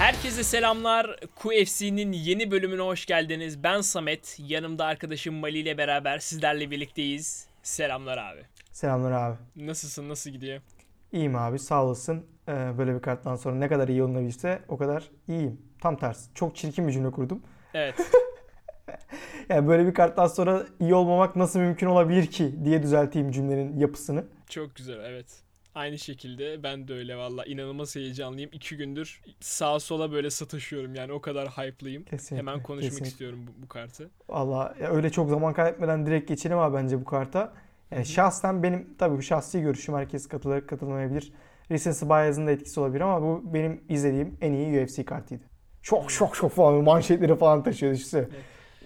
Herkese selamlar. QFC'nin yeni bölümüne hoş geldiniz. Ben Samet. Yanımda arkadaşım Mali ile beraber sizlerle birlikteyiz. Selamlar abi. Selamlar abi. Nasılsın? Nasıl gidiyor? İyiyim abi sağ olasın. Ee, böyle bir karttan sonra ne kadar iyi olunabilse o kadar iyiyim. Tam tersi. Çok çirkin bir cümle kurdum. Evet. Yani böyle bir karttan sonra iyi olmamak nasıl mümkün olabilir ki diye düzelteyim cümlenin yapısını. Çok güzel evet. Aynı şekilde ben de öyle valla inanılmaz heyecanlıyım. İki gündür sağa sola böyle sataşıyorum yani o kadar hype'lıyım. Kesinlikle. Hemen konuşmak kesinlikle. istiyorum bu, bu kartı. Valla öyle çok zaman kaybetmeden direkt geçelim abi bence bu karta. Yani şahsen benim tabii bu şahsi görüşüm herkes katılır katılmayabilir. Recency bias'ın da etkisi olabilir ama bu benim izlediğim en iyi UFC kartıydı. Çok çok çok falan manşetleri falan taşıyordu işte.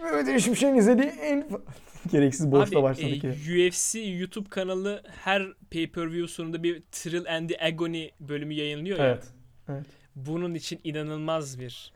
Mehmet Ali Şimşek'in izlediği en... Gereksiz boşta başladık e, ya. UFC YouTube kanalı her pay-per-view sonunda bir Thrill and the Agony bölümü yayınlıyor ya. Evet. Evet. bunun için inanılmaz bir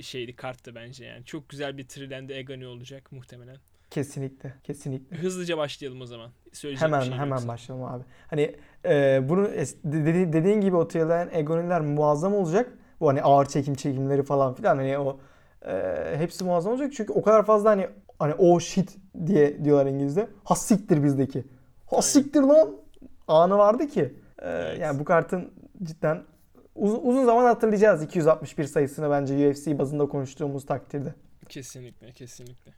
şeydi karttı bence yani. Çok güzel bir Trilende Agony olacak muhtemelen. Kesinlikle. Kesinlikle. Hızlıca başlayalım o zaman. Söyleyecek Hemen şey hemen yoksa. başlayalım abi. Hani e, bunu dedi- dediğin gibi o tüyleyen egoniler muazzam olacak. Bu hani ağır çekim çekimleri falan filan hani o e, hepsi muazzam olacak. Çünkü o kadar fazla hani hani o shit diye diyorlar İngilizce. Hassiktir bizdeki. Hassiktir lan anı vardı ki. E, Evet. Yani bu kartın cidden uzun, uzun zaman hatırlayacağız 261 sayısını bence UFC bazında konuştuğumuz takdirde. Kesinlikle kesinlikle.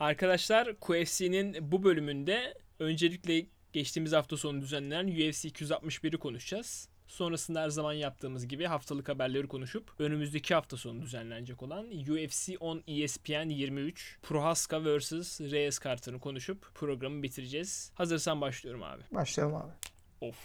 Arkadaşlar QFC'nin bu bölümünde öncelikle geçtiğimiz hafta sonu düzenlenen UFC 261'i konuşacağız. Sonrasında her zaman yaptığımız gibi haftalık haberleri konuşup önümüzdeki hafta sonu düzenlenecek olan UFC 10 ESPN 23 Prohaska vs Reyes kartını konuşup programı bitireceğiz. Hazırsan başlıyorum abi. Başlayalım abi. Of.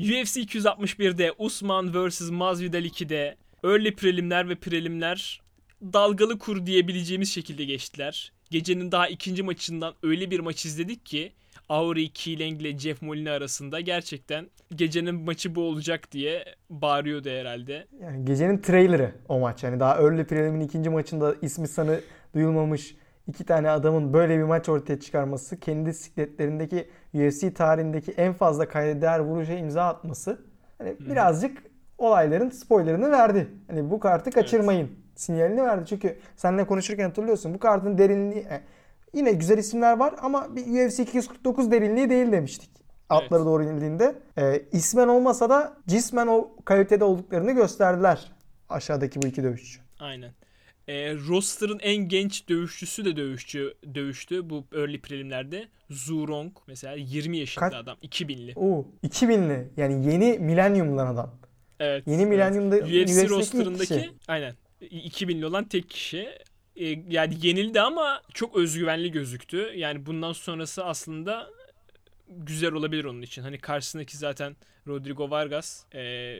UFC 261'de Usman vs Masvidal 2'de early prelimler ve prelimler dalgalı kur diyebileceğimiz şekilde geçtiler. Gecenin daha ikinci maçından öyle bir maç izledik ki Auri Keeling ile Jeff Molina arasında gerçekten gecenin maçı bu olacak diye bağırıyordu herhalde. Yani gecenin trailerı o maç. Yani daha early prelimin ikinci maçında ismi sanı duyulmamış iki tane adamın böyle bir maç ortaya çıkarması, kendi sikletlerindeki UFC tarihindeki en fazla kayda değer vuruşa imza atması hani birazcık olayların spoilerını verdi. Hani bu kartı kaçırmayın sinyalini verdi. Çünkü seninle konuşurken hatırlıyorsun bu kartın derinliği e, yine güzel isimler var ama bir UFC 249 derinliği değil demiştik. Atları doğru indiğinde. E, ismen olmasa da cismen o kalitede olduklarını gösterdiler aşağıdaki bu iki dövüşçü. Aynen. Ee, roster'ın en genç dövüşçüsü de dövüşçü dövüştü bu early prelimlerde. Zurong mesela 20 yaşında Kaç? adam 2000'li. Oo, 2000'li yani yeni milenyumdan adam. Evet. Yeni evet. milenyumda UFC roster'ındaki aynen 2000'li olan tek kişi. Ee, yani yenildi ama çok özgüvenli gözüktü. Yani bundan sonrası aslında güzel olabilir onun için. Hani karşısındaki zaten Rodrigo Vargas e,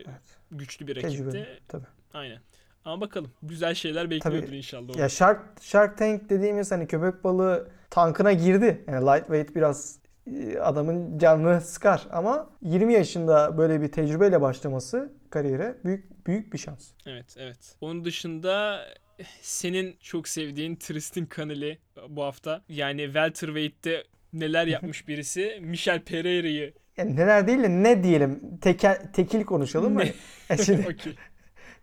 güçlü bir rakipti. Tecrübeli tabii. Aynen. Ama bakalım güzel şeyler bekliyordur inşallah. Ya Shark Shark Tank dediğimiz hani köpek balığı tankına girdi. Yani lightweight biraz e, adamın canını sıkar ama 20 yaşında böyle bir tecrübeyle başlaması kariyere büyük büyük bir şans. Evet evet. Onun dışında senin çok sevdiğin Tristan Kaneli bu hafta. Yani welterweight'te neler yapmış birisi. Michel Pereira'yı. Yani neler değil de ne diyelim tekel, tekil konuşalım mı? Yani şimdi Okey.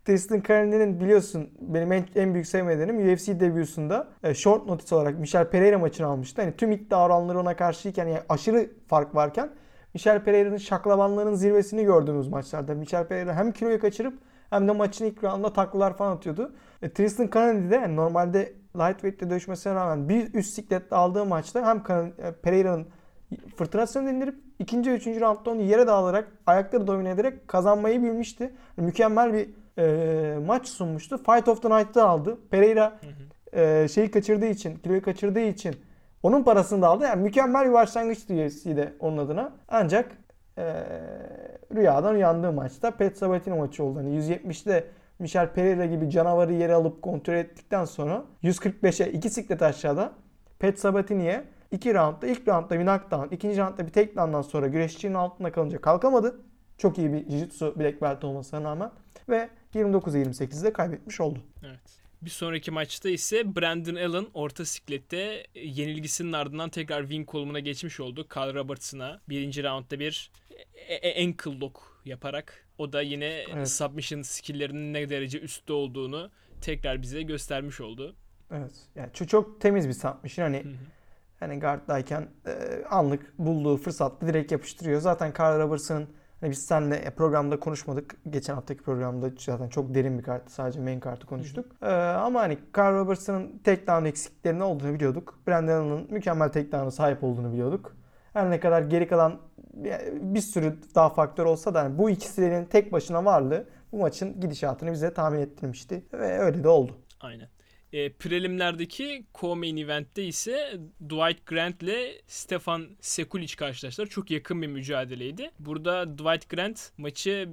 Tristan Kaneli'nin biliyorsun benim en, en büyük sevmediğim UFC debüsünde e, short notice olarak Michel Pereira maçını almıştı. Hani tüm iddia oranları ona karşıyken yani aşırı fark varken Michel Pereira'nın şaklabanlığının zirvesini gördüğümüz maçlarda. Michel Pereira hem kiloyu kaçırıp hem de maçın ilk roundunda taklalar falan atıyordu. E, Tristan Kennedy de yani normalde lightweight'te dövüşmesine rağmen bir üst siklette aldığı maçta hem e, Pereira'nın fırtınasını dindirip ikinci ve üçüncü roundda onu yere dağılarak ayakları domine ederek kazanmayı bilmişti. Mükemmel bir e, maç sunmuştu. Fight of the Night'ı aldı. Pereira e, şeyi kaçırdığı için, kiloyu kaçırdığı için onun parasını da aldı. Yani mükemmel bir başlangıçtı UFC'de onun adına. Ancak e, rüyadan uyandığı maçta Pet Sabatini maçı oldu. Hani 170'de Michel Pereira gibi canavarı yere alıp kontrol ettikten sonra 145'e 2 siklet aşağıda Pet Sabatini'ye İki roundda ilk roundda bir knockdown, ikinci roundda bir takedown'dan sonra güreşçinin altında kalınca kalkamadı. Çok iyi bir jiu-jitsu black belt olmasına rağmen ve 29-28'de kaybetmiş oldu. Evet. Bir sonraki maçta ise Brandon Allen orta siklette yenilgisinin ardından tekrar wing kolumuna geçmiş oldu. Carl Robertson'a birinci roundda bir e- e- ankle lock yaparak o da yine Evet. submission skill'lerinin ne derece üstte olduğunu tekrar bize göstermiş oldu. Evet. Yani çok, çok temiz bir submission. Hani hani guard'dayken e, anlık bulduğu fırsatta direkt yapıştırıyor. Zaten Carl Robertson'ın hani biz seninle e, programda konuşmadık. Geçen haftaki programda zaten çok derin bir kartı. Sadece main kartı konuştuk. E, ama hani Carl Robertson'ın takedown eksiklerinin olduğunu biliyorduk. Brandon Allen'ın mükemmel takedown'a sahip olduğunu biliyorduk. Her ne kadar geri kalan bir- bir sürü daha faktör olsa da hani bu ikisinin tek başına varlığı bu maçın gidişatını bize tahmin ettirmişti. Ve öyle de oldu. Aynen. E, prelimlerdeki co-main eventte ise Dwight Grant ile Stefan Sekulic karşılaştılar. Çok yakın bir mücadeleydi. Burada Dwight Grant maçı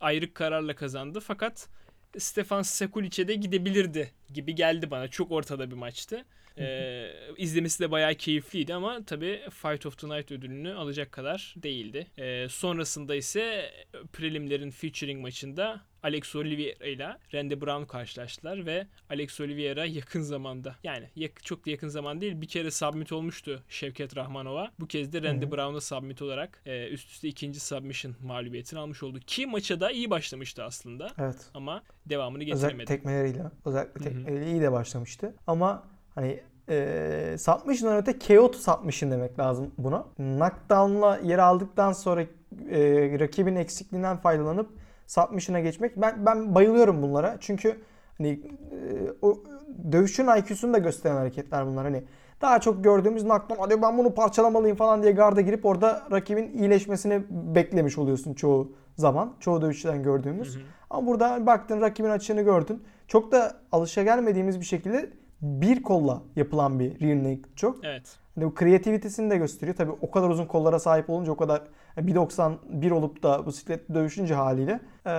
ayrık kararla kazandı fakat Stefan Sekulic'e de gidebilirdi gibi geldi bana. Çok ortada bir maçtı. Ee, izlemesi de bayağı keyifliydi ama tabii Fight of the Night ödülünü alacak kadar değildi. Ee, sonrasında ise prelimlerin featuring maçında Alex Oliveira ile Randy Brown karşılaştılar ve Alex Oliveira yakın zamanda yani yak- çok da yakın zaman değil bir kere submit olmuştu Şevket Rahmanova. Bu kez de Randy. Brown'a submit olarak e, üst üste ikinci submission mağlubiyetini almış oldu. Ki maça da iyi başlamıştı aslında Evet. ama devamını Özellikle getiremedi. tekmeleriyle. Özellikle Hı hı. tekmeleriyle iyi de başlamıştı. Ama hani e, submission'dan öte KO to submission demek lazım buna. Knockdown'la yer aldıktan sonra e, rakibin eksikliğinden faydalanıp submission'a geçmek. Ben ben bayılıyorum bunlara. Çünkü hani e, o dövüşün IQ'sunu da gösteren hareketler bunlar. Hani daha çok gördüğümüz knockdown hadi ben bunu parçalamalıyım falan diye garda girip orada rakibin iyileşmesini beklemiş oluyorsun çoğu zaman. Çoğu dövüşçüden gördüğümüz. Hı hı. Ama burada baktın rakibin açığını gördün. Çok da alışagelmediğimiz bir şekilde bir kolla yapılan bir rear naked çok. Evet. Hani bu kreativitesini de gösteriyor. Tabii o kadar uzun kollara sahip olunca o kadar 1.91 olup da bu sikletle dövüşünce haliyle eee,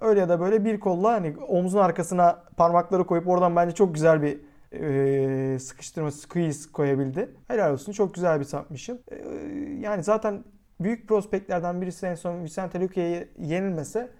öyle ya da böyle bir kolla hani omzun arkasına parmakları koyup oradan bence çok güzel bir eee, sıkıştırma squeeze koyabildi. Helal olsun. Çok güzel bir submission. Eee, yani zaten büyük prospektlerden birisi en son Vicente Luque'ye yenilmese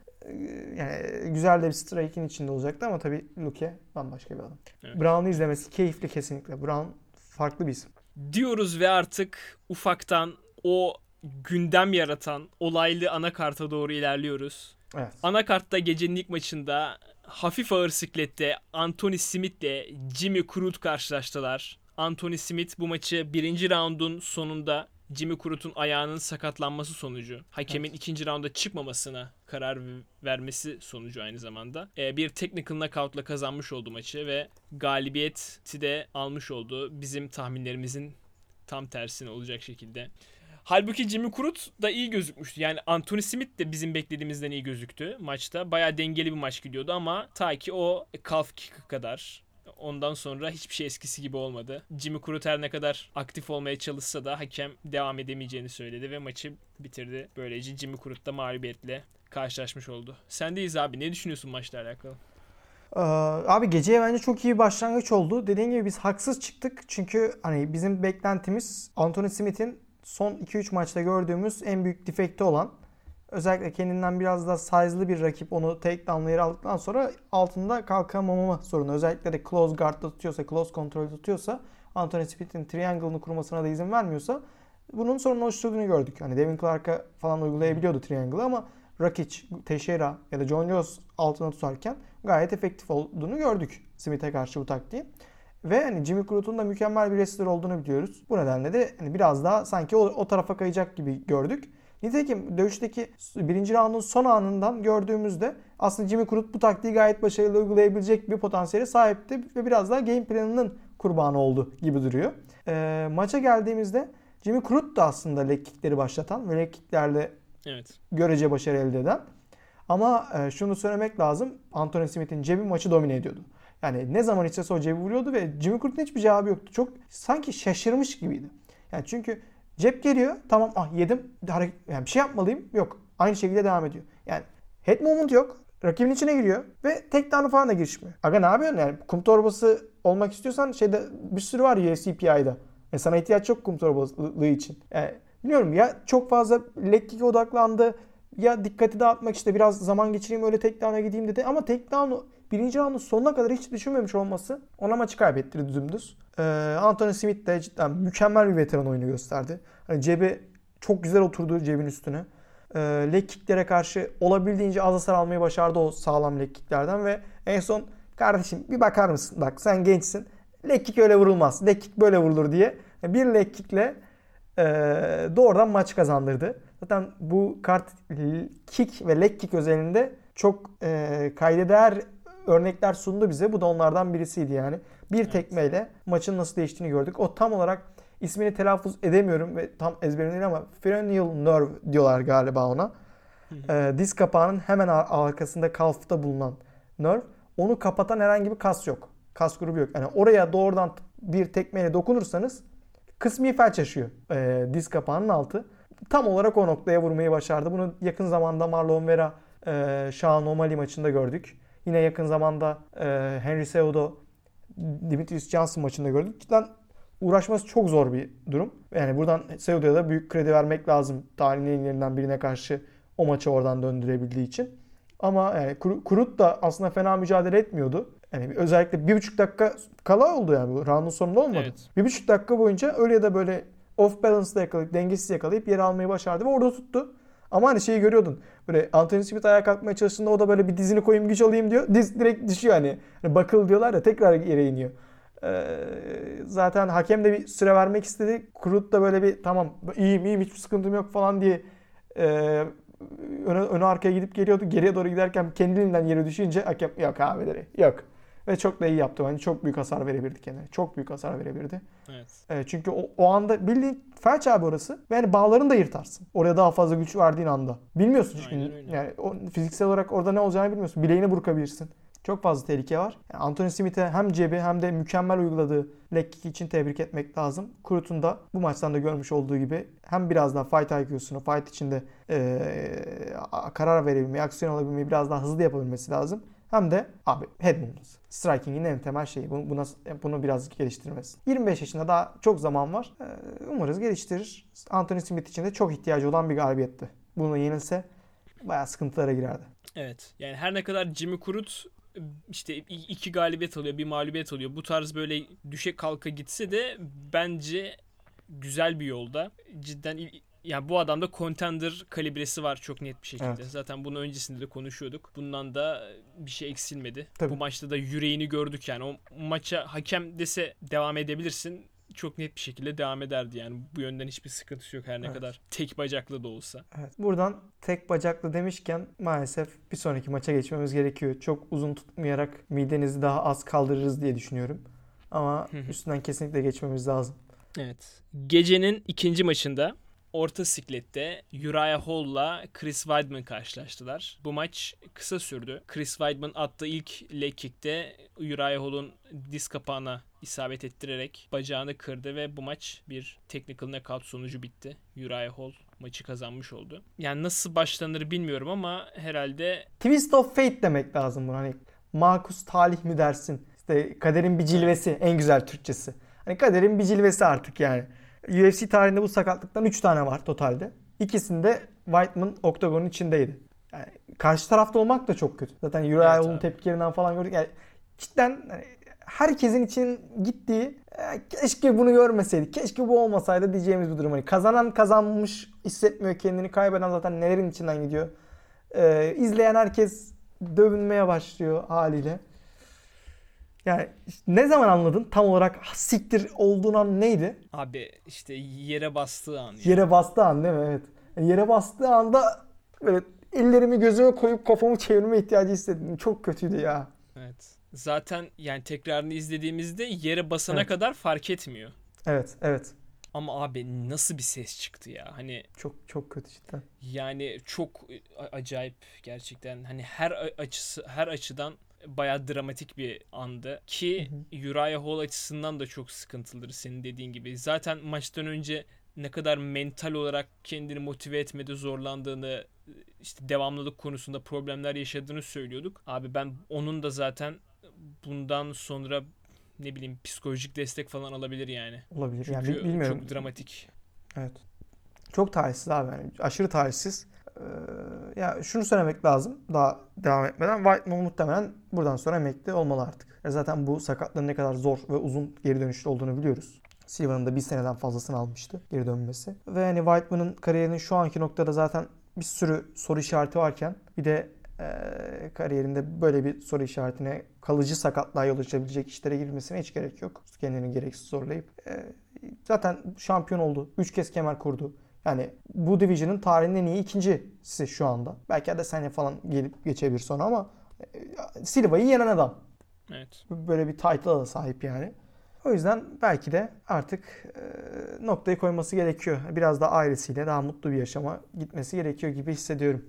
yani güzel de bir strike'in içinde olacaktı ama tabii Luque bambaşka bir adam. Evet. Brown'u izlemesi keyifli kesinlikle. Brown farklı bir isim. diyoruz ve artık ufaktan o gündem yaratan olaylı anakarta doğru ilerliyoruz. Evet. Anakartta gecenin ilk maçında hafif ağır siklette Anthony Smith ile Jimmy Crute karşılaştılar. Anthony Smith bu maçı birinci raundun sonunda Jimmy Crute'un ayağının sakatlanması sonucu, hakemin ikinci raunda çıkmamasına karar vermesi sonucu aynı zamanda e, bir technical knockout'la kazanmış oldu maçı ve galibiyeti de almış oldu. Bizim tahminlerimizin tam tersine olacak şekilde. Halbuki Jimmy Crute da iyi gözükmüştü. Yani Anthony Smith de bizim beklediğimizden iyi gözüktü maçta. Bayağı dengeli bir maç gidiyordu ama ta ki o calf kick'e kadar ondan sonra hiçbir şey eskisi gibi olmadı. Jimmy Crute her ne kadar aktif olmaya çalışsa da hakem devam edemeyeceğini söyledi ve maçı bitirdi. Böylece Jimmy Crute da mağlubiyetle karşılaşmış oldu. Sendeyiz abi. Ne düşünüyorsun maçla alakalı? Ee, abi geceye bence çok iyi başlangıç oldu. Dediğim gibi biz haksız çıktık. Çünkü hani bizim beklentimiz Anthony Smith'in son 2-3 maçta gördüğümüz en büyük defekti olan özellikle kendinden biraz daha size'lı bir rakip onu takedown'la yere aldıktan sonra altında kalkamama sorunu. Özellikle de close guard'da tutuyorsa, close control tutuyorsa Anthony Smith'in triangle'ını kurmasına da izin vermiyorsa bunun sorun oluşturduğunu gördük. Hani Devin Clark'a falan uygulayabiliyordu triangle'ı ama Rakic, Teixeira ya da John Jones altına tutarken gayet efektif olduğunu gördük Smith'e karşı bu taktiği. Ve hani Jimmy Crute'un da mükemmel bir wrestler olduğunu biliyoruz. Bu nedenle de hani biraz daha sanki o, o tarafa kayacak gibi gördük. Nitekim dövüşteki birinci roundun son anından gördüğümüzde aslında Jimmy Crute bu taktiği gayet başarılı uygulayabilecek bir potansiyele sahipti ve biraz daha game planının kurbanı oldu gibi duruyor. Ee, maça geldiğimizde Jimmy Crute da aslında leg kickleri başlatan ve leg kicklerle Evet. görece başarı elde eden. Ama e, şunu söylemek lazım. Anthony Smith'in cebi maçı domine ediyordu. Yani ne zaman istese o cebi vuruyordu ve Jimmy Crute'un hiçbir cevabı yoktu. Çok sanki şaşırmış gibiydi. Yani çünkü cep geliyor. Tamam ah yedim. Hareket, yani bir şey yapmalıyım. Yok. Aynı şekilde devam ediyor. Yani head movement yok. Rakibin içine giriyor ve tek down'u falan da girişmiyor. Aga ne yapıyorsun yani? Kum torbası olmak istiyorsan şeyde bir sürü var UFC PI'da. E sana ihtiyaç yok kum torbasılığı için. Yani bilmiyorum ya çok fazla leg kick'e odaklandı ya dikkati dağıtmak işte biraz zaman geçireyim öyle tek down'a gideyim dedi. Ama tek down'u birinci roundun sonuna kadar hiç düşünmemiş olması ona maçı kaybettirdi dümdüz. Ee, Anthony Smith de cidden mükemmel bir veteran oyunu gösterdi. Hani cebi çok güzel oturdu cebin üstüne. Ee, leg kicklere karşı olabildiğince az hasar almayı başardı o sağlam leg kicklerden ve en son kardeşim bir bakar mısın? Bak sen gençsin. Leg kick öyle vurulmaz. Leg kick böyle vurulur diye bir leg kickle e, doğrudan maç kazandırdı. Zaten bu kart kick ve leg kick özelinde çok e, kayda değer örnekler sundu bize. Bu da onlardan birisiydi yani. Bir evet. tekmeyle maçın nasıl değiştiğini gördük. O tam olarak ismini telaffuz edemiyorum ve tam ezberim değil ama Frennial Nerve diyorlar galiba ona. e, diz kapağının hemen arkasında kalfta bulunan nerve. Onu kapatan herhangi bir kas yok. Kas grubu yok. Yani oraya doğrudan bir tekmeyle dokunursanız kısmi felç yaşıyor e, diz kapağının altı tam olarak o noktaya vurmayı başardı. Bunu yakın zamanda Marlon Vera e, Sean O'Malley maçında gördük. Yine yakın zamanda e, Henry Cejudo Dimitrius Johnson maçında gördük. Cidden uğraşması çok zor bir durum. Yani buradan Cejudo'ya da büyük kredi vermek lazım. Tarihin en birine karşı o maçı oradan döndürebildiği için. Ama yani Kurut da aslında fena mücadele etmiyordu. Yani özellikle bir buçuk dakika kala oldu yani bu roundun sonunda olmadı. Evet. Bir buçuk dakika boyunca öyle ya da böyle off balance'da yakalayıp dengesiz yakalayıp yer almayı başardı ve orada tuttu. Ama hani şeyi görüyordun. Böyle Anthony Smith ayağa kalkmaya çalıştığında o da böyle bir dizini koyayım güç alayım diyor. Diz direkt düşüyor hani. hani bakıl diyorlar ya tekrar yere iniyor. Ee, zaten hakem de bir süre vermek istedi. Kurut da böyle bir tamam iyiyim iyiyim hiçbir sıkıntım yok falan diye e, öne, öne arkaya gidip geliyordu. Geriye doğru giderken kendiliğinden yere düşünce hakem yok abileri yok. Ve çok da iyi yaptı. Yani çok büyük hasar verebilirdi kendine. Çok büyük hasar verebilirdi. Evet. E, çünkü o, o anda bildiğin felç abi orası. Yani bağlarını da yırtarsın. Oraya daha fazla güç verdiğin anda. Bilmiyorsun çünkü. Yani o, fiziksel olarak orada ne olacağını bilmiyorsun. Bileğini burkabilirsin. Çok fazla tehlike var. Yani Anthony Smith'e hem cebi hem de mükemmel uyguladığı leg kick için tebrik etmek lazım. Kurut'un da bu maçtan da görmüş olduğu gibi hem biraz daha fight IQ'sunu, fight içinde ee, karar verebilmeyi, aksiyon alabilmeyi biraz daha hızlı yapabilmesi lazım. Hem de abi head movements. Striking'in en temel şeyi. Bunu, buna, bunu biraz geliştirmesi. 25 yaşında daha çok zaman var. Ee, umarız geliştirir. Anthony Smith için de çok ihtiyacı olan bir galibiyetti. Bunu yenilse bayağı sıkıntılara girerdi. Evet. Yani her ne kadar Jimmy Kurut işte iki galibiyet alıyor, bir mağlubiyet alıyor. Bu tarz böyle düşe kalka gitse de bence güzel bir yolda. Cidden yani bu adamda contender kalibresi var çok net bir şekilde. Evet. Zaten bunu öncesinde de konuşuyorduk. Bundan da bir şey eksilmedi. Tabii. Bu maçta da yüreğini gördük yani. O maça hakem dese devam edebilirsin. Çok net bir şekilde devam ederdi yani. Bu yönden hiçbir sıkıntısı yok her ne evet. kadar tek bacaklı da olsa. Evet. Buradan tek bacaklı demişken maalesef bir sonraki maça geçmemiz gerekiyor. Çok uzun tutmayarak midenizi daha az kaldırırız diye düşünüyorum. Ama üstünden kesinlikle geçmemiz lazım. Evet. Gecenin ikinci maçında orta siklette Uriah Hall'la Chris Weidman karşılaştılar. Bu maç kısa sürdü. Chris Weidman attığı ilk leg kick'te Uriah Hall'un diz kapağına isabet ettirerek bacağını kırdı ve bu maç bir technical knockout sonucu bitti. Uriah Hall maçı kazanmış oldu. Yani nasıl başlanır bilmiyorum ama herhalde Twist of Fate demek lazım bunu. Hani makus talih mi dersin? İşte kaderin bir cilvesi en güzel Türkçesi. Hani kaderin bir cilvesi artık yani. UFC tarihinde bu sakatlıktan 3 tane var totalde. İkisinde Whiteman oktagonun içindeydi. Yani karşı tarafta olmak da çok kötü. Zaten Uriah evet, Hall'un tepkilerinden falan gördük. Yani cidden hani herkesin için gittiği e, keşke bunu görmeseydik. Keşke bu olmasaydı diyeceğimiz bir durum. Hani kazanan kazanmış hissetmiyor kendini. Kaybeden zaten nelerin içinden gidiyor. Ee, izleyen herkes dövünmeye başlıyor haliyle. Yani ne zaman anladın tam olarak siktir olduğun an neydi? Abi işte yere bastığı an. Yani. Yere bastığı an değil mi? Evet. Yani yere bastığı anda böyle ellerimi gözüme koyup kafamı çevirme ihtiyacı hissettim. Çok kötüydü ya. Evet. Zaten yani tekrarını izlediğimizde yere basana evet. kadar fark etmiyor. Evet, evet. Ama abi nasıl bir ses çıktı ya? Hani çok çok kötü cidden. Yani çok acayip gerçekten. Hani her açısı her açıdan bayağı dramatik bir andı. Ki Uriah Hall açısından da çok sıkıntılıdır senin dediğin gibi. Zaten maçtan önce ne kadar mental olarak kendini motive etmede zorlandığını işte devamlılık konusunda problemler yaşadığını söylüyorduk. Abi ben onun da zaten bundan sonra ne bileyim psikolojik destek falan alabilir yani. Olabilir. Çünkü yani bi- bilmiyorum. çok dramatik. Evet. Çok talihsiz abi. Yani aşırı talihsiz. Ee, ya şunu söylemek lazım. Daha devam etmeden. Whiteman muhtemelen buradan sonra emekli olmalı artık. E zaten bu sakatlığın ne kadar zor ve uzun geri dönüşlü olduğunu biliyoruz. Silva'nın da bir seneden fazlasını almıştı geri dönmesi. Ve hani Whiteman'ın kariyerinin şu anki noktada zaten bir sürü soru işareti varken bir de e, kariyerinde böyle bir soru işaretine kalıcı sakatlığa yol açabilecek işlere girmesine hiç gerek yok. Kendini gereksiz zorlayıp. E, zaten şampiyon oldu. 3 kez kemer kurdu. Yani bu division'ın tarihinin en iyi ikincisi şu anda. Belki Adesanya falan gelip geçebilir sonra ama e, Silva'yı yenen adam. Evet. Böyle bir title'a da sahip yani. O yüzden belki de artık e, noktayı koyması gerekiyor. Biraz da ailesiyle daha mutlu bir yaşama gitmesi gerekiyor gibi hissediyorum.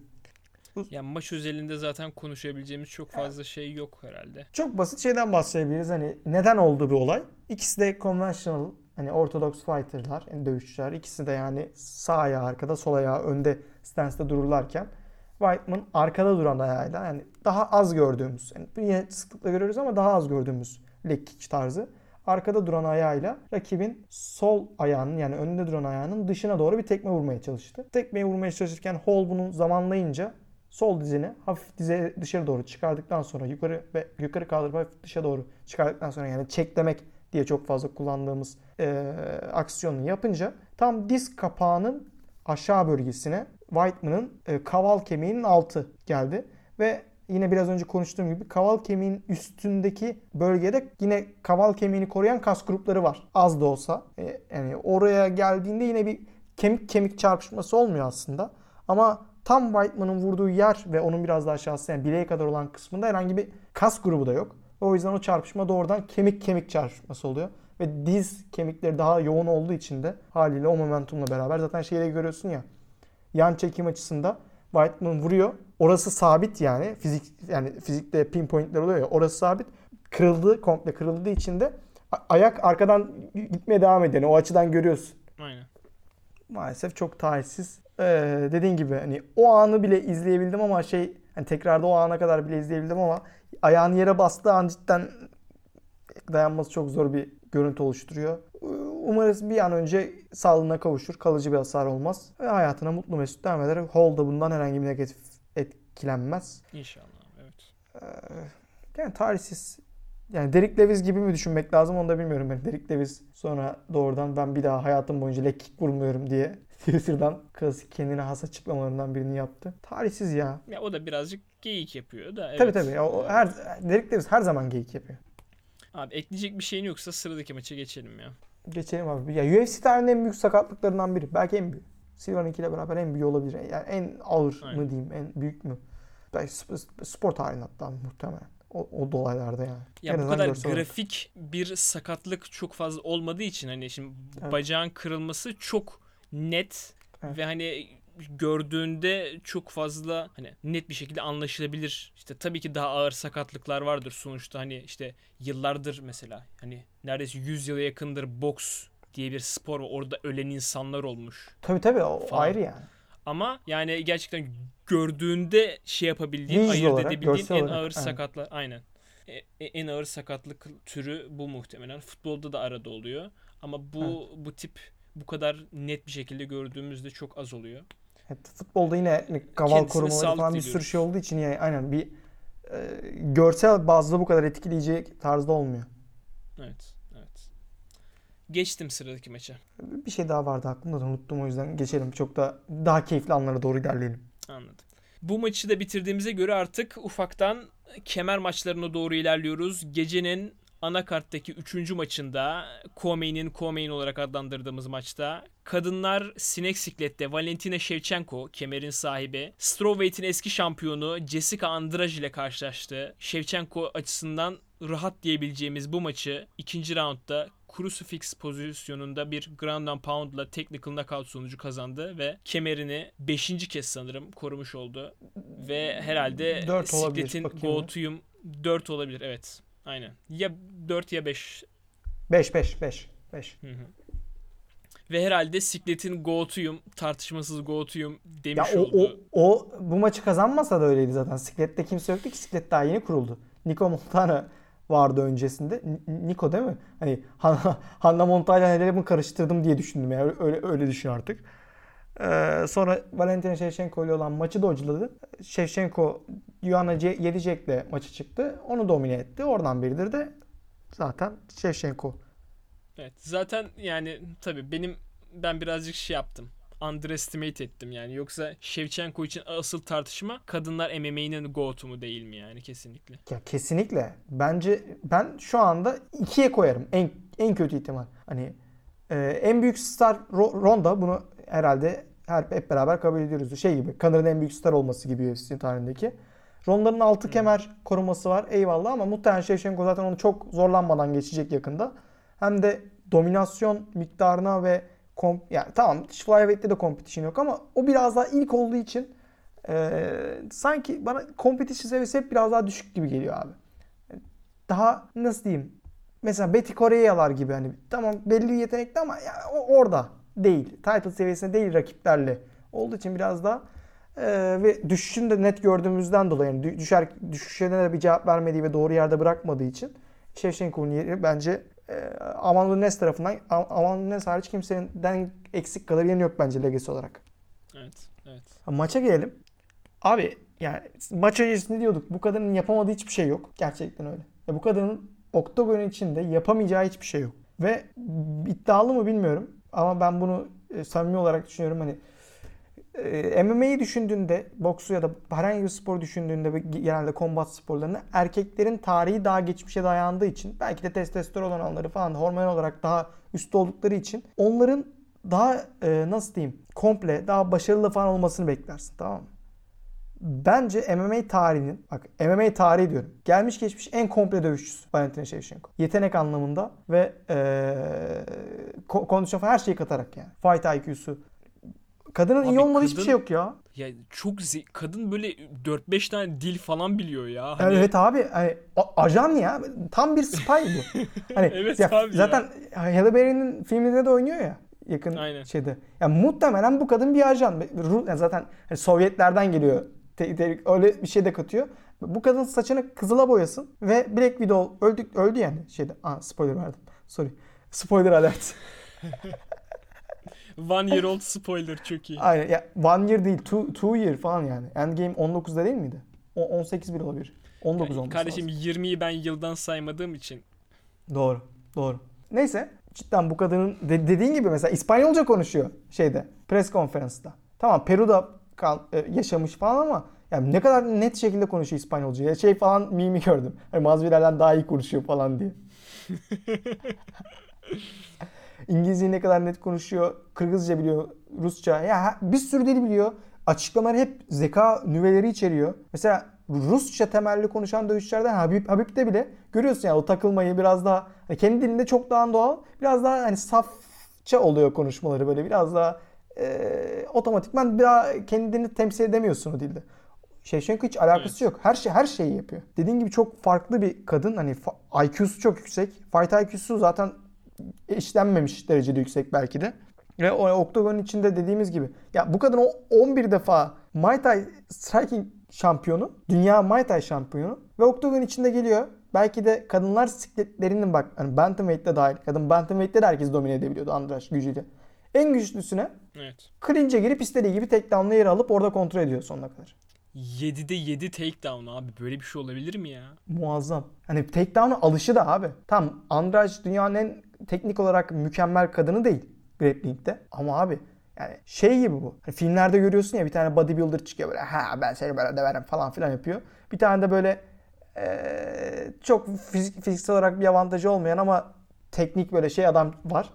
Ya maç özelinde zaten konuşabileceğimiz çok fazla şey yok herhalde. Çok basit şeyden bahsedebiliriz. Hani neden oldu bu olay? İkisi de conventional hani ortodoks fighter'lar, yani dövüşçüler. İkisi de yani sağ ayağı arkada, sol ayağı önde stance'da dururlarken Whiteman arkada duran ayağıyla yani daha az gördüğümüz, yani yine sıklıkla görüyoruz ama daha az gördüğümüz leg kick tarzı. Arkada duran ayağıyla rakibin sol ayağının yani önünde duran ayağının dışına doğru bir tekme vurmaya çalıştı. Tekmeyi vurmaya çalışırken Hall bunu zamanlayınca sol dizini hafif dize dışarı doğru çıkardıktan sonra yukarı ve yukarı kaldırıp hafif dışa doğru çıkardıktan sonra yani çeklemek diye çok fazla kullandığımız e, aksiyonu yapınca tam diz kapağının aşağı bölgesine Whiteman'ın e, kaval kemiğinin altı geldi ve yine biraz önce konuştuğum gibi kaval kemiğin üstündeki bölgede yine kaval kemiğini koruyan kas grupları var. Az da olsa. E, yani oraya geldiğinde yine bir kemik kemik çarpışması olmuyor aslında. Ama tam Whiteman'ın vurduğu yer ve onun biraz daha aşağısı yani bileğe kadar olan kısmında herhangi bir kas grubu da yok. O yüzden o çarpışma doğrudan kemik kemik çarpışması oluyor. Ve diz kemikleri daha yoğun olduğu için de haliyle o momentumla beraber zaten şeyi de görüyorsun ya. Yan çekim açısında Whiteman vuruyor. Orası sabit yani. Fizik yani fizikte pinpointler oluyor ya. Orası sabit. Kırıldı, komple kırıldığı için de ayak arkadan gitmeye devam ediyor. Yani o açıdan görüyorsun Aynen. maalesef çok talihsiz. Ee, dediğin gibi hani o anı bile izleyebildim ama şey hani tekrarda o ana kadar bile izleyebildim ama ayağını yere bastığı an cidden dayanması çok zor bir görüntü oluşturuyor. Umarız bir an önce sağlığına kavuşur, kalıcı bir hasar olmaz ve hayatına mutlu mesut devam eder. Hall da bundan herhangi bir negatif etkilenmez. İnşallah. Evet. Ee, yani tarihsiz. Yani Derek Lewis gibi mi düşünmek lazım onu da bilmiyorum ben. Derek Lewis sonra doğrudan ben bir daha hayatım boyunca kick vurmuyorum diye Twitter'dan klasik kendine has açıklamalarından birini yaptı. Tarihsiz ya. Ya o da birazcık geyik yapıyor da. Evet. Tabii tabii. O, her Derek Lewis her zaman geyik yapıyor. Abi ekleyecek bir şeyin yoksa sıradaki maça geçelim ya. Geçelim abi. Ya UFC tarihinin en büyük sakatlıklarından biri. Belki en büyük. Silva'nınkiyle beraber en büyük olabilir. Yani en ağır Aynen. mı diyeyim, en büyük mü? Belki sp- spor tarihinin hatta muhtemelen. O, o dolaylarda yani. Ya En bu kadar görsel olarak. grafik bir sakatlık çok fazla olmadığı için hani şimdi Evet. bacağın kırılması çok net Evet. ve hani gördüğünde çok fazla hani net bir şekilde anlaşılabilir. İşte tabii ki daha ağır sakatlıklar vardır sonuçta hani işte yıllardır mesela hani neredeyse 100 yıla yakındır boks diye bir spor var. Orada ölen insanlar olmuş. Tabii tabii o Falan. ayrı yani. Ama yani gerçekten gördüğünde şey yapabildiğin, Visual ayırt olarak, edebildiğin en olarak, ağır sakatlar. Aynen. E- e- en ağır sakatlık türü bu muhtemelen. Futbolda da arada oluyor. Ama bu bu tip bu kadar net bir şekilde gördüğümüzde çok az oluyor. Evet, futbolda yine hani kaval korumaları falan bir sürü diliyoruz. şey olduğu için yani aynen bir e, görsel bazda bu kadar etkileyici tarzda olmuyor. Evet. Evet. Geçtim sıradaki maça. Bir şey daha vardı aklımda da unuttum o yüzden geçelim. Çok da daha keyifli anlara doğru ilerleyelim. Anladım. Bu maçı da bitirdiğimize göre artık ufaktan kemer maçlarına doğru ilerliyoruz. Gecenin anakarttaki 3. maçında Co-Main'in Co-Main olarak adlandırdığımız maçta kadınlar sinek siklette Valentina Shevchenko kemerin sahibi Strawweight'in eski şampiyonu Jessica Andrade ile karşılaştı. Shevchenko açısından rahat diyebileceğimiz bu maçı ikinci roundda crucifix pozisyonunda bir ground and pound'la technical knockout sonucu kazandı ve kemerini 5. kez sanırım korumuş oldu. Ve herhalde Siklet'in. Goat'uyum 4 olabilir evet. Aynen. Ya 4 ya 5. 5 5 5 5. Hı hı. Ve herhalde Siklet'in Goat'uyum, tartışmasız Ya demiş o, o, oldu. o bu maçı kazanmasa da öyleydi zaten. Siklette kimse yoktu ki siklet daha yeni kuruldu. Nico Montana vardı öncesinde. N- Niko değil mi? Hani Han- Hanna Montana neleri mi karıştırdım diye düşündüm yani öyle öyle düşün artık. Ee, sonra Valentina Shevchenko ile olan maçı dodge'ladı. Shevchenko Joanna Ce- Jedrzej'le maçı çıktı. Onu domine etti. Oradan biridir de zaten Shevchenko. Evet. Zaten yani tabii benim ben birazcık şey yaptım. Underestimate ettim yani. Yoksa Shevchenko için asıl tartışma kadınlar MMA'nin GOAT'u mu değil mi yani kesinlikle. Ya kesinlikle. Bence ben şu anda ikiye koyarım. En en kötü ihtimal. Hani e, en büyük star Ro- Ronda bunu herhalde her, hep beraber kabul ediyoruz. Şey gibi. Connor'ın en büyük star olması gibi UFC tarihindeki. Ronda'nın altı kemer koruması var. Eyvallah ama muhtemelen Shevchenko zaten onu çok zorlanmadan geçecek yakında. Hem de dominasyon miktarına ve kom yani tamam Flyweightt'te de competition yok ama o biraz daha ilk olduğu için ee, sanki bana competition seviyesi hep biraz daha düşük gibi geliyor abi. Daha nasıl diyeyim? Mesela Betty Correia'lar gibi hani tamam belli bir yetenekli ama ya, o orada değil. Title seviyesinde değil rakiplerle. Olduğu için biraz daha ee, ve düşüşünü de net gördüğümüzden dolayı yani düşer düşüşüne de bir cevap vermediği ve doğru yerde bırakmadığı için Shevchenko'nun yeri bence e, Amanda Nunes tarafından Amanda Nunes hariç kimsenin eksik kadar yeni yok bence legacy olarak. Evet. Evet. Maça gelelim. Abi yani maç öncesinde diyorduk bu kadının yapamadığı hiçbir şey yok. Gerçekten öyle. Ya bu kadının oktagon içinde yapamayacağı hiçbir şey yok. Ve iddialı mı bilmiyorum ama ben bunu e, samimi olarak düşünüyorum hani e, MMA'yi düşündüğünde, boksu ya da herhangi bir spor düşündüğünde genelde kombat sporlarını erkeklerin tarihi daha geçmişe dayandığı için belki de testosteron oranları falan hormon olarak daha üstte oldukları için onların daha e, nasıl diyeyim komple daha başarılı falan olmasını beklersin tamam mı? Bence MMA tarihinin, bak MMA tarihi diyorum. Gelmiş geçmiş en komple dövüşçüsü Valentina Shevchenko. Yetenek anlamında ve ee, kondisyon falan her şeyi katarak yani. Fight IQ'su. Kadının Abi iyi olmadığı kadın- hiçbir şey yok ya. Ya çok ze- kadın böyle 4-5 tane dil falan biliyor ya. Hani Evet abi hani ajan ya tam bir spy bu. Hani Evet ya, abi ya. zaten Halle Berry'nin filminde de oynuyor ya yakın Aynen. şeyde. Ya muhtemelen bu kadın bir ajan. Yani zaten hani Sovyetlerden geliyor. Te- te- öyle bir şey de katıyor. Bu kadın saçını kızıla boyasın ve Black Widow öldü öldü yani şeyde. Aa spoiler verdim. Sorry. Spoiler alert. One year old spoiler çok iyi. Aynen. Ya one year değil, two, two year falan yani. Endgame 19'da değil miydi? O 18 bile olabilir. 19 Yani olması kardeşim lazım. 20'yi ben yıldan saymadığım için. Doğru. Doğru. Neyse. Cidden bu kadının de- dediğin gibi mesela İspanyolca konuşuyor şeyde. Pres konferansında. Tamam Peru'da kal, e, yaşamış falan ama yani ne kadar net şekilde konuşuyor İspanyolca. Ya şey falan mimi gördüm. Hani Masvidal'den daha iyi konuşuyor falan diye. İngilizceyi ne kadar net konuşuyor. Kırgızca biliyor. Rusça. Ya bir sürü dil biliyor. Açıklamaları hep zeka nüveleri içeriyor. Mesela Rusça temelli konuşan dövüşçülerden Habib, Habib'de bile görüyorsun ya o takılmayı biraz daha hani kendi dilinde çok daha doğal. Biraz daha hani safça oluyor konuşmaları böyle biraz daha e, otomatikman biraz kendini temsil edemiyorsun o dilde. Shevchenko hiç alakası yok. Her şey her şeyi yapıyor. Dediğin gibi çok farklı bir kadın. Hani IQ'su çok yüksek. Fight IQ'su zaten işlenmemiş derecede yüksek belki de. Ve o oktagonun içinde dediğimiz gibi. Ya bu kadın o 11 defa Muay Thai striking şampiyonu. Dünya Muay Thai şampiyonu. Ve oktagon içinde geliyor. Belki de kadınlar sikletlerinin bak hani Bantamweight'te dahil. Kadın Bantamweight'te de herkes domine edebiliyordu Andraş gücüyle. En güçlüsüne Evet. clinch'e girip istediği gibi takedown'la yer alıp orada kontrol ediyor sonuna kadar. 7'de 7 takedown abi. Böyle bir şey olabilir mi ya? Muazzam. Hani takedown'a alışı da abi. Tam Andrade dünyanın en teknik olarak mükemmel kadını değil grappling'de. Ama abi yani şey gibi bu. Hani filmlerde görüyorsun ya bir tane bodybuilder çıkıyor böyle ha ben seni böyle döverim falan filan yapıyor. Bir tane de böyle eee, çok fizik, fiziksel olarak bir avantajı olmayan ama teknik böyle şey adam var.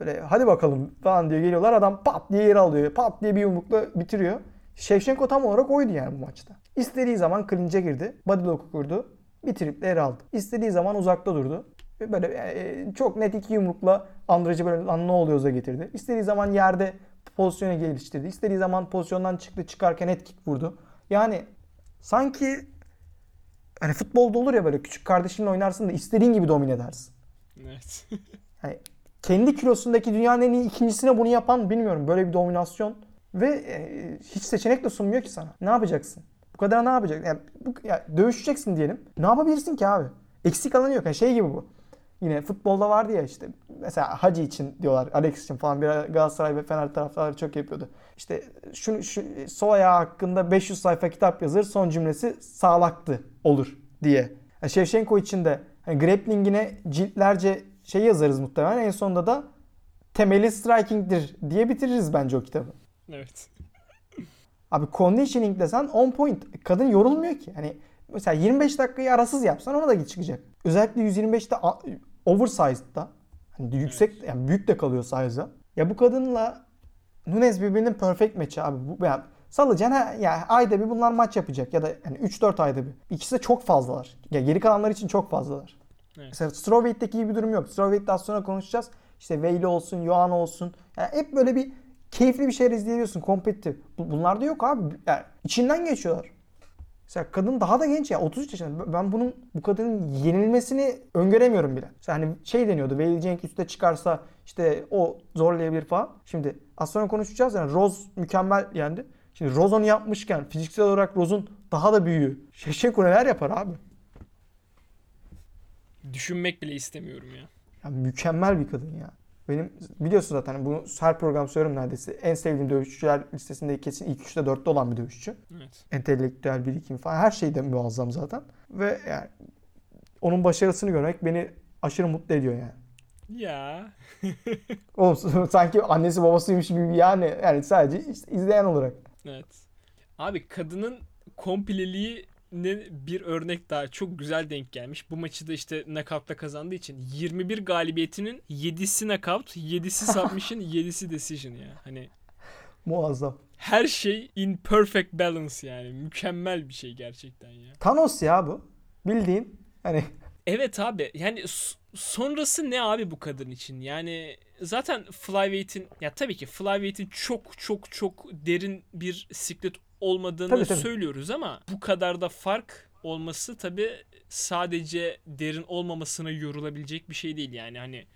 Böyle hadi bakalım falan diye geliyorlar adam pat diye yere alıyor. Pat diye bir yumrukla bitiriyor. Shevchenko tam olarak oydu yani bu maçta. İstediği zaman clinch'e girdi. Body lock'u kurdu. Bitirip de yer aldı. İstediği zaman uzakta durdu. Böyle e, çok net iki yumrukla Andrade'ı böyle lan ne oluyorza getirdi. İstediği zaman yerde pozisyonu geliştirdi. İstediği zaman pozisyondan çıktı çıkarken head kick vurdu. Yani sanki hani futbolda olur ya böyle küçük kardeşinle oynarsın da istediğin gibi domine edersin. Evet. Yani kendi kilosundaki dünyanın en iyi ikincisine bunu yapan bilmiyorum. Böyle bir dominasyon ve e, hiç seçenek de sunmuyor ki sana. Ne yapacaksın? Bu kadar ne yapacaksın? Yani, bu, ya, dövüşeceksin diyelim. Ne yapabilirsin ki abi? eksik alanı yok. Yani şey gibi bu. Yine futbolda vardı ya işte mesela Hacı için diyorlar Alex için falan bir ara Galatasaray ve Fener taraftarları çok yapıyordu. İşte şu, şu sol ayağı hakkında 500 sayfa kitap yazır son cümlesi sağlaktı olur diye. Yani Shevchenko için de hani grappling'ine ciltlerce şey yazarız muhtemelen en sonunda da temeli striking'dir diye bitiririz bence o kitabı. Evet. Abi conditioning desen 10 point. Kadın yorulmuyor ki. Hani mesela 25 dakikayı arasız yapsan ona da çıkacak. Özellikle 125'te a- oversized'da hani yüksek yani büyük de kalıyor size'a. Ya bu kadınla Nunez birbirinin perfect match'i abi. Bu, yani salacaksın ha, ya ayda bir bunlar maç yapacak ya da yani 3-4 ayda bir. İkisi de çok fazlalar. Ya geri kalanlar için çok fazlalar. Evet. Mesela Strawweight'teki gibi bir durum yok. Strawweight'te az sonra konuşacağız. İşte Veyli olsun, Yohan olsun. Yani hep böyle bir keyifli bir şeyler izleyebiliyorsun. Kompetitif. Bu- Bunlarda yok abi. Yani içinden geçiyorlar. Mesela kadın daha da genç ya 33 yaşında. Ben bunun bu kadının yenilmesini öngöremiyorum bile. Mesela hani şey deniyordu. Weili Cenk üste çıkarsa işte o zorlayabilir falan. Şimdi az sonra konuşacağız yani Rose mükemmel yendi. Şimdi Rose onu yapmışken fiziksel olarak Rose'un daha da büyüğü. Şevşenko neler yapar abi? Düşünmek bile istemiyorum ya. Ya mükemmel bir kadın ya. Benim biliyorsun zaten bunu her program söylüyorum neredeyse. En sevdiğim dövüşçüler listesinde kesin ilk 3'te 4'te olan bir dövüşçü. Evet. Entelektüel birikim falan her şeyde muazzam zaten. Ve yani onun başarısını görmek beni aşırı mutlu ediyor yani. Ya. Oğlum sanki annesi babasıymış gibi yani yani sadece izleyen olarak. Evet. Abi kadının kompleliğine bir örnek daha çok güzel denk gelmiş. Bu maçı da işte knockout'la kazandığı için 21 galibiyetinin 7'si knockout, 7'si submission, 7'si decision ya. Hani Muazzam. her şey in perfect balance yani. Mükemmel bir şey gerçekten ya. Thanos ya bu. Bildiğin hani Evet abi yani sonrası ne abi bu kadın için? Yani zaten Flyweight'in ya tabii ki Flyweight'in çok çok çok derin bir siklet olmadığını Tabii, tabii. söylüyoruz ama bu kadar da fark olması tabii sadece derin olmamasına yorulabilecek bir şey değil yani hani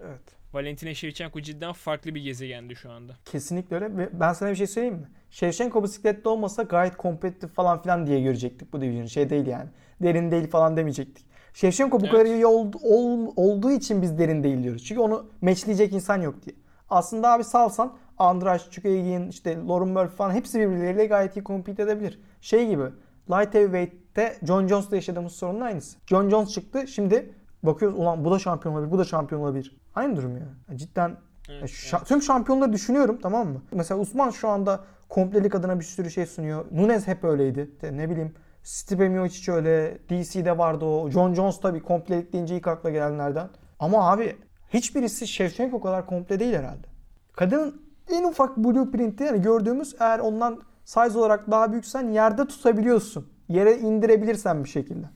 evet. Valentina Shevchenko cidden farklı bir gezegendi şu anda. Kesinlikle öyle. Ve ben sana bir şey söyleyeyim mi? Shevchenko bisiklette olmasa gayet kompetitif falan filan diye görecektik bu division. Şey değil yani. Derin değil falan demeyecektik. Shevchenko bu Evet. kadar iyi ol- ol- olduğu için biz derin değil diyoruz. Çünkü onu matchleyecek insan yok diye. Aslında abi salsan Andraş, Chukagin, işte Lauren Murphy falan hepsi birbirleriyle gayet iyi compete edebilir. Şey gibi Light Heavyweight'te John Jones'la yaşadığımız sorunun aynısı. John Jones çıktı şimdi bakıyoruz ulan bu da şampiyon olabilir, bu da şampiyon olabilir. Aynı durum ya. Yani Cidden Evet, şa- Tüm şampiyonları düşünüyorum tamam mı? Mesela Usman şu anda komplelik adına bir sürü şey sunuyor. Nunez hep öyleydi. De, ne bileyim Stipe Miocic öyle. DC'de vardı o. John Jones tabii komplelik deyince ilk akla gelenlerden. Ama abi hiçbirisi Shevchenko kadar komple değil herhalde. Kadının en ufak blueprint'i yani gördüğümüz eğer ondan size olarak daha büyüksen yerde tutabiliyorsun. Yere indirebilirsen bir şekilde.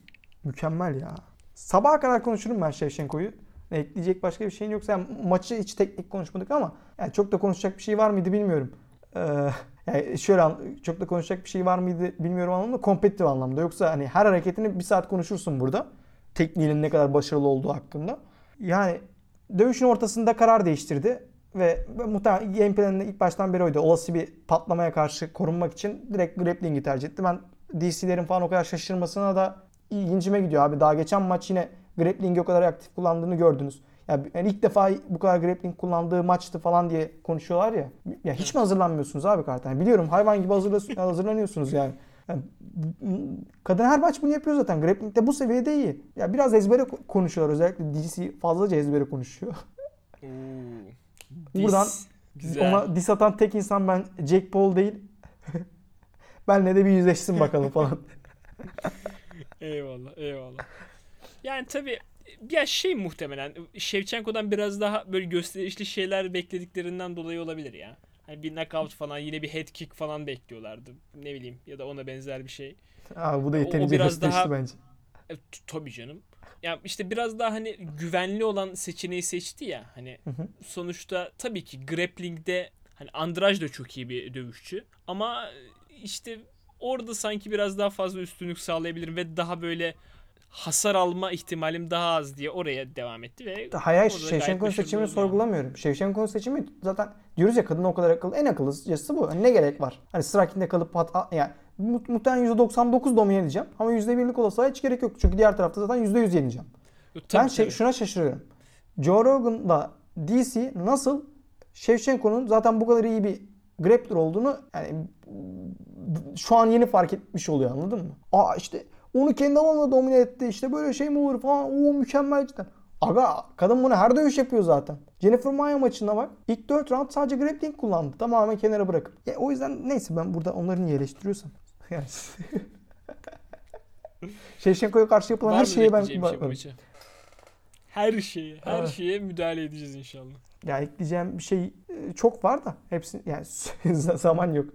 Mükemmel ya. Sabaha kadar konuşurum ben Shevchenko'yu. Ekleyecek başka bir şeyin yoksa yani maçı hiç teknik konuşmadık ama yani çok da konuşacak bir şey var mıydı bilmiyorum. Ee, yani şöyle çok da konuşacak bir şey var mıydı bilmiyorum anlamda kompetitif anlamda. Yoksa hani her hareketini bir saat konuşursun burada. Tekniğinin ne kadar başarılı olduğu hakkında. Yani dövüşün ortasında karar değiştirdi ve muhtemelen game planında ilk baştan beri oydu. Olası bir patlamaya karşı korunmak için direkt grappling'i tercih etti. Ben DC'lerin falan o kadar şaşırmasına da ilgincime gidiyor abi. Daha geçen maç yine grappling'i o kadar aktif kullandığını gördünüz. Yani ilk defa bu kadar grappling kullandığı maçtı falan diye konuşuyorlar ya. Ya hiç mi hazırlanmıyorsunuz abi karttan? Yani biliyorum hayvan gibi hazırla- hazırlanıyorsunuz yani. Yani kadın her maç bunu yapıyor zaten. Grappling de bu seviyede iyi. Ya biraz ezbere ko- konuşuyorlar. Özellikle DC fazlaca ezbere konuşuyor. Oo. Buradan Dis. Güzel. Ona diss atan tek insan ben Jake Paul değil. Benle de bir yüzleşsin bakalım falan. Eyvallah, eyvallah. Yani tabii ya şey muhtemelen Shevchenko'dan biraz daha böyle gösterişli şeyler beklediklerinden dolayı olabilir ya. Hani bir knockout falan yine bir head kick falan bekliyorlardı. Ne bileyim ya da ona benzer bir şey. Abi bu da O- o yeterince biraz daha- bence. E, tabii canım. Ya işte biraz daha hani güvenli olan seçeneği seçti ya. Hani Hı hı. sonuçta tabii ki grappling'de hani Andraj da çok iyi bir dövüşçü ama işte orada sanki biraz daha fazla üstünlük sağlayabilirim ve daha böyle hasar alma ihtimalim daha az diye oraya devam etti ve Hayır başarılı seçimini yani. sorgulamıyorum. Shevchenko'nun seçimi zaten diyoruz ya kadın o kadar akıllı. En akıllıcası bu. Hani ne gerek var? Hani striking'de kalıp pat, a- yani mu- muhtemelen %99 domine edeceğim. Ama %1'lik olasılığa hiç gerek yok. Çünkü diğer tarafta zaten %100 yeneceğim. Tabii, ben şey, şuna şaşırıyorum. Joe Rogan'da DC nasıl Shevchenko'nun zaten bu kadar iyi bir grappler olduğunu yani şu an yeni fark etmiş oluyor anladın mı? Aa işte onu kendi alanında domine etti işte böyle şey mi olur falan o mükemmel cidden. Aga kadın bunu her dövüş yapıyor zaten. Jennifer Maia maçına bak. İlk 4 round sadece grappling kullandı. Tamamen kenara bırakıp. Ya, o yüzden neyse ben burada onları niye eleştiriyorsam. Yani. Shevchenko'ya karşı yapılan Var her şeye ben şey bu bakarım. Her şeye, her Evet. şeye müdahale edeceğiz inşallah. Ya ekleyeceğim bir şey e, çok var da hepsi yani zaman yok.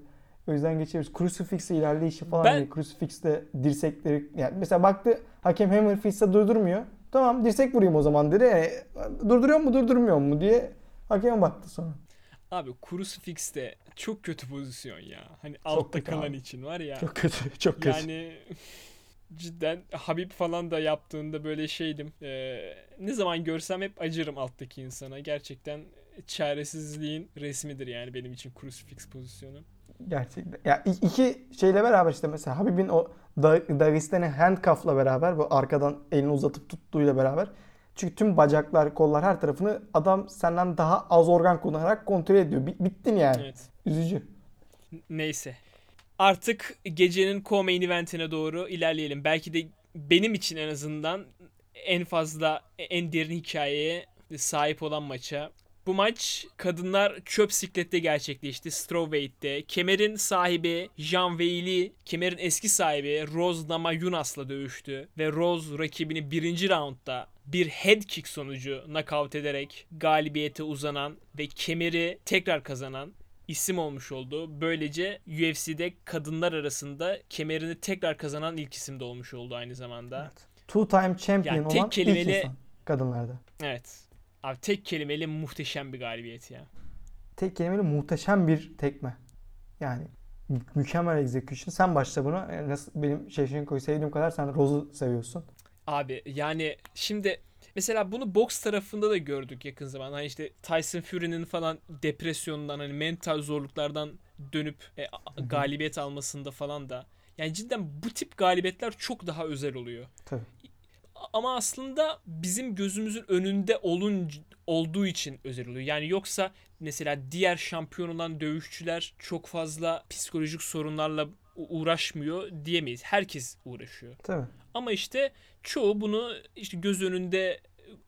O yüzden geçiyoruz. Crucifix'e ilerleyişi falan. Ben- Ben... Crucifix'te dirsekleri yani mesela baktı hakem Hammer Fist'e durdurmuyor. Tamam dirsek vurayım o zaman dedi. Yani, durduruyor mu durdurmuyor mu diye hakeme baktı sonra. Abi Crucifix'te çok kötü pozisyon ya. Hani altta kötü kalan abi. için var ya. Çok kötü. Çok kötü. Yani cidden Habib falan da yaptığında böyle şeydim. Ee, ne zaman görsem hep acırım alttaki insana. Gerçekten çaresizliğin resmidir yani benim için crucifix pozisyonu. Gerçekten. Ya iki şeyle beraber işte mesela Habib'in o Da- Dagestani handcuff'la beraber bu arkadan elini uzatıp tuttuğuyla beraber çünkü tüm bacaklar, kollar her tarafını adam senden daha az organ kullanarak kontrol ediyor. Bi- bittin yani. Evet. Üzücü. Neyse. Artık gecenin co-main eventine doğru ilerleyelim. Belki de benim için en azından en fazla en derin hikayeye sahip olan maça. Bu maç kadınlar çöp siklette gerçekleşti. Strawweight'te. Kemer'in sahibi Jean Weili, Kemer'in eski sahibi Rose Namajunas dövüştü. Ve Rose rakibini birinci roundda bir head kick sonucu knockout ederek galibiyete uzanan ve kemeri tekrar kazanan isim olmuş oldu. Böylece UFC'de kadınlar arasında kemerini tekrar kazanan ilk isim de olmuş oldu aynı zamanda. Two time champion Yani tek olan kelimeyle- ilk insan kadınlarda. Evet. Abi tek kelimeyle muhteşem bir galibiyet ya. Tek kelimeyle muhteşem bir tekme. Yani mü- mükemmel execution. Sen başla buna. Yani Nasıl benim Shevchenko'yu sevdiğim kadar sen Rose'u seviyorsun. Abi yani şimdi mesela bunu boks tarafında da gördük yakın zaman. Hani işte Tyson Fury'nin falan depresyondan hani mental zorluklardan dönüp e, galibiyet almasında falan da yani cidden bu tip galibiyetler çok daha özel oluyor. Tabii. Ama aslında bizim gözümüzün önünde olun olduğu için özel oluyor. Yani yoksa mesela diğer şampiyon olan dövüşçüler çok fazla psikolojik sorunlarla uğraşmıyor diyemeyiz. Herkes uğraşıyor. Tabii. Ama işte çoğu bunu işte göz önünde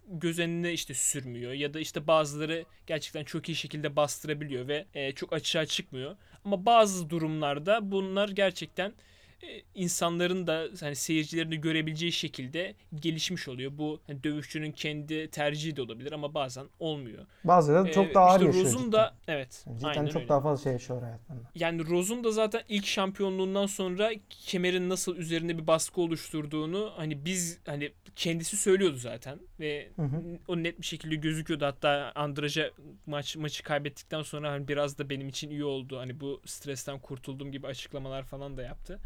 göz önüne işte sürmüyor ya da işte bazıları gerçekten çok iyi şekilde bastırabiliyor ve e, çok açığa çıkmıyor. Ama bazı durumlarda bunlar gerçekten insanların da hani seyircilerin de görebileceği şekilde gelişmiş oluyor. Bu hani dövüşçünün kendi tercihi de olabilir ama bazen olmuyor. Da Ee, çok daha ağır işte yaşıyor. Rose'un da evet. Cidden aynen çok öyle. daha fazla şey yaşıyor hayatlarında. Yani Rose'un da zaten ilk şampiyonluğundan sonra kemerin nasıl üzerinde bir baskı oluşturduğunu hani biz hani kendisi söylüyordu zaten ve Hı hı. o net bir şekilde gözüküyordu. Hatta Andraja maç maçı kaybettikten sonra hani biraz da benim için iyi oldu. Hani bu stresten kurtulduğum gibi açıklamalar falan da yaptı.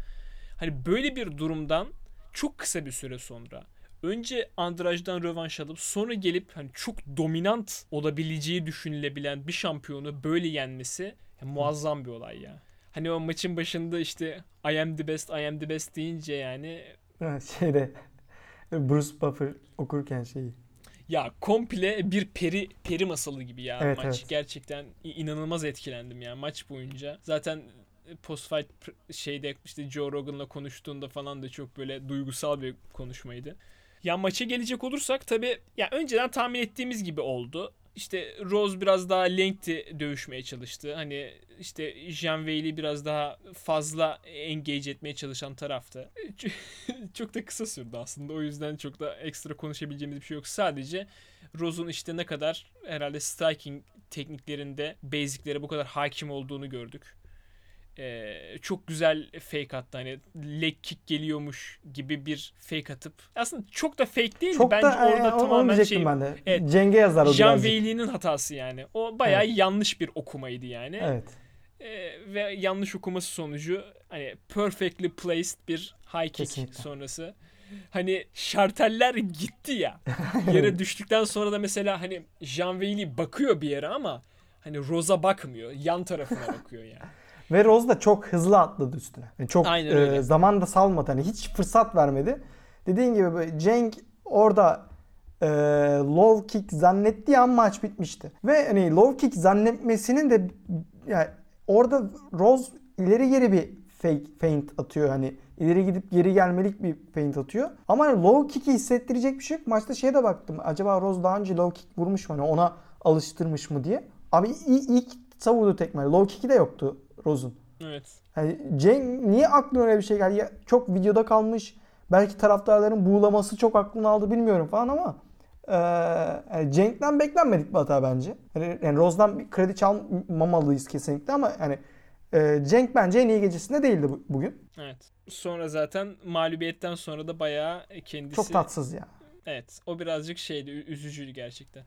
Hani böyle bir durumdan çok kısa bir süre sonra önce Andraj'dan rövanş alıp sonra gelip hani çok dominant olabileceği düşünülebilen bir şampiyonu böyle yenmesi ya muazzam bir olay ya. Hani o maçın başında işte I am the best, I am the best deyince yani Şeyde Bruce Buffer okurken şeyi. ya komple bir peri peri masalı gibi ya Evet, maç. evet. Gerçekten inanılmaz etkilendim ya maç boyunca. Zaten post fight şeyde işte Joe Rogan'la konuştuğunda falan da çok böyle duygusal bir konuşmaydı. Ya maça gelecek olursak tabii ya önceden tahmin ettiğimiz gibi oldu. İşte Rose biraz daha lengthy dövüşmeye çalıştı. Hani işte Jean Weili biraz daha fazla engage etmeye çalışan taraftı. çok da kısa sürdü aslında. O yüzden çok da ekstra konuşabileceğimiz bir şey yok. Sadece Rose'un işte ne kadar herhalde striking tekniklerinde basiclere bu kadar hakim olduğunu gördük. Ee, çok güzel fake attı hani leg kick geliyormuş gibi bir fake atıp aslında çok da fake değil Çok bence da orada e, tamamen şey ben de. Evet. Cenge yazar o Jean. Weili'nin hatası yani. O bayağı Evet. yanlış bir okumaydı yani. Evet. Ee, ve yanlış okuması sonucu hani perfectly placed bir high kick Kesinlikle. sonrası. Hani şarteller gitti ya. Yere düştükten sonra da mesela hani Jean bakıyor bir yere ama hani Rose'a bakmıyor. Yan tarafına bakıyor yani. Ve Rose da çok hızlı atladı üstüne. Yani çok e, zaman da salmadı. Hani hiç fırsat vermedi. Dediğin gibi Cenk orada e, low kick zannettiği an maç bitmişti. Ve hani low kick zannetmesinin de yani orada Rose ileri geri bir fake feint atıyor hani ileri gidip geri gelmelik bir feint atıyor. Ama hani low kick'i hissettirecek bir şey yok. Maçta şeye de baktım. Acaba Rose daha önce low kick vurmuş mu? Hani ona alıştırmış mı diye. Abi ilk savurdu tekme. Low kick'i de yoktu Rose'un. Evet. Yani Cenk niye aklına öyle bir şey geldi? Ya, çok videoda kalmış. Belki taraftarların buğulaması çok aklını aldı bilmiyorum falan ama eee yani Cenk'ten beklenmedik bir hata bence. Yani, yani Rose'dan bir kredi çalmamalıyız kesinlikle ama yani eee, Cenk bence en iyi gecesinde değildi bu- bugün. Evet. Sonra zaten mağlubiyetten sonra da bayağı kendisi... Çok tatsız ya. Evet. O birazcık şeydi. Üzücüydü gerçekten.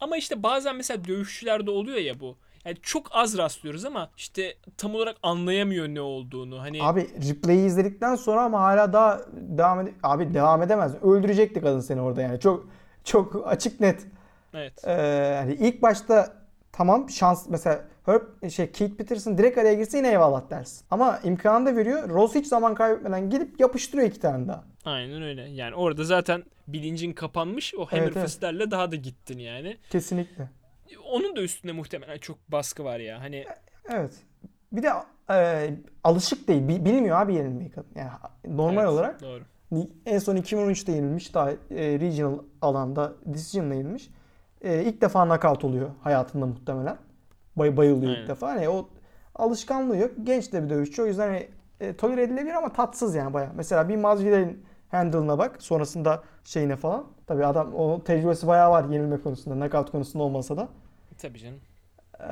Ama işte bazen mesela dövüşçülerde oluyor ya bu. Yani çok az rastlıyoruz ama işte tam olarak anlayamıyor ne olduğunu. Hani Abi replay'i izledikten sonra ama hala daha devam ede abi devam edemez. Öldürecekti kadın seni orada yani. Çok çok açık net. evet. Ee, hani ilk başta tamam şans mesela Herb şey Keith Peterson direkt araya girse yine eyvallah dersin. Ama imkanı da veriyor. Rose hiç zaman kaybetmeden gidip yapıştırıyor iki tane daha. Aynen öyle. Yani orada zaten bilincin kapanmış. O Evet, evet. daha da gittin yani. Kesinlikle. Onun da üstünde muhtemelen çok baskı var ya. Hani Evet. Bir de e, alışık değil. Bi- Bilmiyor abi yenilmeyi kadın. Yani normal evet, olarak Doğru. en son 2013'te yenilmiş. Daha e, regional alanda decision'la yenilmiş. E, ilk defa knockout oluyor hayatında muhtemelen. Bay bayılıyor Aynen. ilk defa. Hani o alışkanlığı yok. Genç de bir dövüşçü. O yüzden hani, e, tolere edilebilir ama tatsız yani baya. Mesela bir Masvidal'in handle'ına bak. Sonrasında şeyine falan. Tabii adam o tecrübesi bayağı var yenilme konusunda. Knockout konusunda olmasa da. Tabii canım. Ee,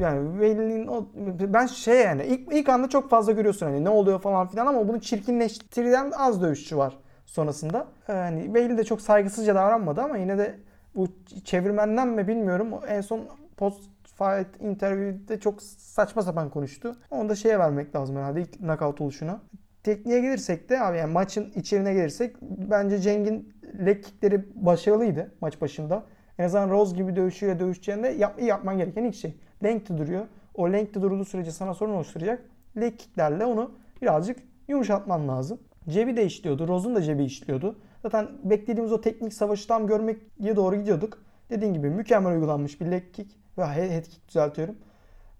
yani Whaley'nin o ben şey yani ilk, ilk anda çok fazla görüyorsun hani ne oluyor falan filan ama bunu çirkinleştiren az dövüşçü var sonrasında. Ee, Yani Whaley de çok saygısızca davranmadı ama yine de bu çevirmenden mi bilmiyorum en son post fight interview'de çok saçma sapan konuştu. Onu da şeye vermek lazım herhalde ilk knockout oluşuna. Tekniğe gelirsek de abi yani maçın içeriğine gelirsek bence Cenk'in leg kickleri başarılıydı maç başında. En azından Rose gibi dövüşüyle dövüşeceğinde yap, yapman gereken ilk şey. Length'i duruyor. O length'i durduğu sürece sana sorun oluşturacak. Leg kicklerle onu birazcık yumuşatman lazım. Cebi de işliyordu. Rose'un da cebi işliyordu. Zaten beklediğimiz o teknik savaşı tam görmeye doğru gidiyorduk. Dediğim gibi mükemmel uygulanmış bir leg kick ve head kick düzeltiyorum.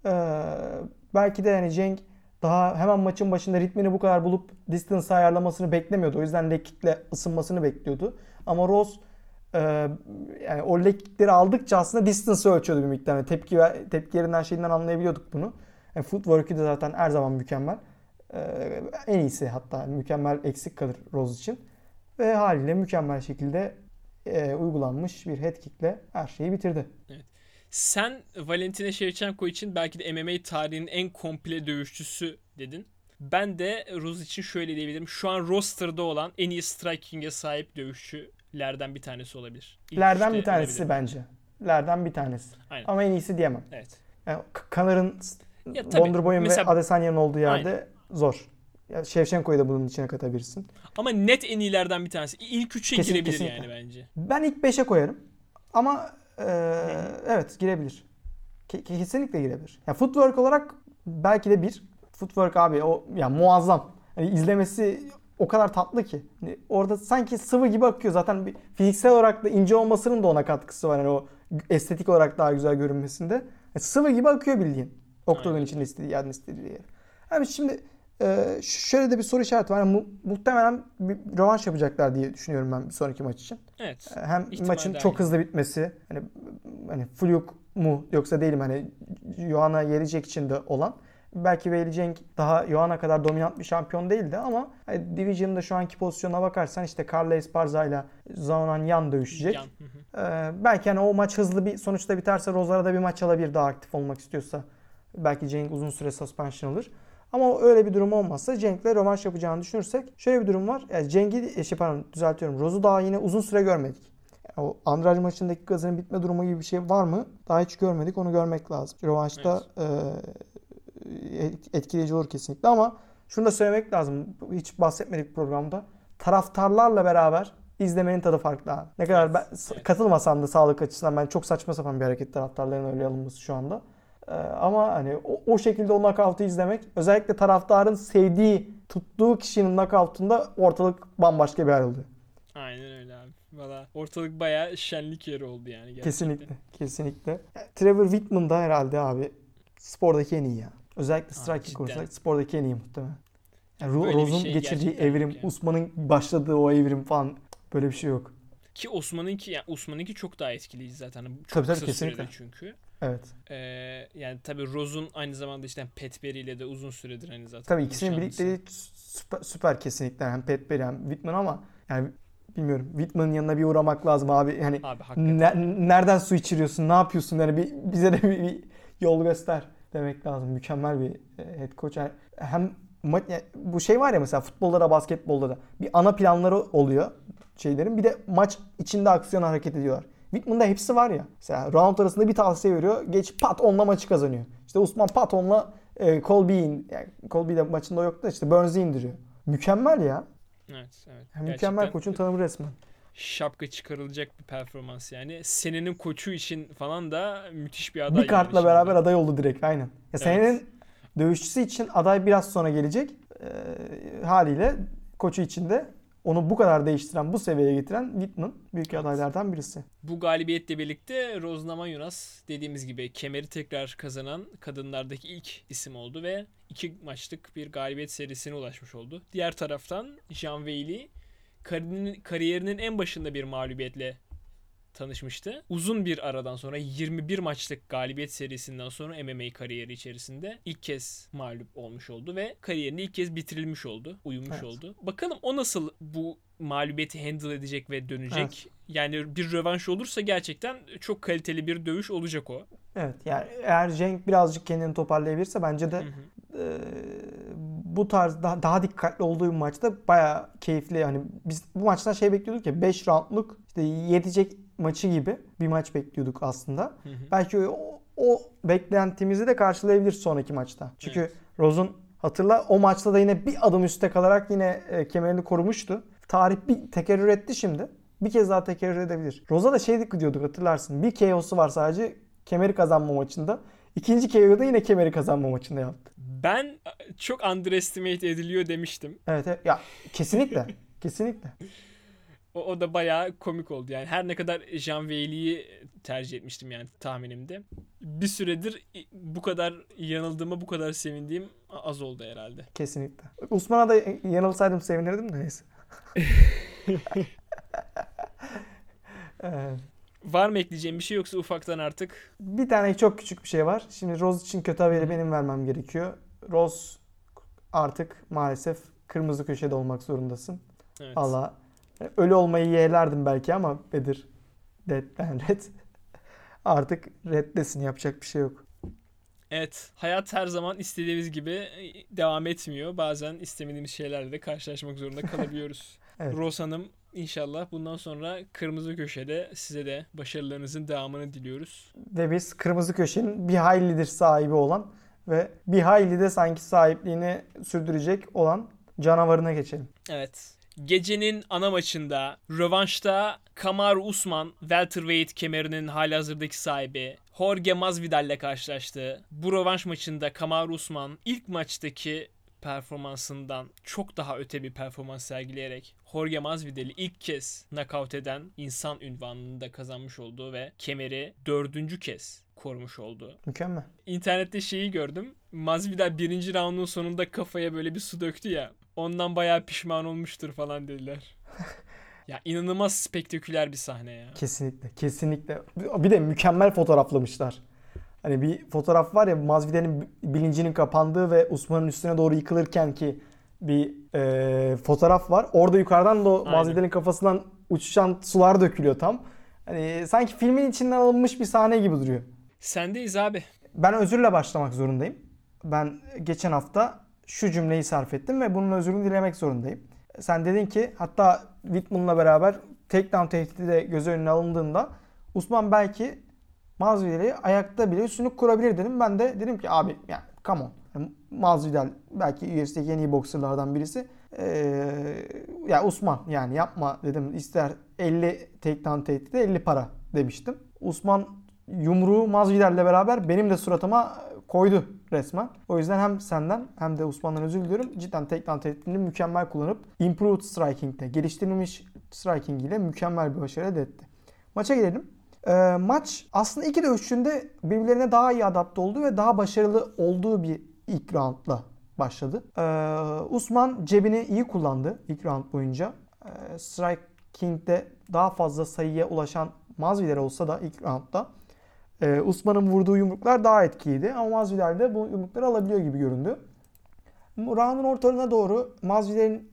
Ee, belki de yani Cenk daha hemen maçın başında ritmini bu kadar bulup distance ayarlamasını beklemiyordu. O yüzden leg kickle ısınmasını bekliyordu. Ama Rose e, yani o leg kickleri aldıkça aslında distance'ı ölçüyordu bir miktar. Yani tepki ve tepkilerinden şeyinden anlayabiliyorduk bunu. Yani footwork'ü de zaten her zaman mükemmel. Ee, en iyisi hatta mükemmel eksik kalır Rose için. Ve haliyle mükemmel şekilde e, uygulanmış bir head kickle her şeyi bitirdi. Sen Valentina Shevchenko için belki de MMA tarihinin en komple dövüşçüsü dedin. Ben de Rose için şöyle diyebilirim. Şu an roster'da olan en iyi striking'e sahip dövüşçülerden bir tanesi olabilir. İlk Lerden bir tanesi olabilir. bence. Lerden bir tanesi. Aynen. Ama en iyisi diyemem. Evet. Yani Connor'ın Ya Wonderboy'un ve Adesanya'nın olduğu yerde zor. Ya Shevchenko'yu da bunun içine katabilirsin. Ama net en iyilerden bir tanesi. İlk üçe Kesin- girebilir kesinlikle. yani bence. Ben ilk 5'e koyarım. Ama e, evet girebilir. Ke- kesinlikle girebilir. Ya footwork olarak belki de bir. Footwork abi o ya muazzam. Yani izlemesi o kadar tatlı ki. Hani orada sanki sıvı gibi akıyor. Zaten bir fiziksel olarak da ince olmasının da ona katkısı var. Yani o estetik olarak daha güzel görünmesinde. Yani sıvı gibi akıyor bildiğin. Oktagon içinde istediği yerden istediği yer. Abi şimdi e, şöyle de bir soru işareti var. Yani mu- muhtemelen bir rövanş yapacaklar diye düşünüyorum ben bir sonraki maç için. Evet. Hem İhtimal maçın çok hızlı bitmesi hani hani fluke mu yoksa değilim hani Joanna Jędrzejczyk için de olan belki Weili Cenk daha Joanna kadar dominant bir şampiyon değildi ama hani Division'da şu anki pozisyona bakarsan işte Carla Esparza ile Zaonan Yan dövüşecek. Yan. Ee, belki hani o maç hızlı bir sonuçta biterse Rozara da bir maç alabilir daha aktif olmak istiyorsa. Belki Cenk uzun süre suspension alır. Ama öyle bir durum olmazsa Cenk'le rövanş yapacağını düşünürsek şöyle bir durum var. Yani Cenk'i e, şey pardon düzeltiyorum. Roz'u daha yine uzun süre görmedik. Yani o Andrade maçındaki gazının bitme durumu gibi bir şey var mı? Daha hiç görmedik. Onu görmek lazım. Rövanşta e, etkileyici olur kesinlikle ama şunu da söylemek lazım. Hiç bahsetmedik programda. Taraftarlarla beraber izlemenin tadı farklı abi. Ne kadar Evet, ben evet. katılmasam da sağlık açısından ben çok saçma sapan bir hareket taraftarların öyle alınması şu anda. Ee, ama hani o, o şekilde o knockout'u izlemek özellikle taraftarın sevdiği, tuttuğu kişinin knockout'unda ortalık bambaşka bir hal oluyor. Aynen öyle abi. Valla ortalık bayağı şenlik yeri oldu yani gerçekten. Kesinlikle. Kesinlikle. Yani Trevor Whitman da herhalde abi spordaki en iyi ya. Özellikle striking konusunda spordaki en iyi muhtemelen. Yani Ro- Rose'un şey geçirdiği evrim, yani. Usman'ın başladığı o evrim falan böyle bir şey yok. Ki Osman'ınki yani Osman'ınki çok daha etkileyici zaten. Çok Tabii, tabii, kesinlikle. çünkü. Evet. Ee, yani tabii Rose'un aynı zamanda işte Pat Barry ile de uzun süredir hani zaten. Tabii ikisinin birlikte süper, süper kesinlikle hem Pat Barry hem Whitman ama yani bilmiyorum Whitman'ın yanına bir uğramak lazım abi. Yani Abi hakikaten. ne- nereden su içiriyorsun, ne yapıyorsun yani bir, bize de bir, bir yol göster demek lazım. Mükemmel bir e, head coach. Yani hem ma- bu şey var ya mesela futbolda da basketbolda da bir ana planları oluyor şeylerin. Bir de maç içinde aksiyon hareket ediyorlar. Whitman'da hepsi var ya. Mesela round arasında bir tavsiye veriyor. Geç pat onunla maçı kazanıyor. İşte Usman pat onunla e, Colby'yi in- yani Colby de maçında yok da işte Burns'i indiriyor. Mükemmel ya. Evet, evet. Yani mükemmel koçun tanımı resmen. şapka çıkarılacak bir performans yani. Senenin koçu için falan da müthiş bir aday. Bir kartla yani beraber aday oldu direkt aynen. Ya senenin dövüşçüsü için aday biraz sonra gelecek. Ee, haliyle koçu için de onu bu kadar değiştiren, bu seviyeye getiren Whitman büyük adaylardan birisi. Bu galibiyetle birlikte Rose Namajunas dediğimiz gibi kemeri tekrar kazanan kadınlardaki ilk isim oldu ve iki maçlık bir galibiyet serisine ulaşmış oldu. Diğer taraftan Jean kariyerinin, kariyerinin en başında bir mağlubiyetle tanışmıştı. Uzun bir aradan sonra 21 maçlık galibiyet serisinden sonra MMA kariyeri içerisinde ilk kez mağlup olmuş oldu ve kariyerini ilk kez bitirilmiş oldu, uyumuş Evet. oldu. Bakalım o nasıl bu mağlubiyeti handle edecek ve dönecek. Evet. Yani bir rövanş olursa gerçekten çok kaliteli bir dövüş olacak o. Evet yani eğer Cenk birazcık kendini toparlayabilirse bence de Hı hı. e, bu tarz daha, daha dikkatli olduğu bir maçta bayağı keyifli. Yani biz bu maçtan şey bekliyorduk ya 5 roundluk işte yetecek maçı gibi bir maç bekliyorduk aslında. Hı hı. Belki o, o beklentimizi de karşılayabilir sonraki maçta. Çünkü Evet. Rose'un hatırla o maçta da yine bir adım üste kalarak yine e, kemerini korumuştu. Tarih bir tekerrür etti şimdi. Bir kez daha tekerrür edebilir. Rose'a da şey diyorduk hatırlarsın. Bir KO'su var sadece kemeri kazanma maçında. İkinci KO'da yine kemeri kazanma maçında yaptı. Ben çok underestimate ediliyor demiştim. Evet, evet. ya kesinlikle. kesinlikle. O, o da bayağı komik oldu. Yani her ne kadar Jean Weili'yi tercih etmiştim yani tahminimde. Bir süredir bu kadar yanıldığıma bu kadar sevindiğim az oldu herhalde. Kesinlikle. Usman'a da yanılsaydım sevinirdim de neyse. Evet. Var mı ekleyeceğim bir şey yoksa ufaktan artık Bir tane çok küçük bir şey var. Şimdi Rose için kötü haberi benim vermem gerekiyor. Rose artık maalesef kırmızı köşede olmak zorundasın. evet. Allah ölü olmayı yeğlerdim belki ama Bedir Dead'den red. Artık reddesin yapacak bir şey yok. Evet, hayat her zaman istediğimiz gibi devam etmiyor. Bazen istemediğimiz şeylerle de karşılaşmak zorunda kalabiliyoruz. Evet. Rose Hanım inşallah bundan sonra kırmızı köşede size de başarılarınızın devamını diliyoruz. Ve biz kırmızı köşenin bir haylidir sahibi olan ve bir hayli de sanki sahipliğini sürdürecek olan canavarına geçelim. Evet. Gecenin ana maçında rövanşta Kamaru Usman welterweight kemerinin halihazırdaki sahibi Jorge Masvidal ile karşılaştı. Bu rövanş maçında Kamaru Usman ilk maçtaki performansından çok daha öte bir performans sergileyerek Jorge Masvidal'i ilk kez knockout eden insan ünvanını da kazanmış oldu ve kemeri dördüncü kez korumuş oldu. Mükemmel. İnternette şeyi gördüm. Masvidal birinci roundun sonunda kafaya böyle bir su döktü ya. Ondan bayağı pişman olmuştur falan dediler. ya inanılmaz spektaküler bir sahne ya. Kesinlikle. Kesinlikle. Bir de mükemmel fotoğraflamışlar. Hani bir fotoğraf var ya Masvidal'in bilincinin kapandığı ve Usman'ın üstüne doğru yıkılırken ki bir e, fotoğraf var. Orada yukarıdan da. Masvidal'in kafasından uçuşan sular dökülüyor tam. Hani sanki filmin içinden alınmış bir sahne gibi duruyor. Sendeyiz abi. Ben özürle başlamak zorundayım. Ben geçen hafta şu cümleyi sarf ettim ve bunun özrünü dilemek zorundayım. Sen dedin ki hatta Whitman'la beraber takedown tehdidi de göz önüne alındığında Usman belki Masvidal'i ayakta bile üstünlük kurabilir dedim. Ben de dedim ki abi yani come on. Masvidal belki UFC'deki en iyi boksörlerden birisi. Ee, ya Usman yani yapma dedim. İster 50 takedown tehdidi 50 para demiştim. Usman yumruğu Masvidal'le beraber benim de suratıma koydu resmen. O yüzden hem senden hem de Osman'dan özür diliyorum. Cidden takedown tehditini mükemmel kullanıp improved striking'de geliştirilmiş striking ile mükemmel bir başarı elde etti. Maça gelelim. Ee, maç aslında iki dövüşçünde birbirlerine daha iyi adapte olduğu ve daha başarılı olduğu bir ilk roundla başladı. Ee, Usman cebini iyi kullandı ilk round boyunca. Ee, striking'de daha fazla sayıya ulaşan Masvidal olsa da ilk roundda ee, Usman'ın vurduğu yumruklar daha etkiliydi ama Masvidal de bu yumrukları alabiliyor gibi göründü. Round'un ortalarına doğru Masvidal'in e,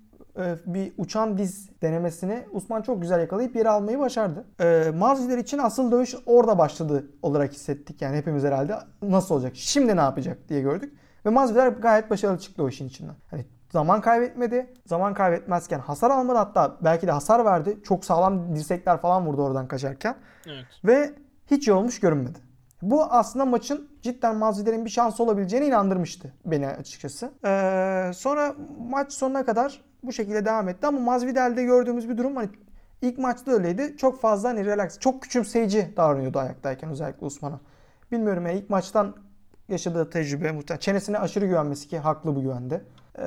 bir uçan diz denemesini Usman çok güzel yakalayıp yere almayı başardı. E, Masvidal için asıl dövüş orada başladı olarak hissettik yani hepimiz herhalde. Nasıl olacak? Şimdi ne yapacak diye gördük. Ve Masvidal gayet başarılı çıktı o işin içinden. Hani zaman kaybetmedi. Zaman kaybetmezken hasar almadı hatta belki de hasar verdi. Çok sağlam dirsekler falan vurdu oradan kaçarken. Evet. Ve hiç yorulmuş görünmedi. Bu aslında maçın cidden Masvidal'in bir şansı olabileceğine inandırmıştı beni açıkçası. Ee, sonra maç sonuna kadar bu şekilde devam etti ama Masvidal'de gördüğümüz bir durum hani ilk maçta öyleydi. Çok fazla hani relax, çok küçümseyici davranıyordu ayaktayken özellikle Usman'a. Bilmiyorum ya ilk maçtan yaşadığı tecrübe muhtemelen çenesine aşırı güvenmesi ki haklı bu güvende. Ee,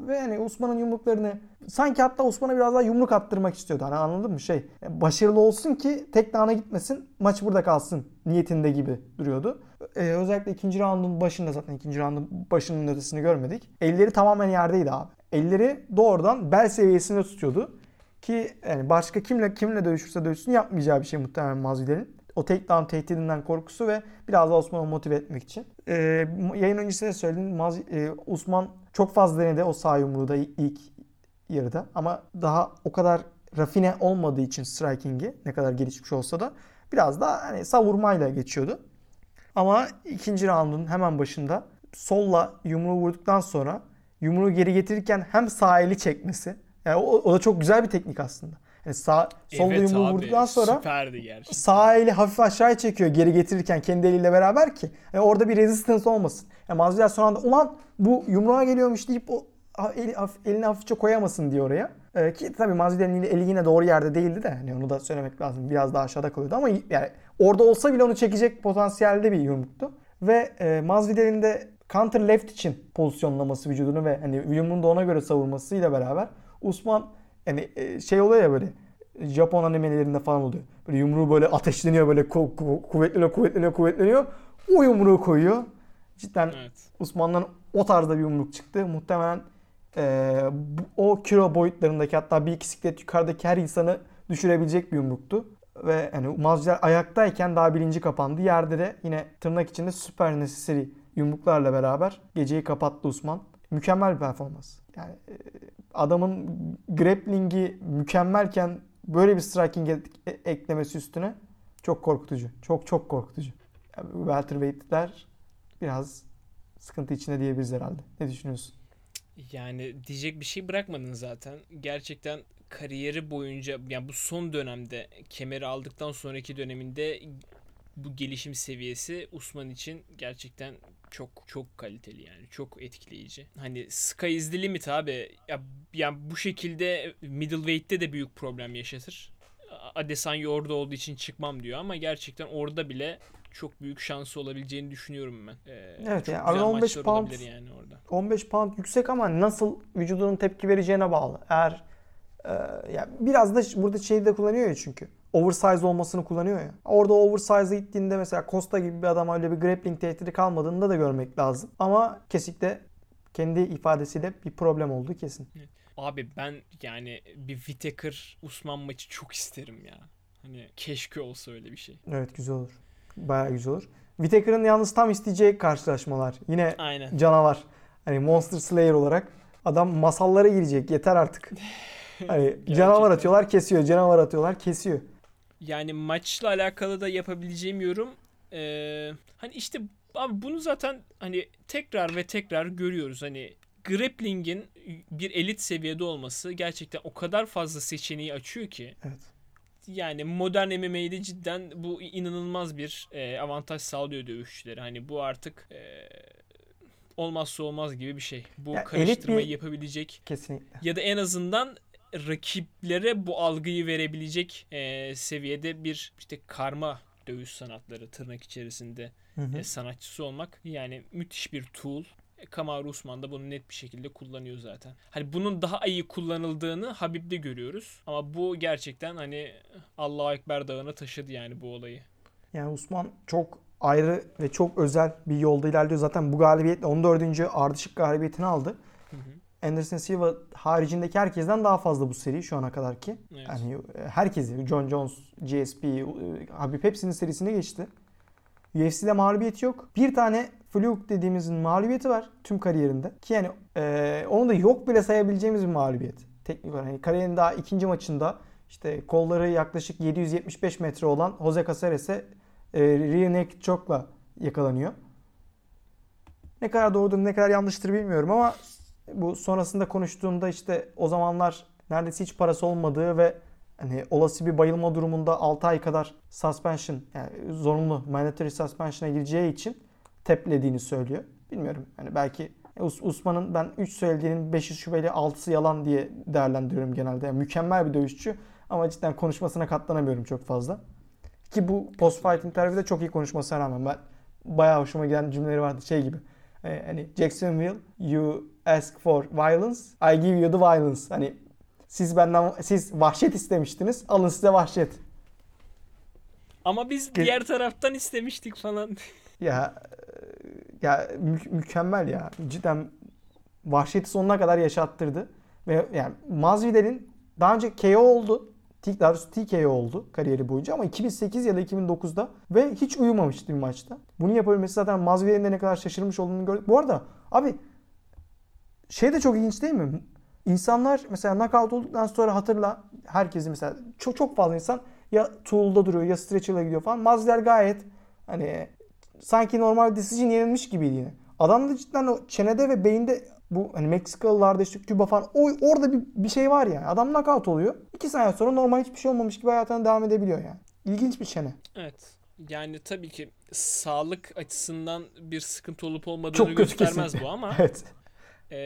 ve hani Osman'ın yumruklarını sanki hatta Osman'a biraz daha yumruk attırmak istiyordu. Hani anladın mı? Şey başarılı olsun ki tek dağına gitmesin maç burada kalsın niyetinde gibi duruyordu. Ee, özellikle ikinci roundun başında zaten ikinci roundun başının ötesini görmedik. Elleri tamamen yerdeydi abi. Elleri doğrudan bel seviyesinde tutuyordu. Ki yani başka kimle kimle dövüşürse dövüşsün yapmayacağı bir şey muhtemelen Masvidal'in o takedown tehdidinden korkusu ve biraz da Osman'ı motive etmek için. Ee, yayın öncesinde de söyledim. Maz, e, Osman çok fazla denedi o sağ yumruğu da ilk yarıda. Ama daha o kadar rafine olmadığı için striking'i ne kadar gelişmiş olsa da biraz daha hani savurmayla geçiyordu. Ama ikinci roundun hemen başında solla yumruğu vurduktan sonra yumruğu geri getirirken hem sağ eli çekmesi. Yani o, o da çok güzel bir teknik aslında. Yani sağ solda evet yumruğu abi, vurduktan sonra sağ eli hafif aşağıya çekiyor geri getirirken kendi eliyle beraber ki yani orada bir resistance olmasın. Yani Masvidal son anda ulan bu yumruğa geliyormuş deyip o eli, elini hafifçe koyamasın diye oraya. Ee, ki tabii Masvidal'in eli yine doğru yerde değildi de hani onu da söylemek lazım. Biraz daha aşağıda kalıyordu ama yani orada olsa bile onu çekecek potansiyelde bir yumruktu. Ve e, Masvidal'in de counter left için pozisyonlaması vücudunu ve hani yumruğunu da ona göre savurmasıyla beraber Usman yani e, şey oluyor ya böyle Japon animelerinde falan oluyor. Böyle yumruğu böyle ateşleniyor böyle ku- ku- kuvvetleniyor kuvvetleniyor kuvvetleniyor. O yumruğu koyuyor. Cidden Evet. Usman'dan o tarzda bir yumruk çıktı. Muhtemelen e, o kilo boyutlarındaki hatta bir iki siklet yukarıdaki her insanı düşürebilecek bir yumruktu. Ve hani Masvidal ayaktayken daha bilinci kapandı. Yerde de yine tırnak içinde süper necessary yumruklarla beraber geceyi kapattı Usman. Mükemmel bir performans. Yani e, adamın grappling'i mükemmelken böyle bir striking e- eklemesi üstüne çok korkutucu. Çok çok korkutucu. Yani welterweight'ler biraz sıkıntı içinde diyebiliriz herhalde. Ne düşünüyorsun? Yani diyecek bir şey bırakmadın zaten. Gerçekten kariyeri boyunca yani bu son dönemde kemeri aldıktan sonraki döneminde bu gelişim seviyesi Usman için gerçekten çok çok kaliteli yani çok etkileyici. Hani sky is the limit abi. Ya yani bu şekilde middleweight'te de büyük problem yaşatır. Adesanya orada olduğu için çıkmam diyor ama gerçekten orada bile çok büyük şansı olabileceğini düşünüyorum ben. Ee, Evet, yani güzel 15 maçlar pound- yani orada. 15 pound yüksek ama nasıl vücudunun tepki vereceğine bağlı. Eğer e, ya biraz da burada şeyi de kullanıyor ya çünkü. Oversize olmasını kullanıyor ya. Orada oversize'a gittiğinde mesela Costa gibi bir adam öyle bir grappling tehdidi kalmadığında da görmek lazım. Ama kesinlikle kendi ifadesiyle bir problem olduğu kesin. Abi ben yani bir Whittaker Usman maçı çok isterim ya. Hani keşke olsa öyle bir şey. Evet güzel olur. Bayağı güzel olur. Whittaker'ın yalnız tam isteyeceği karşılaşmalar. Yine Aynen. canavar. Hani Monster Slayer olarak adam masallara girecek. Yeter artık. Hani canavar atıyorlar kesiyor. Canavar atıyorlar kesiyor. Yani maçla alakalı da yapabileceğim yorum eee, hani işte abi bunu zaten hani tekrar ve tekrar görüyoruz. Hani grappling'in bir elit seviyede olması gerçekten o kadar fazla seçeneği açıyor ki. Evet. Yani modern MMA'de cidden bu inanılmaz bir e, avantaj sağlıyor dövüşçülere. Hani bu artık e, olmazsa olmaz gibi bir şey. Bu Ya karıştırmayı bir- yapabilecek Kesinlikle. ya da en azından rakiplere bu algıyı verebilecek e, seviyede bir işte karma dövüş sanatları tırnak içerisinde Hı hı. e, sanatçısı olmak yani müthiş bir tool. E, Kamaru Usman da bunu net bir şekilde kullanıyor zaten. Hani bunun daha iyi kullanıldığını Habib'de görüyoruz. Ama bu gerçekten hani Allahu Ekber dağına taşıdı yani bu olayı. Yani Osman çok ayrı ve çok özel bir yolda ilerliyor. Zaten bu galibiyetle 14. ardışık galibiyetini aldı. Hı hı. Anderson Silva haricindeki herkesten daha fazla bu seri şu ana kadar ki. Evet. Yani e, herkesi, John Jones, GSP, e, Habib hepsinin serisine geçti. UFC'de mağlubiyeti yok. Bir tane fluke dediğimizin mağlubiyeti var tüm kariyerinde. Ki yani e, onu da yok bile sayabileceğimiz bir mağlubiyet. Teknik olarak. Yani kariyerin daha ikinci maçında işte kolları yaklaşık 775 metre olan Jose Caceres'e e, rear naked choke'la yakalanıyor. Ne kadar doğrudur ne kadar yanlıştır bilmiyorum ama bu sonrasında konuştuğumda işte o zamanlar neredeyse hiç parası olmadığı ve hani olası bir bayılma durumunda 6 ay kadar suspension yani zorunlu mandatory suspension'a gireceği için teplediğini söylüyor. Bilmiyorum. Hani belki Us- Usman'ın ben 3 söylediğinin 5'i şüpheli 6'sı yalan diye değerlendiriyorum genelde. Yani mükemmel bir dövüşçü ama cidden konuşmasına katlanamıyorum çok fazla. Ki bu post fight interview'de çok iyi konuşmasına rağmen ben bayağı hoşuma giden cümleleri vardı. Şey gibi. e, Hani Jacksonville you ask for violence I give you the violence. Hani siz benden siz vahşet istemiştiniz. Alın size vahşet. Ama biz diğer taraftan istemiştik falan. Ya ya mü- mükemmel ya. Cidden vahşeti sonuna kadar yaşattırdı. Ve yani Masvidal'in daha önce KO oldu. Daha doğrusu TKO oldu kariyeri boyunca ama 2008 ya da 2009'da ve hiç uyumamıştı bir maçta. Bunu yapabilmesi zaten Masvidal'in de ne kadar şaşırmış olduğunu gördük. Bu arada abi şey de çok ilginç değil mi? İnsanlar mesela knockout olduktan sonra hatırla herkesi mesela çok çok fazla insan ya tool'da duruyor ya stretcher'la gidiyor falan. Masvidal gayet hani sanki normal decision yenilmiş gibiydi yine. Adam da cidden o çenede ve beyinde bu hani Meksikalılarda işte Küba falan o, orada bir, bir şey var yani. Adam knockout oluyor. İki saniye sonra normal hiçbir şey olmamış gibi hayatına devam edebiliyor yani. İlginç bir çene. Evet. Yani tabii ki sağlık açısından bir sıkıntı olup olmadığını Çok göstermez kesinlikle. bu ama Evet. E,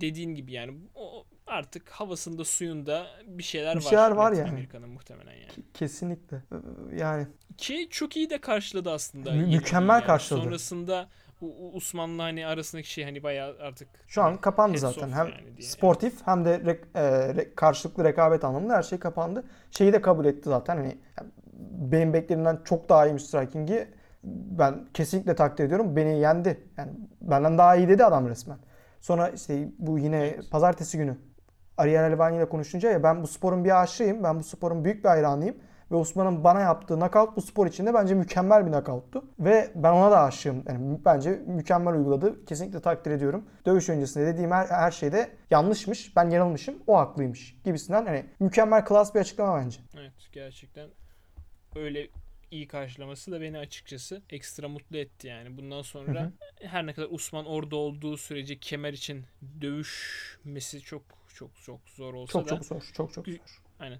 dediğin gibi yani o artık havasında suyunda bir şeyler Bir var. şeyler var Latin yani. Amerika'nın muhtemelen yani. Kesinlikle. Ee, Yani Ki çok iyi de karşıladı aslında. Mü- mükemmel karşıladı. Sonrasında Usman'la hani arasındaki şey hani bayağı artık şu an kapandı zaten. Hem yani diye. sportif hem de rek- e, re- karşılıklı rekabet anlamında her şey kapandı. Şeyi de kabul etti zaten. Hani yani benim beklediğimden çok daha iyiymiş striking'i. Ben kesinlikle takdir ediyorum. Beni yendi. Yani benden daha iyi dedi adam resmen. Sonra işte bu yine Evet. pazartesi günü Ariel Helvani ile konuşunca ya ben bu sporun bir aşığıyım. Ben bu sporun büyük bir hayranıyım. Ve Osman'ın bana yaptığı knockout bu spor içinde bence mükemmel bir knockouttu. Ve ben ona da aşığım. Yani bence mükemmel uyguladı. Kesinlikle takdir ediyorum. Dövüş öncesinde dediğim her, her şeyde yanlışmış. Ben yanılmışım. O haklıymış gibisinden. Hani mükemmel klas bir açıklama bence. Evet gerçekten öyle iyi karşılaması da beni açıkçası ekstra mutlu etti yani. Bundan sonra Hı hı. her ne kadar Usman orada olduğu sürece kemer için dövüşmesi çok çok çok zor olsa Çok da çok zor. Çok çok zor. aynen.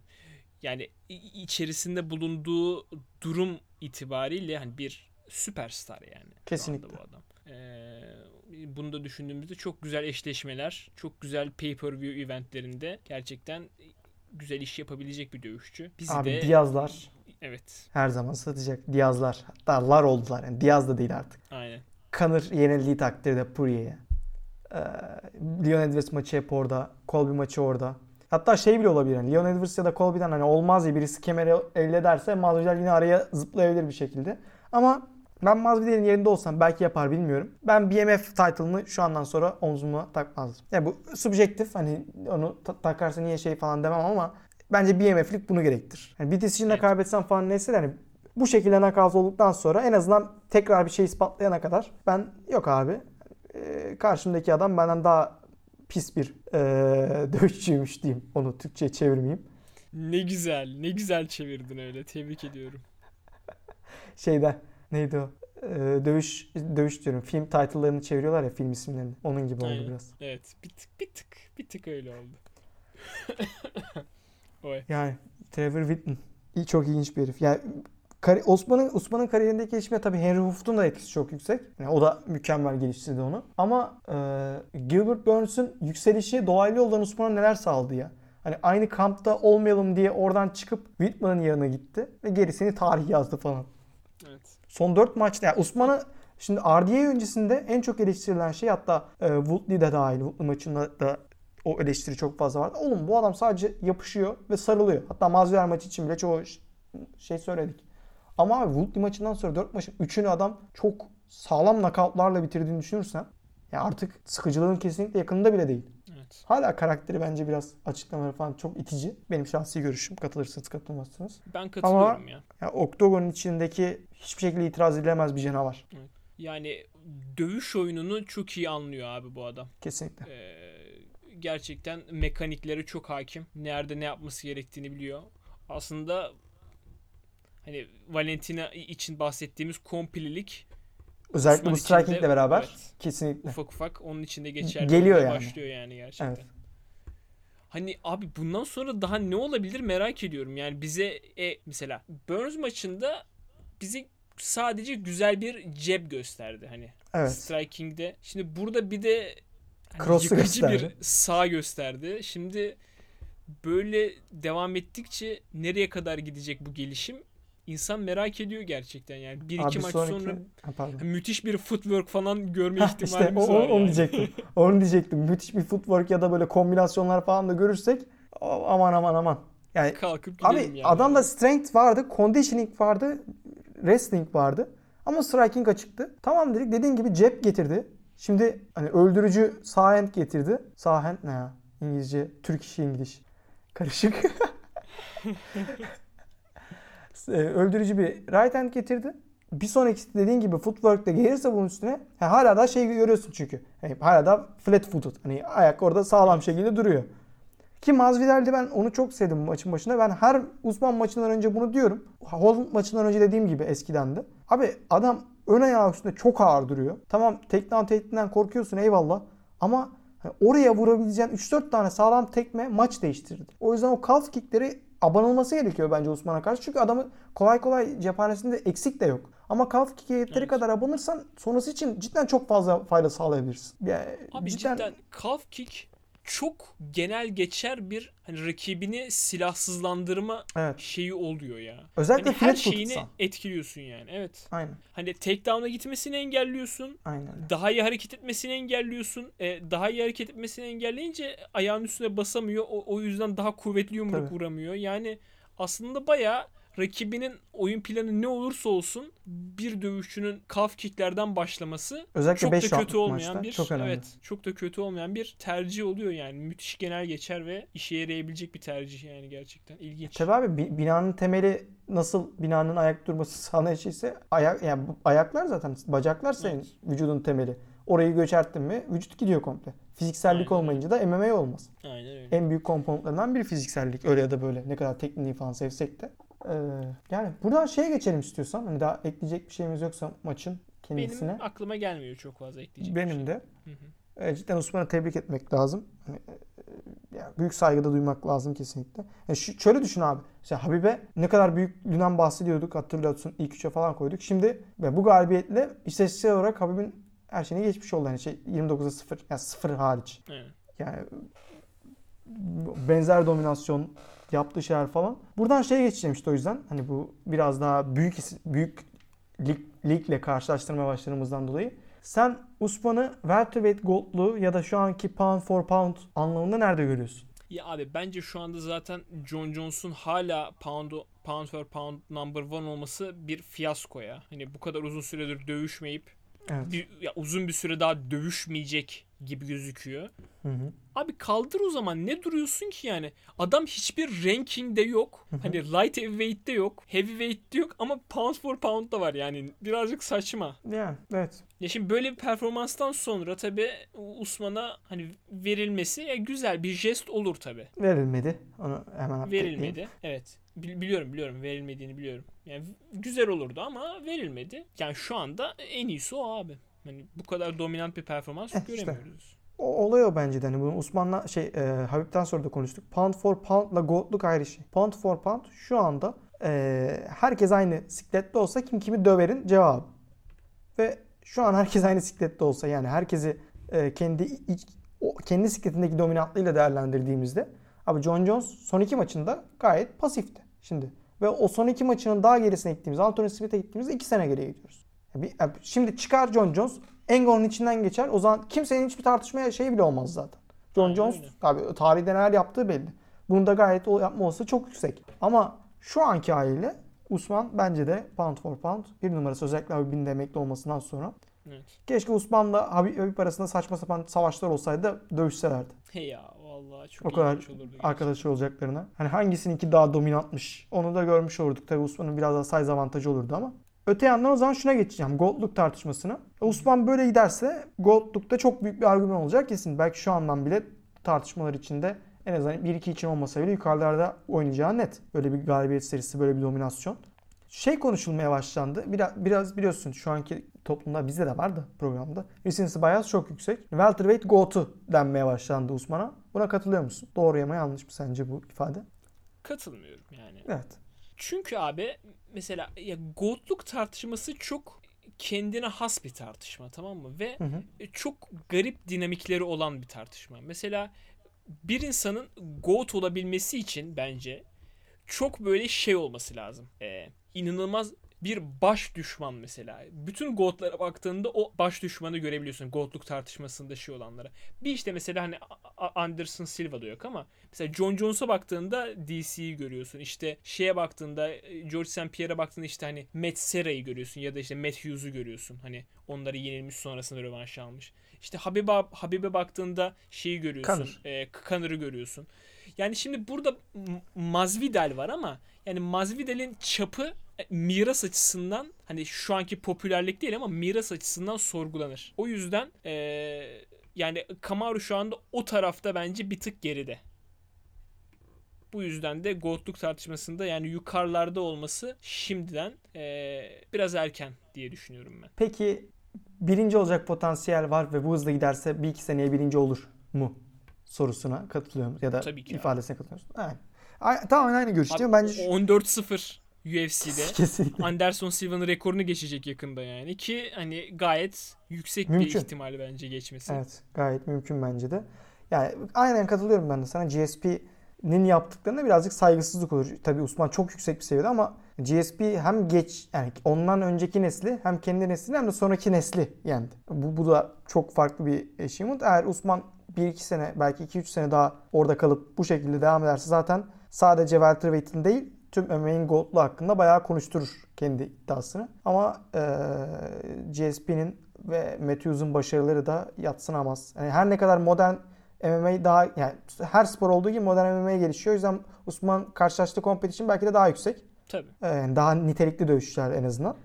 Yani içerisinde bulunduğu durum itibariyle hani bir süperstar yani. Kesinlikle. bu adam. Ee, bunu da düşündüğümüzde çok güzel eşleşmeler, çok güzel pay-per-view eventlerinde gerçekten güzel iş yapabilecek bir dövüşçü. Bizi Abi de Diazlar evet her zaman satacak. Diazlar. Hatta lar oldular. Yani Diaz da değil artık. aynen. Kanır yenildiği takdirde Poirier'e. Ee, Leon Edwards maçı hep orada. Colby maçı orada. Hatta şey bile olabilir. Yani Leon Edwards ya da Colby'den hani olmaz ya birisi kemeri elde ederse Masvidal yine araya zıplayabilir bir şekilde. Ama ben Masvidal'in yerinde olsam belki yapar bilmiyorum. Ben BMF title'ını şu andan sonra omzuma takmazdım. Ya bu subjektif hani onu ta- takarsa niye şey falan demem ama bence BMF'lik bunu gerektir. Yani bir decision'da kaybetsem falan neyse de hani bu şekilde knockout olduktan sonra en azından tekrar bir şey ispatlayana kadar ben yok abi e, karşımdaki adam benden daha pis bir e, dövüşçüymüş diyeyim. Onu Türkçe'ye çevirmeyeyim. Ne güzel, ne güzel çevirdin öyle. Tebrik ediyorum. Şeyde neydi o? E, dövüş dövüş diyorum. Film title'larını çeviriyorlar ya film isimlerini. Onun gibi oldu Aynen. biraz. Evet, bir tık bir tık bir tık öyle oldu. Oy. Yani Trevor Whitman iyi çok ilginç bir herif. Yani kari- Osman'ın Osman'ın kariyerindeki gelişme tabii Henry Hooft'un da etkisi çok yüksek. Yani o da mükemmel geliştirdi onu. Ama e, Gilbert Burns'ün yükselişi dolaylı yoldan Osman'a neler sağladı ya. Hani aynı kampta olmayalım diye oradan çıkıp Whitman'ın yanına gitti ve gerisini tarih yazdı falan. Evet. Son 4 maçta yani Usman'ı şimdi RDA öncesinde en çok eleştirilen şey hatta e, Woodley'de dahil Woodley maçında da o eleştiri çok fazla vardı. Oğlum bu adam sadece yapışıyor ve sarılıyor. Hatta Masvidal maçı için bile çoğu şey söyledik. Ama abi Woodley maçından sonra 4 maçın 3'ünü adam çok sağlam nakavtlarla bitirdiğini düşünürsen ya artık sıkıcılığın kesinlikle yakınında bile değil. Evet. Hala karakteri bence biraz açıklamaları falan çok itici. Benim şahsi görüşüm. Katılırsınız katılmazsınız. Ben katılıyorum ya. Ya Oktogon'un içindeki hiçbir şekilde itiraz edilemez bir canavar. Yani dövüş oyununu çok iyi anlıyor abi bu adam. Kesinlikle. Ee, gerçekten mekaniklere çok hakim. Nerede ne yapması gerektiğini biliyor. Aslında hani Valentina için bahsettiğimiz komplilik Özellikle Osman bu strikingle beraber evet. kesinlikle. ufak ufak onun içinde geçerli Geliyor yani. başlıyor yani gerçekten. Evet. Hani abi bundan sonra daha ne olabilir merak ediyorum. Yani bize e, mesela Burns maçında bizi sadece güzel bir cep gösterdi hani. Evet. Striking'de. Şimdi burada bir de Cross'u yıkıcı bir gösterdi. sağ gösterdi. Şimdi böyle devam ettikçe nereye kadar gidecek bu gelişim? İnsan merak ediyor gerçekten yani. Bir iki Abi maç sonraki... sonra Ha, müthiş bir footwork falan görme işte ihtimalimiz o- var. onu yani. diyecektim. Onu diyecektim. Müthiş bir footwork ya da böyle kombinasyonlar falan da görürsek aman aman aman. Yani Kalkıp Abi yani. adamda strength vardı, conditioning vardı, wrestling vardı. Ama striking açıktı. Tamam dedik dediğin gibi cep getirdi. Şimdi hani öldürücü sağ hand getirdi. Sağ hand ne ya? İngilizce, Türk işi İngiliz. Karışık. Ee, öldürücü bir right hand getirdi. Bir sonraki dediğin gibi footwork de gelirse bunun üstüne ha, hala da şey görüyorsun çünkü. Hani hala da flat footed. Hani ayak orada sağlam şekilde duruyor. Ki Masvidal'de ben onu çok sevdim maçın başında. Ben her Usman maçından önce bunu diyorum. Holland maçından önce dediğim gibi eskiden de. Abi adam ön ayağı üstünde çok ağır duruyor. Tamam takedown tehdidinden korkuyorsun eyvallah. Ama hani oraya vurabileceğin 3-4 tane sağlam tekme maç değiştirdi. O yüzden o calf kickleri abanılması gerekiyor bence Usman'a karşı. Çünkü adamı kolay kolay cephanesinde eksik de yok. Ama calf kick'e yeteri Evet. kadar abanırsan sonrası için cidden çok fazla fayda sağlayabilirsin. Yani Abi cidden, calf kick çok genel geçer bir hani rakibini silahsızlandırma Evet. şeyi oluyor ya. Özellikle Hani her şeyini footed'san. etkiliyorsun yani. Evet. Aynen. Hani takedown'a gitmesini engelliyorsun. Aynen. Daha iyi hareket etmesini engelliyorsun. E, daha iyi hareket etmesini engelleyince ayağın üstüne basamıyor. O, o yüzden daha kuvvetli yumruk Tabii. vuramıyor. Yani aslında bayağı rakibinin oyun planı ne olursa olsun bir dövüşçünün calf kicklerden başlaması Özellikle çok 5 da kötü olmayan maçta bir çok önemli. evet çok da kötü olmayan bir tercih oluyor yani müthiş genel geçer ve işe yarayabilecek bir tercih yani gerçekten ilginç. Tabii abi bi- binanın temeli nasıl binanın ayak durması sağlayan şeyse ayak yani ayaklar zaten bacaklar senin Evet. vücudun temeli. Orayı göçerttin mi vücut gidiyor komple. Fiziksellik Aynen olmayınca da MMA olmaz. Aynen öyle. En büyük komponentlerden biri fiziksellik. Öyle ya da böyle ne kadar tekniği falan sevsek de. Ee, yani buradan şeye geçelim istiyorsan. Hani daha ekleyecek bir şeyimiz yoksa maçın kendisine. Benim aklıma gelmiyor çok fazla ekleyecek. Benim, şey. de. Hı hı. E, cidden Osman'ı tebrik etmek lazım. Hani, e, yani büyük saygıda duymak lazım kesinlikle. Yani şu, şöyle düşün abi. İşte Habibe ne kadar büyüklüğünden bahsediyorduk hatırlıyorsun. ilk üçe falan koyduk. Şimdi ve bu galibiyetle istatistiksel olarak Habib'in her şeyine geçmiş oldu. Yani şey 29'a 0 yani 0 hariç. Aynen. Yani benzer dominasyon yaptığı şeyler falan. Buradan şeye geçeceğim işte o yüzden. Hani bu biraz daha büyük büyük lig, ligle karşılaştırma başlarımızdan dolayı. Sen Usman'ı welterweight gold'lu ya da şu anki pound for pound anlamında nerede görüyorsun? Ya abi bence şu anda zaten John Jones'un hala pound, pound for pound number one olması bir fiyasko ya. Hani bu kadar uzun süredir dövüşmeyip Evet. bir, ya uzun bir süre daha dövüşmeyecek gibi gözüküyor. Hı hı. Abi kaldır o zaman ne duruyorsun ki yani? Adam hiçbir rankingde yok. Hani light heavyweight'te yok. Heavyweight'te yok ama pound for pound'da var yani. Birazcık saçma. Yani evet. Ya şimdi böyle bir performanstan sonra tabii Usman'a hani verilmesi ya güzel bir jest olur tabii. Verilmedi. Onu hemen. Verilmedi. Evet. Bil- biliyorum biliyorum verilmediğini biliyorum. Yani güzel olurdu ama verilmedi. Yani şu anda en iyisi o abi. Hani bu kadar dominant bir performans Eh, işte. göremiyoruz. O oluyor bence de. Hani bunu Usman'la şey e, Habib'den sonra da konuştuk. Pound for pound'la gold'luk ayrı şey. Pound for pound şu anda e, herkes aynı siklette olsa kim kimi döverin cevabı. Ve şu an herkes aynı siklette olsa yani herkesi e, kendi iç- o, kendi sikletindeki dominantlığıyla değerlendirdiğimizde abi John Jones son iki maçında gayet pasifti. Şimdi Ve o son iki maçının daha gerisine gittiğimiz, Anthony Smith'e gittiğimizde iki sene geriye gidiyoruz. Şimdi çıkar John Jones, Engon'un içinden geçer. O zaman kimsenin hiçbir tartışmaya şeyi bile olmaz zaten. John Aynen Jones öyle. abi tarihte neler yaptığı belli. Bunu da gayet o yapma olsa çok yüksek. Ama şu anki haliyle Usman bence de pound for pound bir numarası özellikle Habib'in de emekli olmasından sonra. Evet. Keşke Usman'la Habib, Habib arasında saçma sapan savaşlar olsaydı da dövüşselerdi. Hey ya vallahi çok O kadar arkadaşı olacaklarına. Hani hangisininki daha dominantmış onu da görmüş olurduk. Tabii Usman'ın biraz daha size avantajı olurdu ama. Öte yandan o zaman şuna geçeceğim. Gold'luk tartışmasına. Usman böyle giderse Gold'lukta çok büyük bir argüman olacak kesin. Belki şu andan bile tartışmalar içinde en azından 1-2 için olmasa bile yukarılarda oynayacağı net. Böyle bir galibiyet serisi, böyle bir dominasyon. Şey konuşulmaya başlandı. Biraz, biraz biliyorsun şu anki toplumda bizde de vardı programda. Recency bias çok yüksek. Welterweight GOAT'u denmeye başlandı Usman'a. Buna katılıyor musun? Doğru ya mı yanlış mı sence bu ifade? Katılmıyorum yani. Evet. Çünkü abi mesela ya goatluk tartışması çok kendine has bir tartışma tamam mı? Ve Hı hı. çok garip dinamikleri olan bir tartışma. Mesela bir insanın GOAT olabilmesi için bence çok böyle şey olması lazım. Ee, inanılmaz bir baş düşman mesela. Bütün GOAT'lara baktığında o baş düşmanı görebiliyorsun. GOAT'luk tartışmasında şey olanlara. Bir işte mesela hani Anderson Silva'da yok ama mesela John Jones'a baktığında DC'yi görüyorsun. İşte şeye baktığında e, George St. Pierre'e baktığında işte hani Matt Serra'yı görüyorsun ya da işte Matt Hughes'u görüyorsun. Hani onları yenilmiş sonrasında rövanş almış. İşte Habib'e Habib'e baktığında şeyi görüyorsun. Conor. E, Connor'ı görüyorsun. Yani şimdi burada M- Masvidal var ama yani Masvidal'in çapı e, miras açısından hani şu anki popülerlik değil ama miras açısından sorgulanır. O yüzden e, yani Kamaru şu anda o tarafta bence bir tık geride. Bu yüzden de GOAT'luk tartışmasında yani yukarılarda olması şimdiden e, biraz erken diye düşünüyorum ben. Peki birinci olacak potansiyel var ve bu hızla giderse bir iki seneye birinci olur mu? Sorusuna katılıyor musun? Ya da Tabii ki abi. ifadesine katılıyor musun? Evet. Ay- Tamamen aynı görüşteyim. Abi, Bence 14-0 UFC'de. kesinlikle. Anderson Silva'nın rekorunu geçecek yakında yani ki hani gayet yüksek Mümkün. bir ihtimal bence geçmesi. Evet gayet mümkün bence de. Yani aynen katılıyorum ben de sana. GSP'nin yaptıklarına birazcık saygısızlık olur. Tabii Usman çok yüksek bir seviyede ama GSP hem geç yani ondan önceki nesli hem kendi neslini hem de sonraki nesli yendi. Bu, bu da çok farklı bir achievement. Eğer Usman 1-2 sene belki 2-3 sene daha orada kalıp bu şekilde devam ederse zaten sadece welterweight'in değil tüm MMA'in gold'lu hakkında bayağı konuşturur kendi iddiasını. Ama eee GSP'nin ve Matthews'un başarıları da yatsınamaz. Yani her ne kadar modern MMA daha yani her spor olduğu gibi modern MMA gelişiyor. O yüzden Usman karşılaştığı competition belki de daha yüksek. Tabii. Yani daha nitelikli dövüşçüler en azından.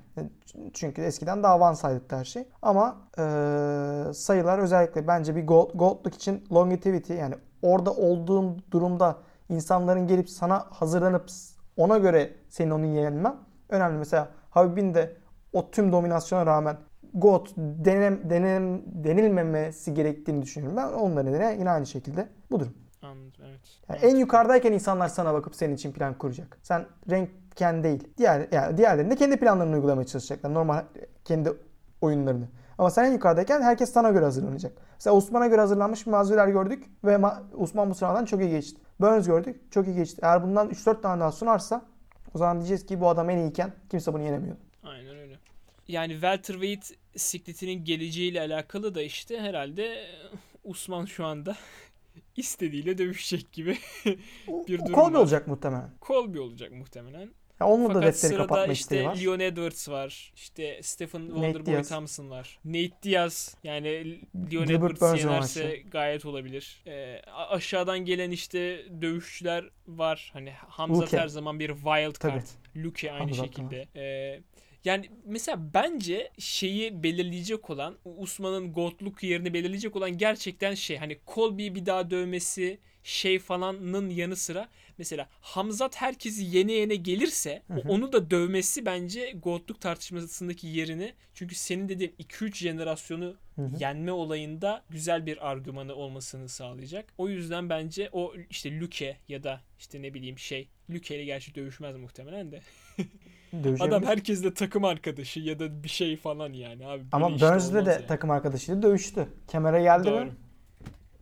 Çünkü eskiden daha sided'tı her şey. Ama e, sayılar özellikle bence bir gold, goldluk için longevity yani orada olduğun durumda insanların gelip sana hazırlanıp ona göre senin onu yenilmen önemli. Mesela Habib'in de o tüm dominasyona rağmen GOAT denem, denem, denilmemesi gerektiğini düşünüyorum. Ben onun nedeni yine aynı şekilde bu durum. Anladım evet. Yani en yukarıdayken insanlar sana bakıp senin için plan kuracak. Sen renkken değil. Diğer yani diğerlerinde kendi planlarını uygulamaya çalışacaklar. Normal kendi oyunlarını. Ama sen en yukarıdayken herkes sana göre hazırlanacak. Mesela Osman'a göre hazırlanmış bir mazviler gördük ve Ma- Osman bu sıradan çok iyi geçti. Burns gördük, çok iyi geçti. Eğer bundan 3-4 tane daha sunarsa o zaman diyeceğiz ki bu adam en iyiyken kimse bunu yenemiyordu. Aynen öyle. Yani welterweight sikletinin geleceğiyle alakalı da işte herhalde Usman şu anda istediğiyle dövüşecek gibi bir durum var. olacak muhtemelen. Colby olacak muhtemelen. Ya onunla da Fakat defteri sırada kapatma işte isteği var. Leon Edwards var. İşte Stephen Wonderboy. Thompson var. Nate Diaz. Yani Leon Gilbert Edwards yenerse gayet olabilir. A- aşağıdan gelen işte dövüşçüler var. Hani Hamzat Luke. her zaman bir wild Tabii. card. Luke aynı Hamzat da şekilde. Ee, yani mesela bence şeyi belirleyecek olan Usman'ın goatluk yerini belirleyecek olan gerçekten şey hani Colby'yi bir daha dövmesi şey falanın yanı sıra mesela Hamzat herkesi yene yene gelirse Hı hı. onu da dövmesi bence goatluk tartışmasındaki yerini çünkü senin dediğin 2-3 jenerasyonu Hı hı. yenme olayında güzel bir argümanı olmasını sağlayacak. O yüzden bence o işte Luke ya da işte ne bileyim şey Luke ile gerçi dövüşmez muhtemelen de. Adam herkesle takım arkadaşı ya da bir şey falan yani abi. Ama işte Burns'le de yani. takım arkadaşıyla dövüştü. Kemere geldi Doğru. mi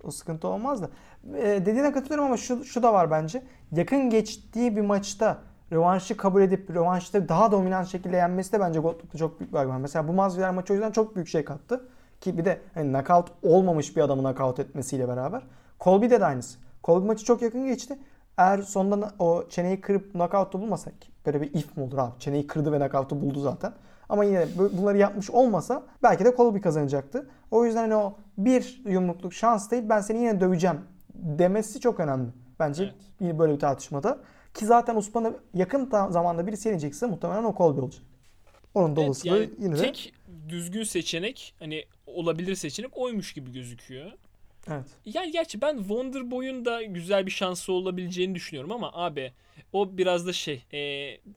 o sıkıntı olmaz da. Ee, dediğine katılıyorum ama şu, şu da var bence. Yakın geçtiği bir maçta rövanşı kabul edip rövanşta daha dominant şekilde yenmesi de bence Gottlieb'de çok büyük bir argüman. Mesela bu Masvidal maçı o yüzden çok büyük şey kattı. Ki bir de hani knockout olmamış bir adamı knockout etmesiyle beraber. Colby'de de aynısı. Colby maçı çok yakın geçti. Eğer sonunda o çeneyi kırıp knockout'u bulmasak böyle bir if mi olur abi? Çeneyi kırdı ve knockout'u buldu zaten. Ama yine bunları yapmış olmasa belki de Colby kazanacaktı. O yüzden hani o bir yumrukluk şans değil ben seni yine döveceğim demesi çok önemli. Bence Evet. böyle bir tartışmada. Ki zaten Usman'ı yakın zamanda birisi yenecekse muhtemelen o Colby olacak. Onun da Evet, olasılığı yani yine de. tek düzgün seçenek hani olabilir seçenek oymuş gibi gözüküyor. Evet. Yani gerçi ben Wonder Boy'un da güzel bir şansı olabileceğini düşünüyorum ama abi o biraz da şey e,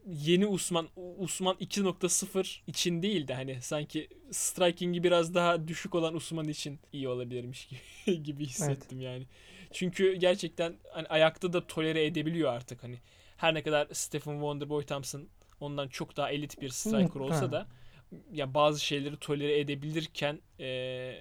yeni Usman Usman 2.0 için değil de hani sanki striking'i biraz daha düşük olan Usman için iyi olabilirmiş gibi, gibi hissettim yani. Çünkü gerçekten hani ayakta da tolere edebiliyor artık hani. Her ne kadar Stephen Wonderboy Thompson ondan çok daha elit bir striker olsa da ya bazı şeyleri tolere edebilirken e,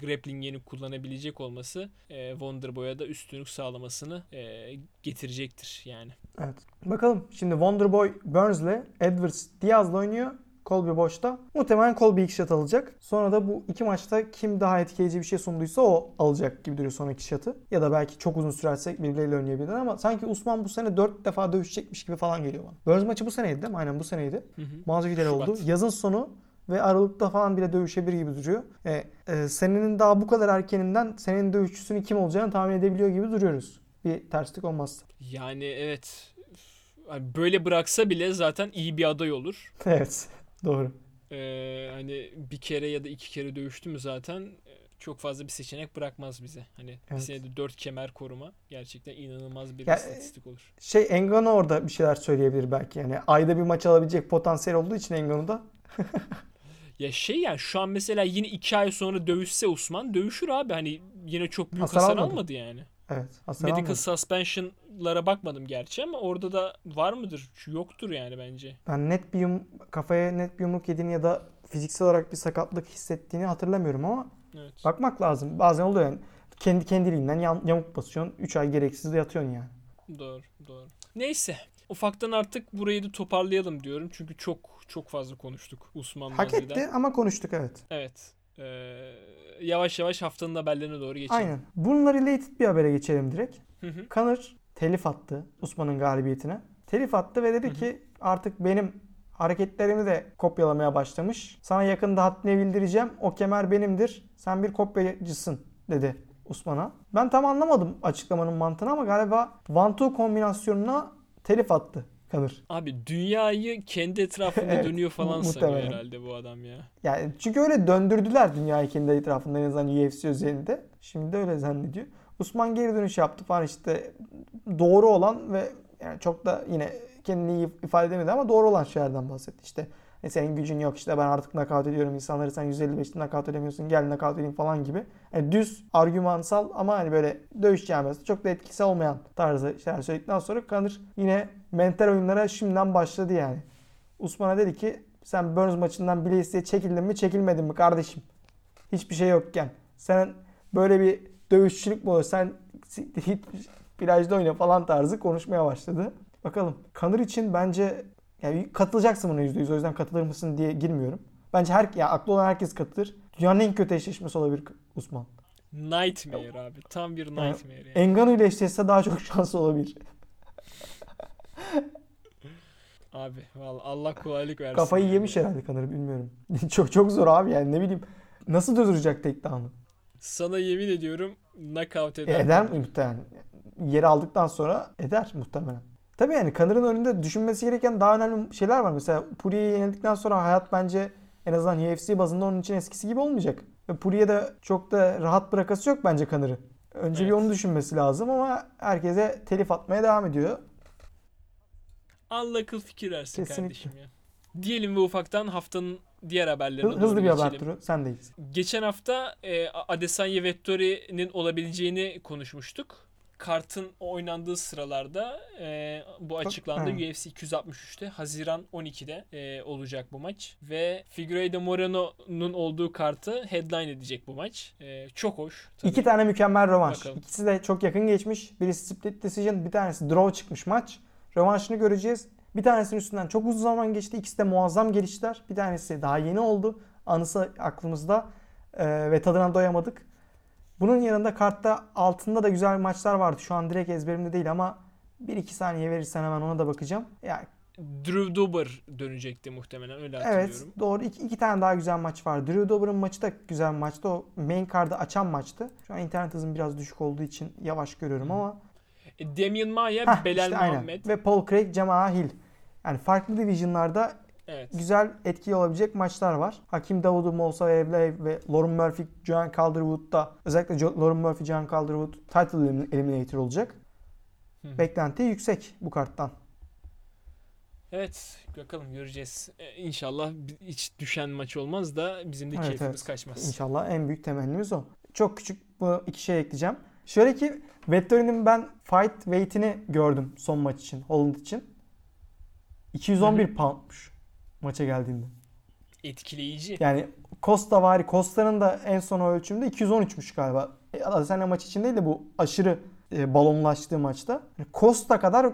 grappling'ini kullanabilecek olması e, Wonderboy'a da üstünlük sağlamasını e, getirecektir yani. Evet. Bakalım şimdi Wonderboy Burns'le Edwards Diaz'la oynuyor. Colby boşta. Muhtemelen Colby ilk shot alacak. Sonra da bu iki maçta kim daha etkileyici bir şey sunduysa o alacak gibi duruyor sonraki shot'ı. Ya da belki çok uzun sürerse birbirleriyle oynayabilirler ama sanki Usman bu sene 4 defa dövüşecekmiş gibi falan geliyor bana. Burns maçı bu seneydi değil mi? Aynen bu seneydi. Şubat. oldu. Yazın sonu ve Aralık'ta falan bile dövüşebilir gibi duruyor. E, e, senenin daha bu kadar erkeninden senenin dövüşçüsünün kim olacağını tahmin edebiliyor gibi duruyoruz. Bir terslik olmazsa. Yani evet böyle bıraksa bile zaten iyi bir aday olur. evet. Doğru. Ee, hani bir kere ya da iki kere dövüştü mü zaten e, çok fazla bir seçenek bırakmaz bize. Hani bir Evet. senede dört kemer koruma gerçekten inanılmaz bir Ya, istatistik olur. Şey Engano orada bir şeyler söyleyebilir belki. Yani ayda bir maç alabilecek potansiyel olduğu için Engano'da. Ya şey yani şu an mesela yine iki ay sonra dövüşse Usman dövüşür abi. Hani yine çok büyük Hasar hasar, almadı. almadı yani. Evet. Hasar Medical almadı. suspension'lara bakmadım gerçi ama orada da var mıdır? Yoktur yani bence. Ben net bir yum, kafaya net bir yumruk yediğini ya da fiziksel olarak bir sakatlık hissettiğini hatırlamıyorum ama Evet. bakmak lazım. Bazen oluyor yani. Kendi kendiliğinden yam- yamuk basıyorsun. 3 ay gereksiz de yatıyorsun yani. Doğru, doğru. Neyse. Ufaktan artık burayı da toparlayalım diyorum. Çünkü çok çok fazla konuştuk Usman Hak Masvidal. etti ama konuştuk evet. Evet. Ee, yavaş yavaş haftanın haberlerine doğru geçelim. Aynen. Bununla related bir habere geçelim direkt. Hı hı. Kanır telif attı Osman'ın galibiyetine. Telif attı ve dedi Hı hı. ki artık benim hareketlerimi de kopyalamaya başlamış. Sana yakında haddini bildireceğim. O kemer benimdir. Sen bir kopyacısın dedi Osman'a. Ben tam anlamadım açıklamanın mantığını ama galiba One-Two kombinasyonuna telif attı Kanır. Abi dünyayı kendi etrafında Evet, dönüyor falan sanıyor herhalde bu adam ya. Yani çünkü öyle döndürdüler dünyayı kendi etrafında en azından UFC özelinde. Şimdi de öyle zannediyor. Osman geri dönüş yaptı falan işte doğru olan ve yani çok da yine kendini iyi ifade edemedi ama doğru olan şeylerden bahsetti. İşte e, senin gücün yok işte ben artık nakavt ediyorum insanları sen 155'te nakavt edemiyorsun gel nakavt edeyim falan gibi. Yani düz argümansal ama hani böyle dövüş çok da etkisi olmayan tarzı şeyler söyledikten sonra Kanır yine mental oyunlara şimdiden başladı yani. Usman'a dedi ki sen Burns maçından bile isteye çekildin mi çekilmedin mi kardeşim? Hiçbir şey yokken. Sen böyle bir dövüşçülük mü olur? Sen plajda oyna falan tarzı konuşmaya başladı. Bakalım. Kanır için bence yani katılacaksın buna %100 o yüzden katılır mısın diye girmiyorum. Bence her ya aklı olan herkes katılır. Dünyanın en kötü eşleşmesi olabilir Usman. Nightmare abi. Tam bir nightmare yani. Engano ile eşleşse daha çok şansı olabilir. Abi vallahi Allah kolaylık versin. Kafayı yani. yemiş herhalde Kanır bilmiyorum. çok çok zor abi yani ne bileyim. Nasıl durduracak takedown'ı? Sana yemin ediyorum knockout eder. eder mi muhtemelen? Yeri aldıktan sonra eder muhtemelen. Tabii yani Kanır'ın önünde düşünmesi gereken daha önemli şeyler var. Mesela Puri'ye yenildikten sonra hayat bence en azından UFC bazında onun için eskisi gibi olmayacak. Ve Puri'ye de çok da rahat bırakası yok bence Kanır'ı. Önce bir Evet. onu düşünmesi lazım ama herkese telif atmaya devam ediyor. Allah akıl fikir versin Kesinlikle. kardeşim ya. Diyelim ve ufaktan haftanın diğer haberlerine Hı- Hızlı bir haber geçelim. turu. Sendeyiz. Geçen hafta e, Adesanya Vettori'nin olabileceğini konuşmuştuk. Kartın oynandığı sıralarda e, bu açıklandı. ha. UFC 263'te Haziran 12'de e, olacak bu maç. Ve Figueiredo Moreno'nun olduğu kartı headline edecek bu maç. E, çok hoş. tabii. İki tane mükemmel rövanş. Bakalım. İkisi de çok yakın geçmiş. Birisi split decision, bir tanesi draw çıkmış maç. Rövanşını göreceğiz. Bir tanesinin üstünden çok uzun zaman geçti. İkisi de muazzam gelişler. Bir tanesi daha yeni oldu. Anısı aklımızda ee, ve tadına doyamadık. Bunun yanında kartta altında da güzel maçlar vardı. Şu an direkt ezberimde değil ama 1-2 saniye verirsen hemen ona da bakacağım. Yani Drew Dober dönecekti muhtemelen öyle evet hatırlıyorum. doğru. İki, iki tane daha güzel maç var. Drew Dober'ın maçı da güzel maçtı. O main card'ı açan maçtı. Şu an internet hızım biraz düşük olduğu için yavaş görüyorum ama. E, Damian Maya, Heh, Belal işte aynen. Muhammed. Ve Paul Craig, Cemal Hill. Yani farklı divisionlarda Evet. güzel etkili olabilecek maçlar var. Hakim Davudu, Molsa Evley ve Lauren Murphy, John Calderwood'da özellikle Lauren Murphy, John Calderwood title elim- eliminator olacak. Hı. Beklenti yüksek bu karttan. Evet bakalım göreceğiz. E, İnşallah hiç düşen maç olmaz da bizim de Evet, keyfimiz evet. kaçmaz. İnşallah en büyük temennimiz o. Çok küçük bu iki şey ekleyeceğim. Şöyle ki Vettori'nin ben fight weight'ini gördüm son maç için, Holland için. 211 poundmuş maça geldiğinde. Etkileyici. Yani Costa vari. Costa'nın da en son ölçümde 213'müş galiba. E, maç için değil de bu aşırı e, balonlaştığı maçta. Yani Costa kadar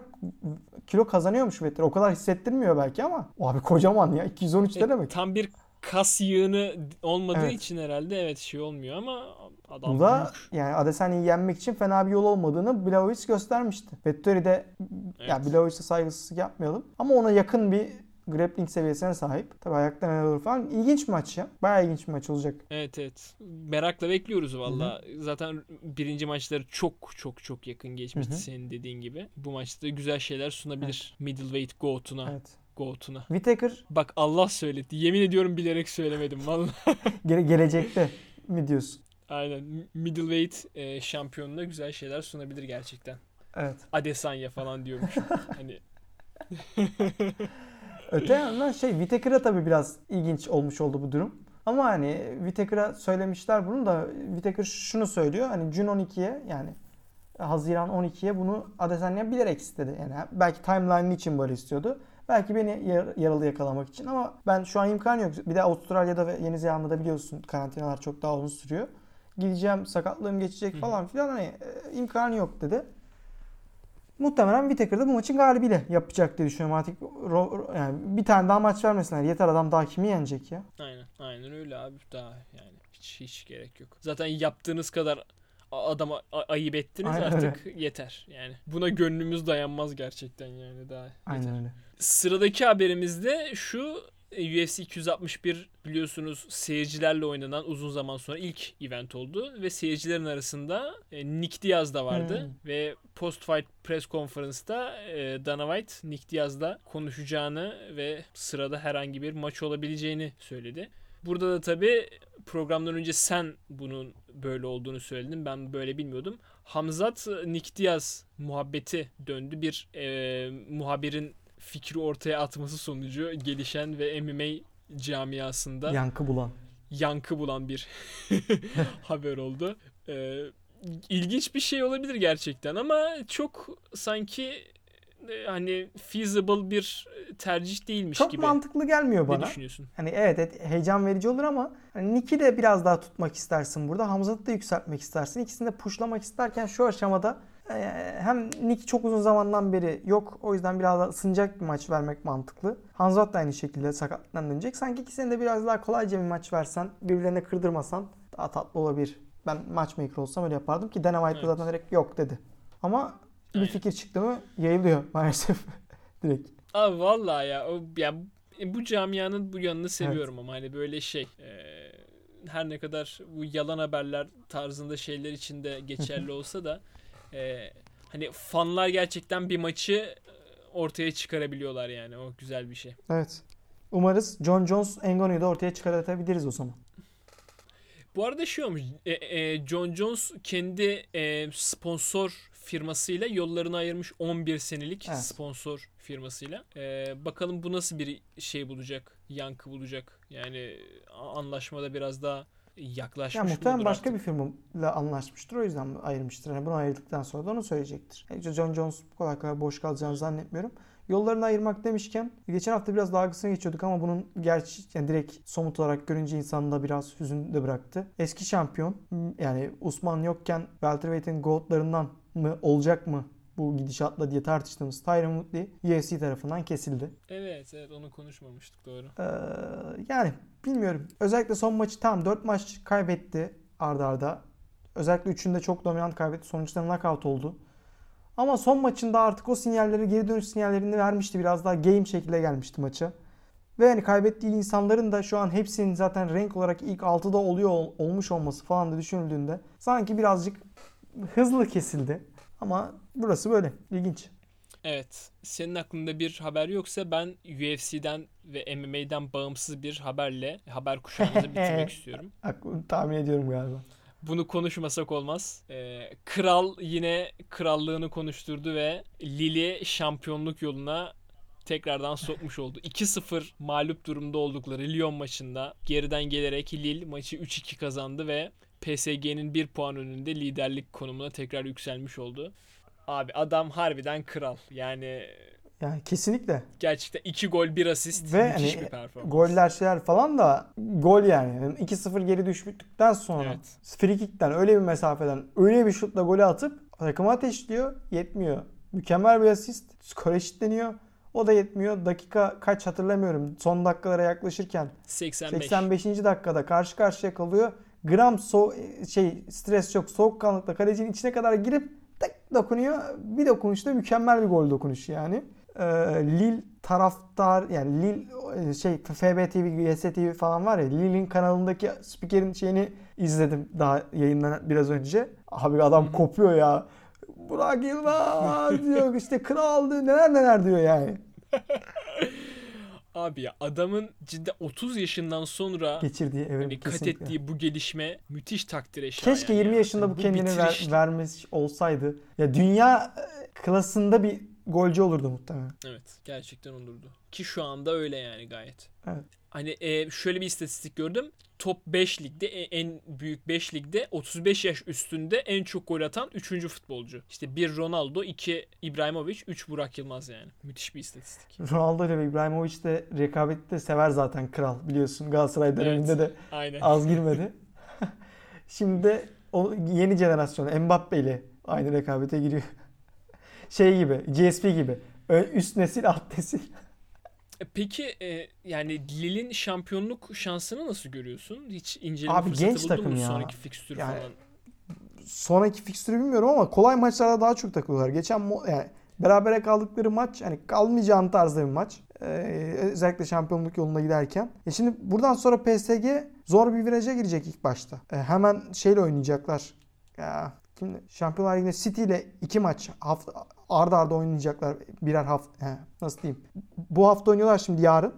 kilo kazanıyormuş Vettori. O kadar hissettirmiyor belki ama. Abi kocaman ya. 213 E, demek? Tam bir kas yığını olmadığı Evet. için herhalde evet şey olmuyor ama adam Bu da büyük. yani Adesanya'yı yenmek için fena bir yol olmadığını Blahovic göstermişti. Vettori de ya Evet. Blahovic'e saygısızlık yapmayalım. Ama ona yakın bir grappling seviyesine sahip. Tabii ayaklarına neler olur falan. İlginç bir maç ya. Bayağı ilginç bir maç olacak. Evet evet. Merakla bekliyoruz valla. Zaten birinci maçları çok çok çok yakın geçmişti Hı hı. senin dediğin gibi. Bu maçta güzel şeyler sunabilir. Middleweight GOAT'una. Evet. GOAT'una. Whittaker Bak Allah söyledi. Yemin ediyorum bilerek söylemedim valla. gele- gelecekte mi diyorsun? Aynen. Middleweight e, şampiyonuna güzel şeyler sunabilir gerçekten. Evet. Adesanya falan diyormuşum. hani Öte yandan şey Whittaker'a tabii biraz ilginç olmuş oldu bu durum. Ama hani Whittaker'a söylemişler bunu da Whittaker şunu söylüyor. Hani June 12'ye yani Haziran 12'ye bunu Adesanya bilerek istedi. Yani belki timeline'ı için böyle istiyordu. Belki beni yar- yaralı yakalamak için ama ben şu an imkan yok. Bir de Avustralya'da ve Yeni Zelanda'da biliyorsun karantinalar çok daha uzun sürüyor. Gideceğim, sakatlığım geçecek falan filan hani e, imkanı yok dedi. Muhtemelen Whittaker'da bu maçın galibiyle yapacak diye düşünüyorum. Artık ro- ro- yani bir tane daha maç vermesinler. Yeter adam daha kimi yenecek ya? aynen. Aynen öyle abi. Daha yani hiç hiç gerek yok. Zaten yaptığınız kadar adama ayıp ettiniz Aynen artık yeter. Yani buna gönlümüz dayanmaz gerçekten yani daha. yeter. Aynen öyle. Sıradaki haberimizde şu UFC 261 biliyorsunuz seyircilerle oynanan uzun zaman sonra ilk event oldu ve seyircilerin arasında e, Nick Diaz da vardı Hmm. ve post fight press konferansında e, Dana White Nick Diaz'la konuşacağını ve sırada herhangi bir maç olabileceğini söyledi. Burada da tabi programdan önce sen bunun böyle olduğunu söyledin. Ben böyle bilmiyordum. Hamzat Nick Diaz muhabbeti döndü. Bir e, muhabirin fikri ortaya atması sonucu gelişen ve MMA camiasında Yankı bulan. yankı bulan bir haber oldu. Ee, ilginç bir şey olabilir gerçekten ama çok sanki e, hani feasible bir tercih değilmiş Çok gibi. mantıklı gelmiyor Ne bana. düşünüyorsun? Hani evet, evet heyecan verici olur ama hani Nick'i de biraz daha tutmak istersin burada. Hamzat'ı da yükseltmek istersin. İkisini de pushlamak isterken şu aşamada hem Nick çok uzun zamandan beri yok. O yüzden biraz daha ısınacak bir maç vermek mantıklı. Hamzat da aynı şekilde sakatlıktan dönecek. Sanki ikisini de biraz daha kolayca bir maç versen, birbirlerine kırdırmasan daha tatlı olabilir. Ben matchmaker olsam öyle yapardım ki Dana White Evet. zaten direkt yok dedi. Ama bir Aynen. fikir çıktı mı yayılıyor maalesef direkt. Abi vallahi ya o ya bu camianın bu yanını seviyorum ama hani böyle şey e, her ne kadar bu yalan haberler tarzında şeyler için de geçerli olsa da e, hani fanlar gerçekten bir maçı e, ortaya çıkarabiliyorlar yani o güzel bir şey. Evet. Umarız John Jones Engano'yu da ortaya çıkartabiliriz o zaman. Bu arada şey olmuş e, e, John Jones kendi e, sponsor firmasıyla yollarını ayırmış 11 senelik Evet. sponsor firmasıyla. E, bakalım bu nasıl bir şey bulacak, yankı bulacak. Yani anlaşmada biraz daha yaklaşmış Ya muhtemelen başka artık? bir firmayla anlaşmıştır. O yüzden ayırmıştır. Yani bunu ayırdıktan sonra da onu söyleyecektir. E, John Jones bu kadar kadar boş kalacağını zannetmiyorum. Yollarını ayırmak demişken geçen hafta biraz dalgasını geçiyorduk ama bunun gerçi yani direkt somut olarak görünce insanı da biraz hüzün de bıraktı. Eski şampiyon yani Usman yokken welterweight'in goatlarından mı olacak mı bu gidişatla diye tartıştığımız Tyron Woodley UFC tarafından kesildi. Evet evet onu konuşmamıştık doğru. Ee, yani bilmiyorum. Özellikle son maçı tam 4 maç kaybetti ardarda. Arda. Özellikle üçünde çok dominant kaybetti. Sonuçta knockout oldu. Ama son maçında artık o sinyalleri, geri dönüş sinyallerini vermişti. Biraz daha game şekilde gelmişti maça. Ve hani kaybettiği insanların da şu an hepsinin zaten renk olarak ilk 6'da oluyor olmuş olması falan da düşünüldüğünde sanki birazcık hızlı kesildi. Ama burası böyle. ilginç. Evet. Senin aklında bir haber yoksa ben UFC'den ve MMA'den bağımsız bir haberle haber kuşağımızı bitirmek istiyorum. Tahmin ediyorum galiba. Bunu konuşmasak olmaz. Ee, Kral yine krallığını konuşturdu ve Lili şampiyonluk yoluna tekrardan sokmuş oldu. 2-0 mağlup durumda oldukları Lyon maçında geriden gelerek Lille maçı 3-2 kazandı ve PSG'nin 1 puan önünde liderlik konumuna tekrar yükselmiş oldu. Abi adam harbiden kral. Yani yani kesinlikle. Gerçekten 2 gol 1 asist Ve müthiş hani, bir performans. Goller şeyler falan da gol yani. yani 2-0 geri düştükten sonra evet. free öyle bir mesafeden öyle bir şutla golü atıp takımı ateşliyor. Yetmiyor. Mükemmel bir asist. Skor eşitleniyor. O da yetmiyor. Dakika kaç hatırlamıyorum. Son dakikalara yaklaşırken 85. 85. dakikada karşı karşıya kalıyor. Gram so şey stres yok. Soğukkanlıkla kalecinin içine kadar girip tek dokunuyor. Bir dokunuşta mükemmel bir gol dokunuşu yani. Ee, Lil taraftar yani Lil e, şey FB TV, YS TV falan var ya Lil'in kanalındaki spikerin şeyini izledim daha yayından biraz önce. Abi adam kopuyor ya. Burak Yılmaz diyor işte kral diyor neler neler diyor yani. Abi ya adamın cidden 30 yaşından sonra geçirdiği evet hani kat ettiği bu gelişme müthiş takdire şayan. Keşke 20 yaşında yani. bu, bu kendini ver, vermiş olsaydı. Ya dünya e, klasında bir golcü olurdu muhtemelen. Evet gerçekten olurdu. Ki şu anda öyle yani gayet. Evet. Hani e, şöyle bir istatistik gördüm. Top 5 ligde en büyük 5 ligde 35 yaş üstünde en çok gol atan 3. futbolcu. İşte bir Ronaldo, 2 İbrahimovic, 3 Burak Yılmaz yani. Müthiş bir istatistik. Ronaldo ile İbrahimovic de rekabette sever zaten kral biliyorsun. Galatasaray döneminde evet, de aynen. az girmedi. Şimdi de o yeni jenerasyon Mbappe ile aynı rekabete giriyor. Şey gibi, GSP gibi. Üst nesil, alt nesil. E, peki e, yani Lille'in şampiyonluk şansını nasıl görüyorsun? Hiç inceleme Abi fırsatı genç takım mu ya. sonraki fikstürü yani, falan? Sonraki fikstürü bilmiyorum ama kolay maçlarda daha çok takılıyorlar. Geçen yani berabere kaldıkları maç hani kalmayacağın tarzda bir maç. Ee, özellikle şampiyonluk yolunda giderken. E şimdi buradan sonra PSG zor bir viraja girecek ilk başta. E, hemen şeyle oynayacaklar. Ya, Şimdi Şampiyonlar Ligi'nde City ile iki maç hafta, arda arda oynayacaklar birer hafta. He, nasıl diyeyim? Bu hafta oynuyorlar şimdi yarın.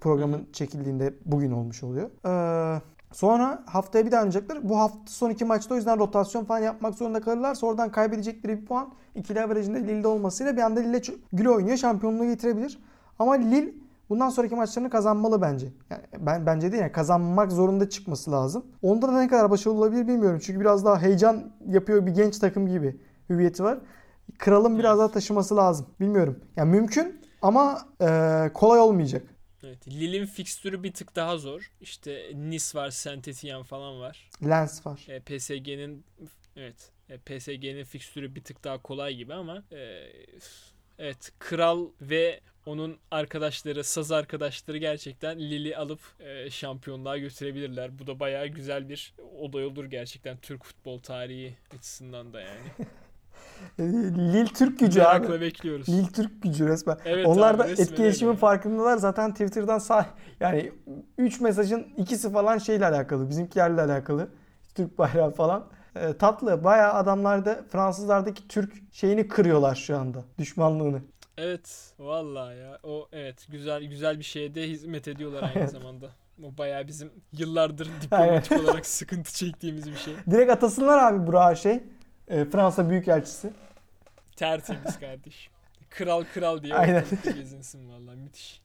Programın çekildiğinde bugün olmuş oluyor. Ee, sonra haftaya bir daha oynayacaklar. Bu hafta son iki maçta o yüzden rotasyon falan yapmak zorunda kalırlarsa oradan kaybedecekleri bir puan ikili averajında Lille'de olmasıyla bir anda Lille güle oynuyor. Şampiyonluğu getirebilir. Ama Lille bundan sonraki maçlarını kazanmalı bence. Yani ben bence değil yani kazanmak zorunda çıkması lazım. Onda da ne kadar başarılı olabilir bilmiyorum. Çünkü biraz daha heyecan yapıyor bir genç takım gibi hüviyeti var. Kralın biraz daha taşıması lazım. Bilmiyorum. Yani mümkün ama e, kolay olmayacak. Evet. Lille'in fikstürü bir tık daha zor. İşte Nice var, Saint Etienne falan var. Lens var. E, PSG'nin evet. E, PSG'nin fikstürü bir tık daha kolay gibi ama e, evet kral ve onun arkadaşları, saz arkadaşları gerçekten Lili alıp e, şampiyonluğa götürebilirler. Bu da bayağı güzel bir olay olur gerçekten Türk futbol tarihi açısından da yani. Lil Türk gücü Merakla abi. bekliyoruz. Lil Türk gücü resmen. Evet Onlar abi, da etkileşimin yani. farkındalar. Zaten Twitter'dan sağ yani 3 mesajın ikisi falan şeyle alakalı. Bizimkilerle alakalı. Türk bayrağı falan. E, tatlı. Bayağı adamlar da Fransızlardaki Türk şeyini kırıyorlar şu anda. Düşmanlığını. Evet. Vallahi ya. O evet güzel güzel bir şeye de hizmet ediyorlar aynı zamanda. O bayağı bizim yıllardır diplomatik olarak sıkıntı çektiğimiz bir şey. Direkt atasınlar abi Burak'a şey. E, Fransa Büyükelçisi. Tertemiz kardeş. Kral kral diye Aynen. gezinsin vallahi müthiş.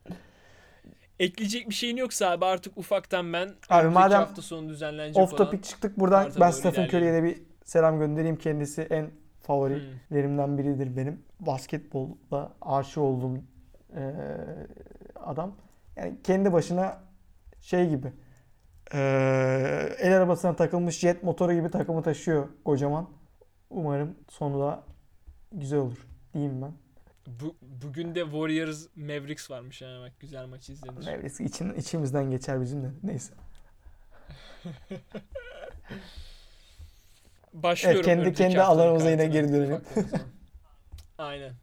Ekleyecek bir şeyin yoksa abi artık ufaktan ben abi madem hafta sonu düzenlenecek off topic çıktık buradan ben Stephen Curry'e de bir selam göndereyim. Kendisi en favorilerimden hmm. biridir benim. Basketbolla aşık olduğum e, adam. Yani kendi başına şey gibi e, el arabasına takılmış jet motoru gibi takımı taşıyor kocaman. Umarım sonunda güzel olur diyeyim ben. Bu, bugün de Warriors Mavericks varmış yani bak güzel maç izlenir. Mavericks için, içimizden geçer bizim de. Neyse. Başlıyorum. Evet, kendi- kendi alanımıza yine geri dönelim. Da. Aynen.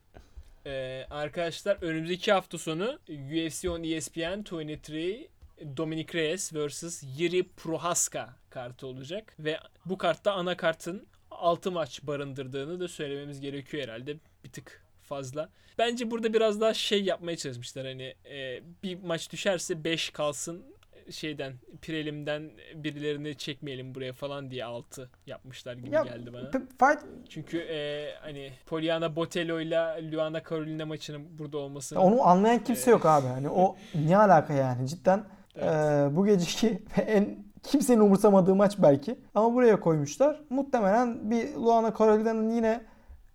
Ee, arkadaşlar önümüzdeki hafta sonu UFC on E ESPN 23 Dominic Reyes vs. Yuri Prohaska kartı olacak. Ve bu kartta ana kartın 6 maç barındırdığını da söylememiz gerekiyor herhalde. Bir tık fazla. Bence burada biraz daha şey yapmaya çalışmışlar. Hani e, bir maç düşerse 5 kalsın şeyden prelimden birilerini çekmeyelim buraya falan diye 6 yapmışlar gibi Ya, geldi bana. Fight Çünkü e, hani Poliana Botello ile Luana Carolina maçının burada olması onu anlayan kimse yok abi. Hani o ne alaka yani cidden Evet. Ee, bu geceki en kimsenin umursamadığı maç belki. Ama buraya koymuşlar. Muhtemelen bir Luana Carolina'nın yine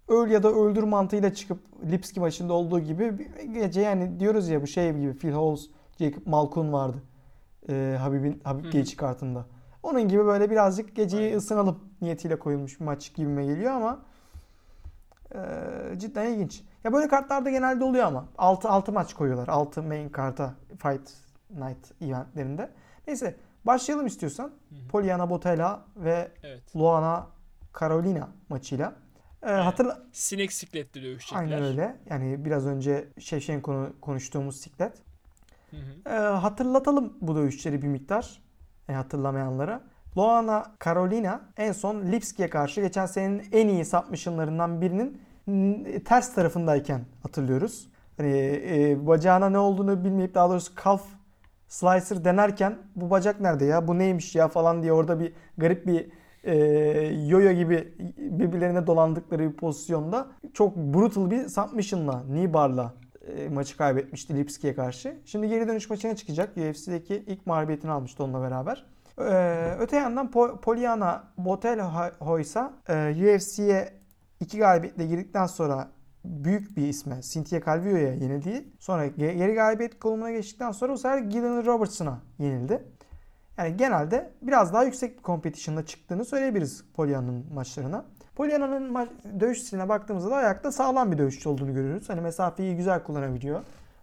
öl ya da öldür mantığıyla çıkıp Lipski maçında olduğu gibi gece yani diyoruz ya bu şey gibi Phil Howes, Jacob Malkoun vardı. Ee, Habib'in Habib Hı hı. Geci kartında. Onun gibi böyle birazcık geceyi Aynen. ısınalım niyetiyle koyulmuş bir maç gibime geliyor ama e, cidden ilginç. Ya böyle kartlarda genelde oluyor ama 6 6 maç koyuyorlar. 6 main karta Fight Night eventlerinde. Neyse başlayalım istiyorsan. Poliana Botella ve Evet. Luana Carolina maçıyla. Ee, hatırla Sinek sikletli dövüşecekler. Aynen öyle. Yani biraz önce Shevchenko'nu konuştuğumuz siklet. Hı hı. Ee, hatırlatalım bu dövüşleri bir miktar. E, hatırlamayanlara. Luana Carolina en son Lipski'ye karşı geçen senenin en iyi submissionlarından birinin ters tarafındayken hatırlıyoruz. Hani e, bacağına ne olduğunu bilmeyip daha doğrusu calf slicer denerken bu bacak nerede ya bu neymiş ya falan diye orada bir garip bir e, yoyo gibi birbirlerine dolandıkları bir pozisyonda çok brutal bir submission'la, knee e, maçı kaybetmişti Lipski'ye karşı. Şimdi geri dönüş maçına çıkacak. UFC'deki ilk mağlubiyetini almıştı onunla beraber. Ee, öte yandan Po- Poliana Botelho ise UFC'ye iki galibiyetle girdikten sonra büyük bir isme Cynthia Calvillo'ya yenildiği sonra ge- geri galibiyet konumuna geçtikten sonra bu sefer Gillian Robertson'a yenildi. Yani genelde biraz daha yüksek bir competition'da çıktığını söyleyebiliriz Poliana'nın maçlarına. Poliana'nın ma- dövüş stiline baktığımızda da ayakta sağlam bir dövüşçü olduğunu görüyoruz. Hani mesafeyi güzel kullanabiliyor.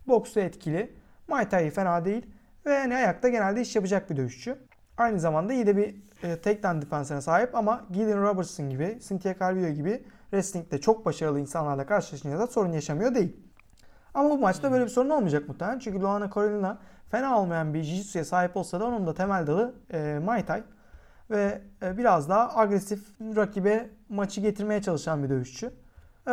Boksu etkili. Muay Thai fena değil. Ve hani ayakta genelde iş yapacak bir dövüşçü. Aynı zamanda iyi de bir e, takedown defansına sahip ama Gillian Robertson gibi, Cynthia Calvillo gibi wrestling'de çok başarılı insanlarla karşılaşınca da sorun yaşamıyor değil. Ama bu maçta böyle bir sorun olmayacak muhtemelen. Çünkü Luana Carolina fena olmayan bir jiu-jitsu'ya sahip olsa da onun da temel dalı e, Muay Thai. Ve e, biraz daha agresif rakibe maçı getirmeye çalışan bir dövüşçü. E,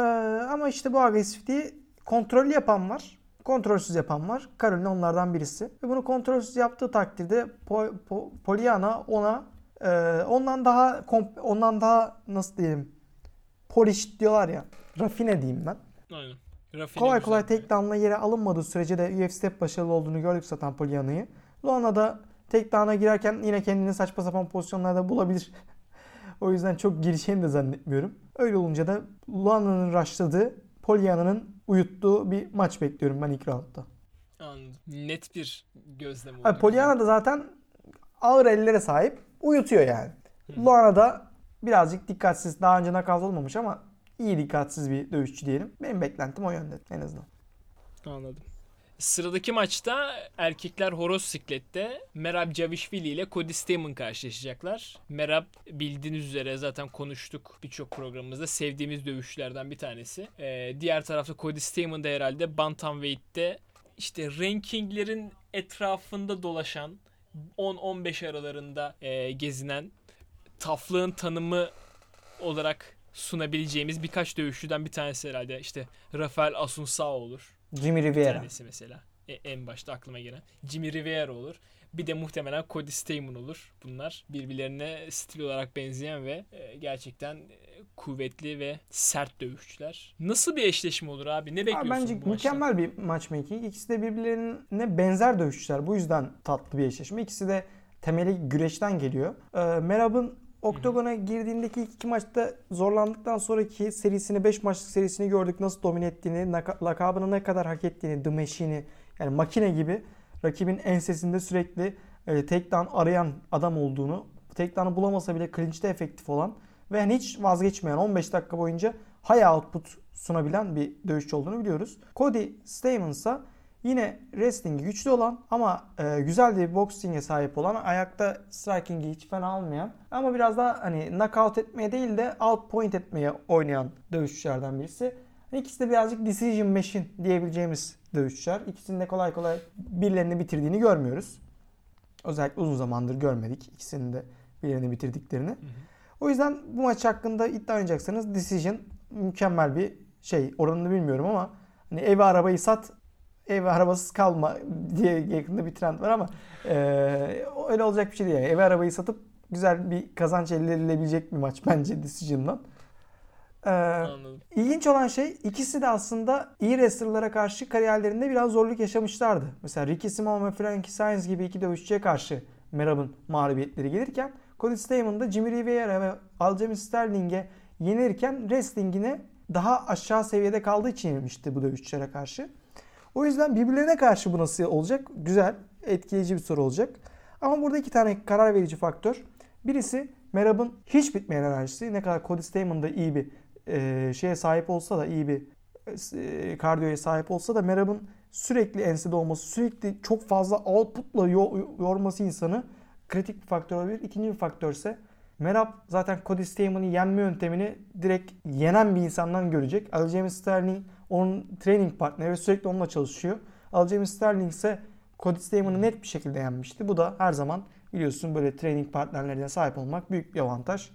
ama işte bu agresifliği kontrollü yapan var. Kontrolsüz yapan var. Carolina onlardan birisi. Ve bunu kontrolsüz yaptığı takdirde Po- Po- Poliana ona e, ondan daha ondan daha nasıl diyelim polished diyorlar ya. Rafine diyeyim ben. Aynen. Rafine Kolay kolay takedown'la yere alınmadığı sürece de UFC'de başarılı olduğunu gördük zaten Poliana'yı. Luana da takedown'a girerken yine kendini saçma sapan pozisyonlarda bulabilir. o yüzden çok girişeceğini de zannetmiyorum. Öyle olunca da Luana'nın rushladığı, Poliana'nın uyuttuğu bir maç bekliyorum ben ilk roundda. Anladım. Net bir gözlem oldu. Poliana da zaten ağır ellere sahip. Uyutuyor yani. Hı. Luana da birazcık dikkatsiz. Daha önce nakavt olmamış ama iyi dikkatsiz bir dövüşçü diyelim. Benim beklentim o yönde en azından. Anladım. Sıradaki maçta erkekler horoz siklette Merab Cavishvili ile Cody Stamen karşılaşacaklar. Merab bildiğiniz üzere zaten konuştuk birçok programımızda sevdiğimiz dövüşçülerden bir tanesi. Ee, diğer tarafta Cody Stamen de herhalde Bantamweight'te işte rankinglerin etrafında dolaşan 10-15 aralarında e, gezinen taflığın tanımı olarak sunabileceğimiz birkaç dövüşçüden bir tanesi herhalde. İşte Rafael Asunsao olur. Jimmy Bir Rivera. tanesi mesela. E- en başta aklıma gelen. Jimmy Rivera olur. Bir de muhtemelen Cody Stamen olur. Bunlar birbirlerine stil olarak benzeyen ve e, gerçekten e, kuvvetli ve sert dövüşçüler. Nasıl bir eşleşme olur abi? Ne Abi bekliyorsun bence bu maçtan? mükemmel bir matchmaking. İkisi de birbirlerine benzer dövüşçüler. Bu yüzden tatlı bir eşleşme. İkisi de temeli güreşten geliyor. Ee, Merab'ın Oktagon'a girdiğindeki ilk iki maçta zorlandıktan sonraki serisini 5 maçlık serisini gördük. Nasıl domine ettiğini, lakabını ne kadar hak ettiğini, The Machine'i yani makine gibi rakibin ensesinde sürekli e, takedown arayan adam olduğunu, takedown'ı bulamasa bile clinch'te efektif olan ve hani hiç vazgeçmeyen 15 dakika boyunca high output sunabilen bir dövüşçü olduğunu biliyoruz. Cody Stamen ise yine wrestling'i güçlü olan ama e, güzel bir boxing'e sahip olan ayakta striking'i hiç fena almayan ama biraz daha hani knockout etmeye değil de outpoint etmeye oynayan dövüşçülerden birisi. İkisi de birazcık decision machine diyebileceğimiz dövüşçüler. İkisinin de kolay kolay birilerini bitirdiğini görmüyoruz. Özellikle uzun zamandır görmedik ikisinin de birilerini bitirdiklerini. Hı hı. O yüzden bu maç hakkında iddia oynayacaksanız decision mükemmel bir şey. Oranını bilmiyorum ama hani evi arabayı sat, evi arabasız kalma diye yakında bir trend var ama e, öyle olacak bir şey değil. Yani. Evi arabayı satıp güzel bir kazanç elde edilebilecek bir maç bence decision'dan. Ee, Anladım. İlginç olan şey ikisi de aslında iyi wrestler'lara karşı kariyerlerinde biraz zorluk yaşamışlardı. Mesela Ricky Simon ve Frankie Sainz gibi iki dövüşçüye karşı Merab'ın mağlubiyetleri gelirken Cody Stamen Jimmy Rivera ve Aljamain Sterling'e yenilirken wrestling'ine daha aşağı seviyede kaldığı için yenilmişti bu dövüşçülere karşı. O yüzden birbirlerine karşı bu nasıl olacak? Güzel, etkileyici bir soru olacak. Ama burada iki tane karar verici faktör. Birisi Merab'ın hiç bitmeyen enerjisi. Ne kadar Cody Stamen da iyi bir e, şeye sahip olsa da iyi bir e, kardiyoya sahip olsa da Merab'ın sürekli ensede olması, sürekli çok fazla outputla yorması insanı kritik bir faktör olabilir. İkinci bir faktör ise Merab zaten Cody Staman'ı yenme yöntemini direkt yenen bir insandan görecek. Aljamain Sterling onun training partneri ve sürekli onunla çalışıyor. Aljamain Sterling ise Cody Staman'ı net bir şekilde yenmişti. Bu da her zaman biliyorsun böyle training partnerlerine sahip olmak büyük bir avantaj.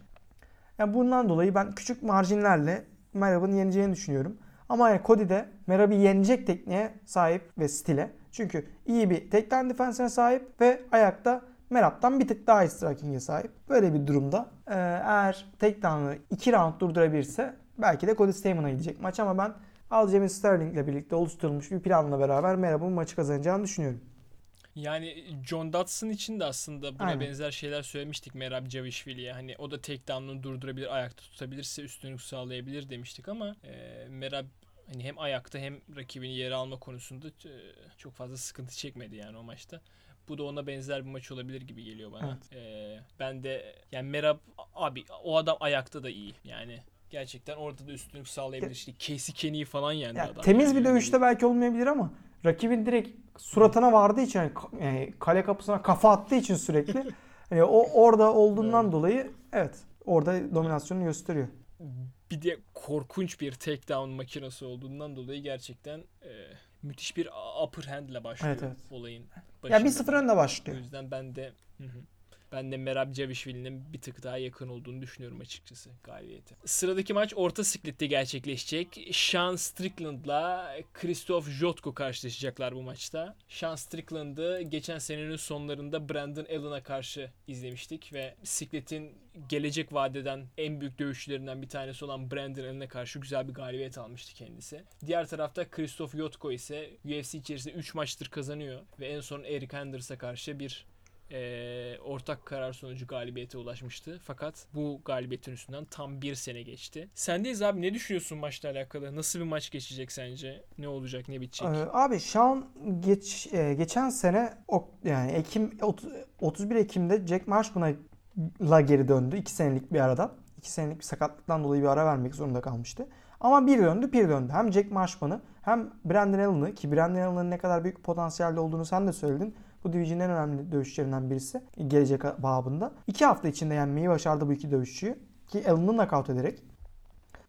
Yani bundan dolayı ben küçük marjinlerle Merab'ın yeneceğini düşünüyorum. Ama yani Cody de Merab'ı yenecek tekniğe sahip ve stile. Çünkü iyi bir takedown defensine sahip ve ayakta Merab'dan bir tık daha striking'e sahip. Böyle bir durumda eğer takedown'ı 2 round durdurabilirse belki de Cody Staman'a gidecek maç ama ben Aljamain Sterling ile birlikte oluşturulmuş bir planla beraber Merab'ın maçı kazanacağını düşünüyorum. Yani John Dodson için de aslında buna Aynen. benzer şeyler söylemiştik Merab Cavishvili'ye. Hani o da takedown'unu durdurabilir, ayakta tutabilirse üstünlük sağlayabilir demiştik ama e, Merab hani hem ayakta hem rakibini yere alma konusunda e, çok fazla sıkıntı çekmedi yani o maçta. Bu da ona benzer bir maç olabilir gibi geliyor bana. Evet. Ee, ben de yani Merab abi o adam ayakta da iyi. Yani gerçekten orada da üstünlük sağlayabilir. İşte Casey Kenny'i falan yendi yani adam. Temiz bir dövüşte belki olmayabilir ama rakibin direkt suratına vardığı için yani kale kapısına kafa attığı için sürekli yani o orada olduğundan evet. dolayı evet orada dominasyonu gösteriyor. Bir de korkunç bir takedown makinesi olduğundan dolayı gerçekten e, müthiş bir upper hand ile başlıyor evet, evet. olayın. Başında. Ya bir sıfır önde başlıyor. O yüzden ben de hı hı. Ben de Merab Cavishvili'nin bir tık daha yakın olduğunu düşünüyorum açıkçası galibiyete. Sıradaki maç orta siklette gerçekleşecek. Sean Strickland'la Christoph Jotko karşılaşacaklar bu maçta. Sean Strickland'ı geçen senenin sonlarında Brandon Allen'a karşı izlemiştik ve sikletin gelecek vadeden en büyük dövüşçülerinden bir tanesi olan Brandon Allen'a karşı güzel bir galibiyet almıştı kendisi. Diğer tarafta Christoph Jotko ise UFC içerisinde 3 maçtır kazanıyor ve en son Eric Henders'a karşı bir e, ortak karar sonucu galibiyete ulaşmıştı. Fakat bu galibiyetin üstünden tam bir sene geçti. Sendeyiz abi ne düşünüyorsun maçla alakalı? Nasıl bir maç geçecek sence? Ne olacak ne bitecek? Abi şu an geç, geçen sene yani Ekim 30, 31 Ekim'de Jack Marshman'a geri döndü. 2 senelik bir aradan. 2 senelik bir sakatlıktan dolayı bir ara vermek zorunda kalmıştı. Ama bir döndü bir döndü. Hem Jack Marshman'ı hem Brandon Allen'ı ki Brandon Allen'ın ne kadar büyük potansiyelde olduğunu sen de söyledin. Bu division'ın en önemli dövüşçülerinden birisi gelecek babında. İki hafta içinde yenmeyi başardı bu iki dövüşçüyü. Ki Allen'ı knockout ederek.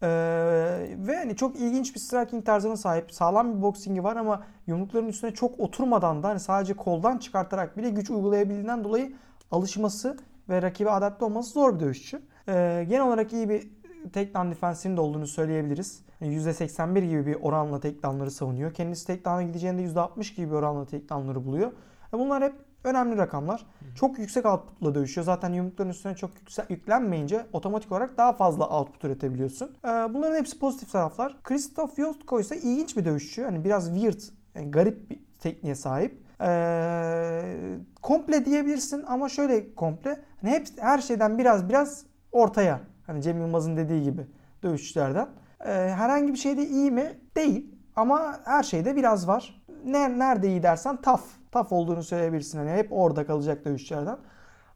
Ee, ve hani çok ilginç bir striking tarzına sahip. Sağlam bir boxingi var ama yumrukların üstüne çok oturmadan da hani sadece koldan çıkartarak bile güç uygulayabildiğinden dolayı alışması ve rakibe adapte olması zor bir dövüşçü. Ee, genel olarak iyi bir takedown defensinin de olduğunu söyleyebiliriz. %81 gibi bir oranla takedownları savunuyor. Kendisi takedown'a gideceğinde %60 gibi bir oranla takedownları buluyor. Bunlar hep önemli rakamlar. Hı. Çok yüksek outputla dövüşüyor. Zaten yumrukların üstüne çok yüksek yüklenmeyince otomatik olarak daha fazla output üretebiliyorsun. Ee, bunların hepsi pozitif taraflar. Christoph Yostko ise ilginç bir dövüşçü. Hani biraz weird, yani garip bir tekniğe sahip. Ee, komple diyebilirsin ama şöyle komple. Hani hep her şeyden biraz biraz ortaya. Hani Cem Yılmaz'ın dediği gibi dövüşçülerden. Ee, herhangi bir şeyde iyi mi? Değil. Ama her şeyde biraz var. Ne, nerede iyi dersen tough. Tough olduğunu söyleyebilirsin. Hani hep orada kalacak dövüşçülerden.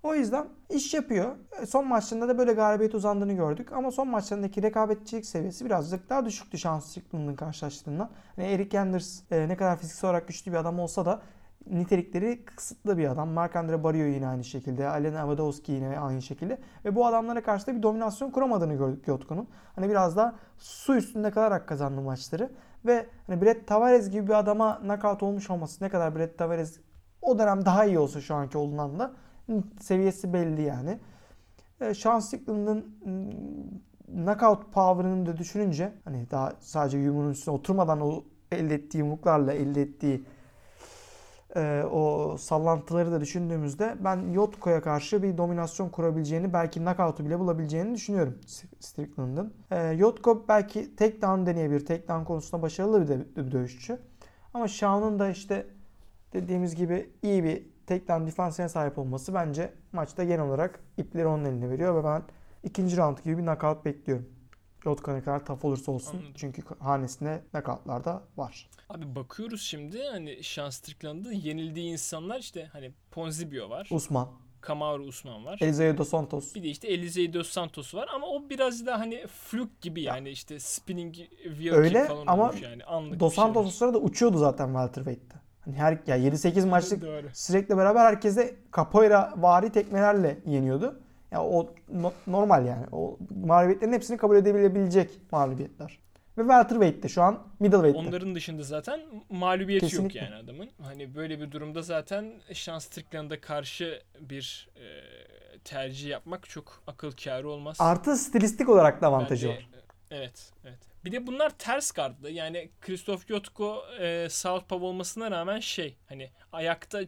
O yüzden iş yapıyor. E, Son maçlarında da böyle galibiyet uzandığını gördük. Ama son maçlarındaki rekabetçilik seviyesi birazcık daha düşüktü şans Strickland'ın karşılaştığından. Yani Eric Anders e, ne kadar fiziksel olarak güçlü bir adam olsa da nitelikleri kısıtlı bir adam. Marc-Andre Barrio yine aynı şekilde. Alen Avadowski yine aynı şekilde. Ve bu adamlara karşı da bir dominasyon kuramadığını gördük Yotko'nun. Hani biraz daha su üstünde kalarak kazandı maçları. Ve hani Brett Tavares gibi bir adama knockout olmuş olması ne kadar Brett Tavares o dönem daha iyi olsa şu anki olunan da seviyesi belli yani. E, Sean Strickland'ın mm, knockout power'ını da düşününce hani daha sadece yumruğun üstüne oturmadan o elde ettiği yumruklarla elde ettiği e, o sallantıları da düşündüğümüzde ben Yotko'ya karşı bir dominasyon kurabileceğini belki knockout'u bile bulabileceğini düşünüyorum Strickland'ın. E, Yotko belki takedown deneyebilir. Takedown konusunda başarılı bir, de, bir dövüşçü. Ama Shawn'un da işte dediğimiz gibi iyi bir takedown defansına sahip olması bence maçta genel olarak ipleri onun eline veriyor ve ben ikinci round gibi bir knockout bekliyorum. Yotko ne kadar tough olursa olsun. Anladım. Çünkü hanesinde knockoutlar da var. Abi bakıyoruz şimdi hani Sean Strickland'ın yenildiği insanlar işte hani Ponzibio var. Usman, Kamaru Usman var. Eliseo dos Santos. Bir de işte Eliseo dos Santos var ama o biraz daha hani fluk gibi yani işte spinning wheel Öyle falan ama olmuş yani anlık Dos şeyler. Santos o sırada uçuyordu zaten welterweight'te. Hani her ya 7-8 maçlık Doğru. sürekli beraber herkese capoeira vari tekmelerle yeniyordu. Ya o no- normal yani. O mağlubiyetlerin hepsini kabul edebilebilecek mağlubiyetler. Ve welterweight'te şu an middleweight'te. Onların dışında zaten mağlubiyeti yok Kesinlikle. yani adamın. Hani böyle bir durumda zaten Sean Strickland'a karşı bir e, tercih yapmak çok akıl kârı olmaz. Artı stilistik olarak da avantajı Bence- var. Evet, evet. Bir de bunlar ters kartlı. Yani Christoph Yotko e, Southpaw olmasına rağmen şey hani ayakta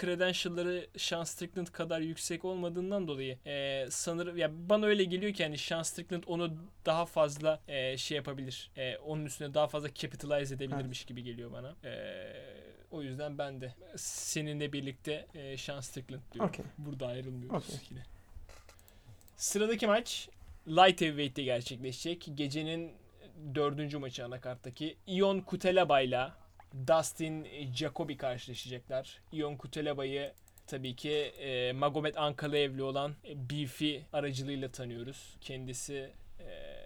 credential'ları Sean Strickland kadar yüksek olmadığından dolayı e, sanırım ya bana öyle geliyor ki hani Sean Strickland onu daha fazla e, şey yapabilir. E, onun üstüne daha fazla capitalize edebilirmiş gibi geliyor bana. E, o yüzden ben de seninle birlikte e, Sean Strickland diyorum. Okey. Burada ayrılmıyoruz Okey. yine. Sıradaki maç Light Heavyweight'te gerçekleşecek. Gecenin dördüncü maçı anakarttaki Ion Kutelaba ile Dustin Jacobi karşılaşacaklar. Ion Kutelaba'yı tabii ki e, Magomed Ankalaev'li olan e, Beefy aracılığıyla tanıyoruz. Kendisi e,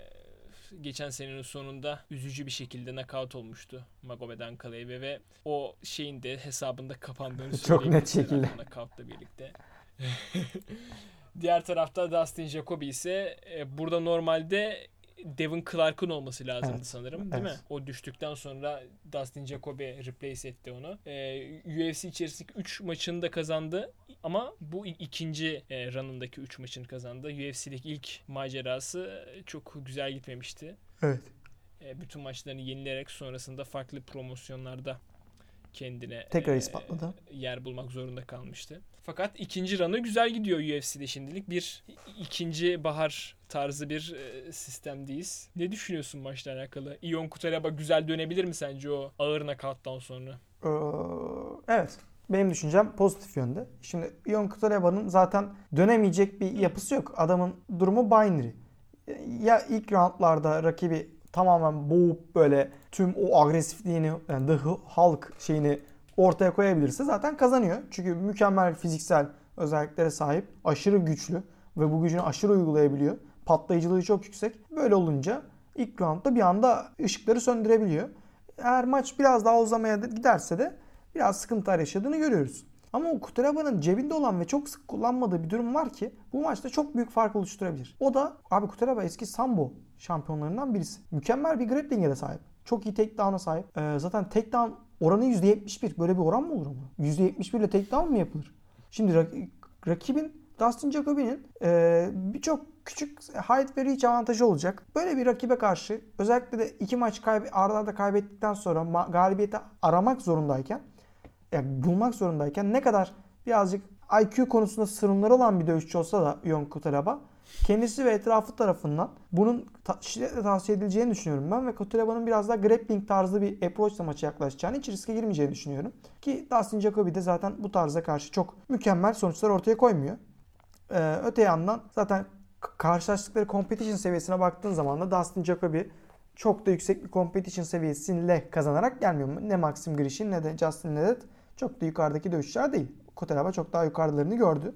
geçen senenin sonunda üzücü bir şekilde knockout olmuştu Magomed Ankalaev'e ve o şeyin de hesabında kapandığını Çok net şekilde. knockout'la birlikte. Diğer tarafta Dustin Jacoby ise e, burada normalde Devin Clark'ın olması lazımdı Evet. sanırım değil Evet. mi? O düştükten sonra Dustin Jacoby replace etti onu. E, UFC içerisindeki 3 maçını da kazandı ama bu ikinci e, run'ındaki 3 maçını kazandı. UFC'deki ilk macerası çok güzel gitmemişti. Evet. E, bütün maçlarını yenilerek sonrasında farklı promosyonlarda kendine Tekrar e, ispatladı. yer bulmak zorunda kalmıştı. Fakat ikinci run'ı güzel gidiyor UFC'de şimdilik. Bir ikinci bahar tarzı bir e, sistemdeyiz. Ne düşünüyorsun maçla alakalı? Ion Kutalaba güzel dönebilir mi sence o ağır knockout'tan sonra? Ee, evet. Benim düşüncem pozitif yönde. Şimdi Ion Kutaleba'nın zaten dönemeyecek bir yapısı yok. Adamın durumu binary. Ya ilk roundlarda rakibi tamamen boğup böyle tüm o agresifliğini yani The Hulk şeyini ortaya koyabilirse zaten kazanıyor. Çünkü mükemmel fiziksel özelliklere sahip, aşırı güçlü ve bu gücünü aşırı uygulayabiliyor. Patlayıcılığı çok yüksek. Böyle olunca ilk roundda bir anda ışıkları söndürebiliyor. Eğer maç biraz daha uzamaya giderse de biraz sıkıntılar yaşadığını görüyoruz. Ama o Kutelaba'nın cebinde olan ve çok sık kullanmadığı bir durum var ki bu maçta çok büyük fark oluşturabilir. O da abi Kutelaba eski sambo şampiyonlarından birisi. Mükemmel bir grappling'e de sahip. Çok iyi takedown'a sahip. Ee, zaten takedown oranı %71. Böyle bir oran mı olur ama? %71 ile takedown mı yapılır? Şimdi rak- rakibin Dustin Jacoby'nin e, birçok küçük height ve reach avantajı olacak. Böyle bir rakibe karşı özellikle de iki maç kaybe, arda kaybettikten sonra galibiyeti aramak zorundayken yani bulmak zorundayken ne kadar birazcık IQ konusunda sorunları olan bir dövüşçü olsa da Ion Kutelaba kendisi ve etrafı tarafından bunun ta- şiddetle tavsiye edileceğini düşünüyorum ben ve Kutelaba'nın biraz daha grappling tarzı bir approachla maça yaklaşacağını hiç riske girmeyeceğini düşünüyorum. Ki Dustin Jacoby de zaten bu tarza karşı çok mükemmel sonuçlar ortaya koymuyor. Ee, öte yandan zaten karşılaştıkları competition seviyesine baktığın zaman da Dustin Jacoby çok da yüksek bir competition seviyesiyle kazanarak gelmiyor. Ne Maxim Grishin ne de Justin Ledet çok da yukarıdaki dövüşçüler değil. Kotelaba çok daha yukarılarını gördü.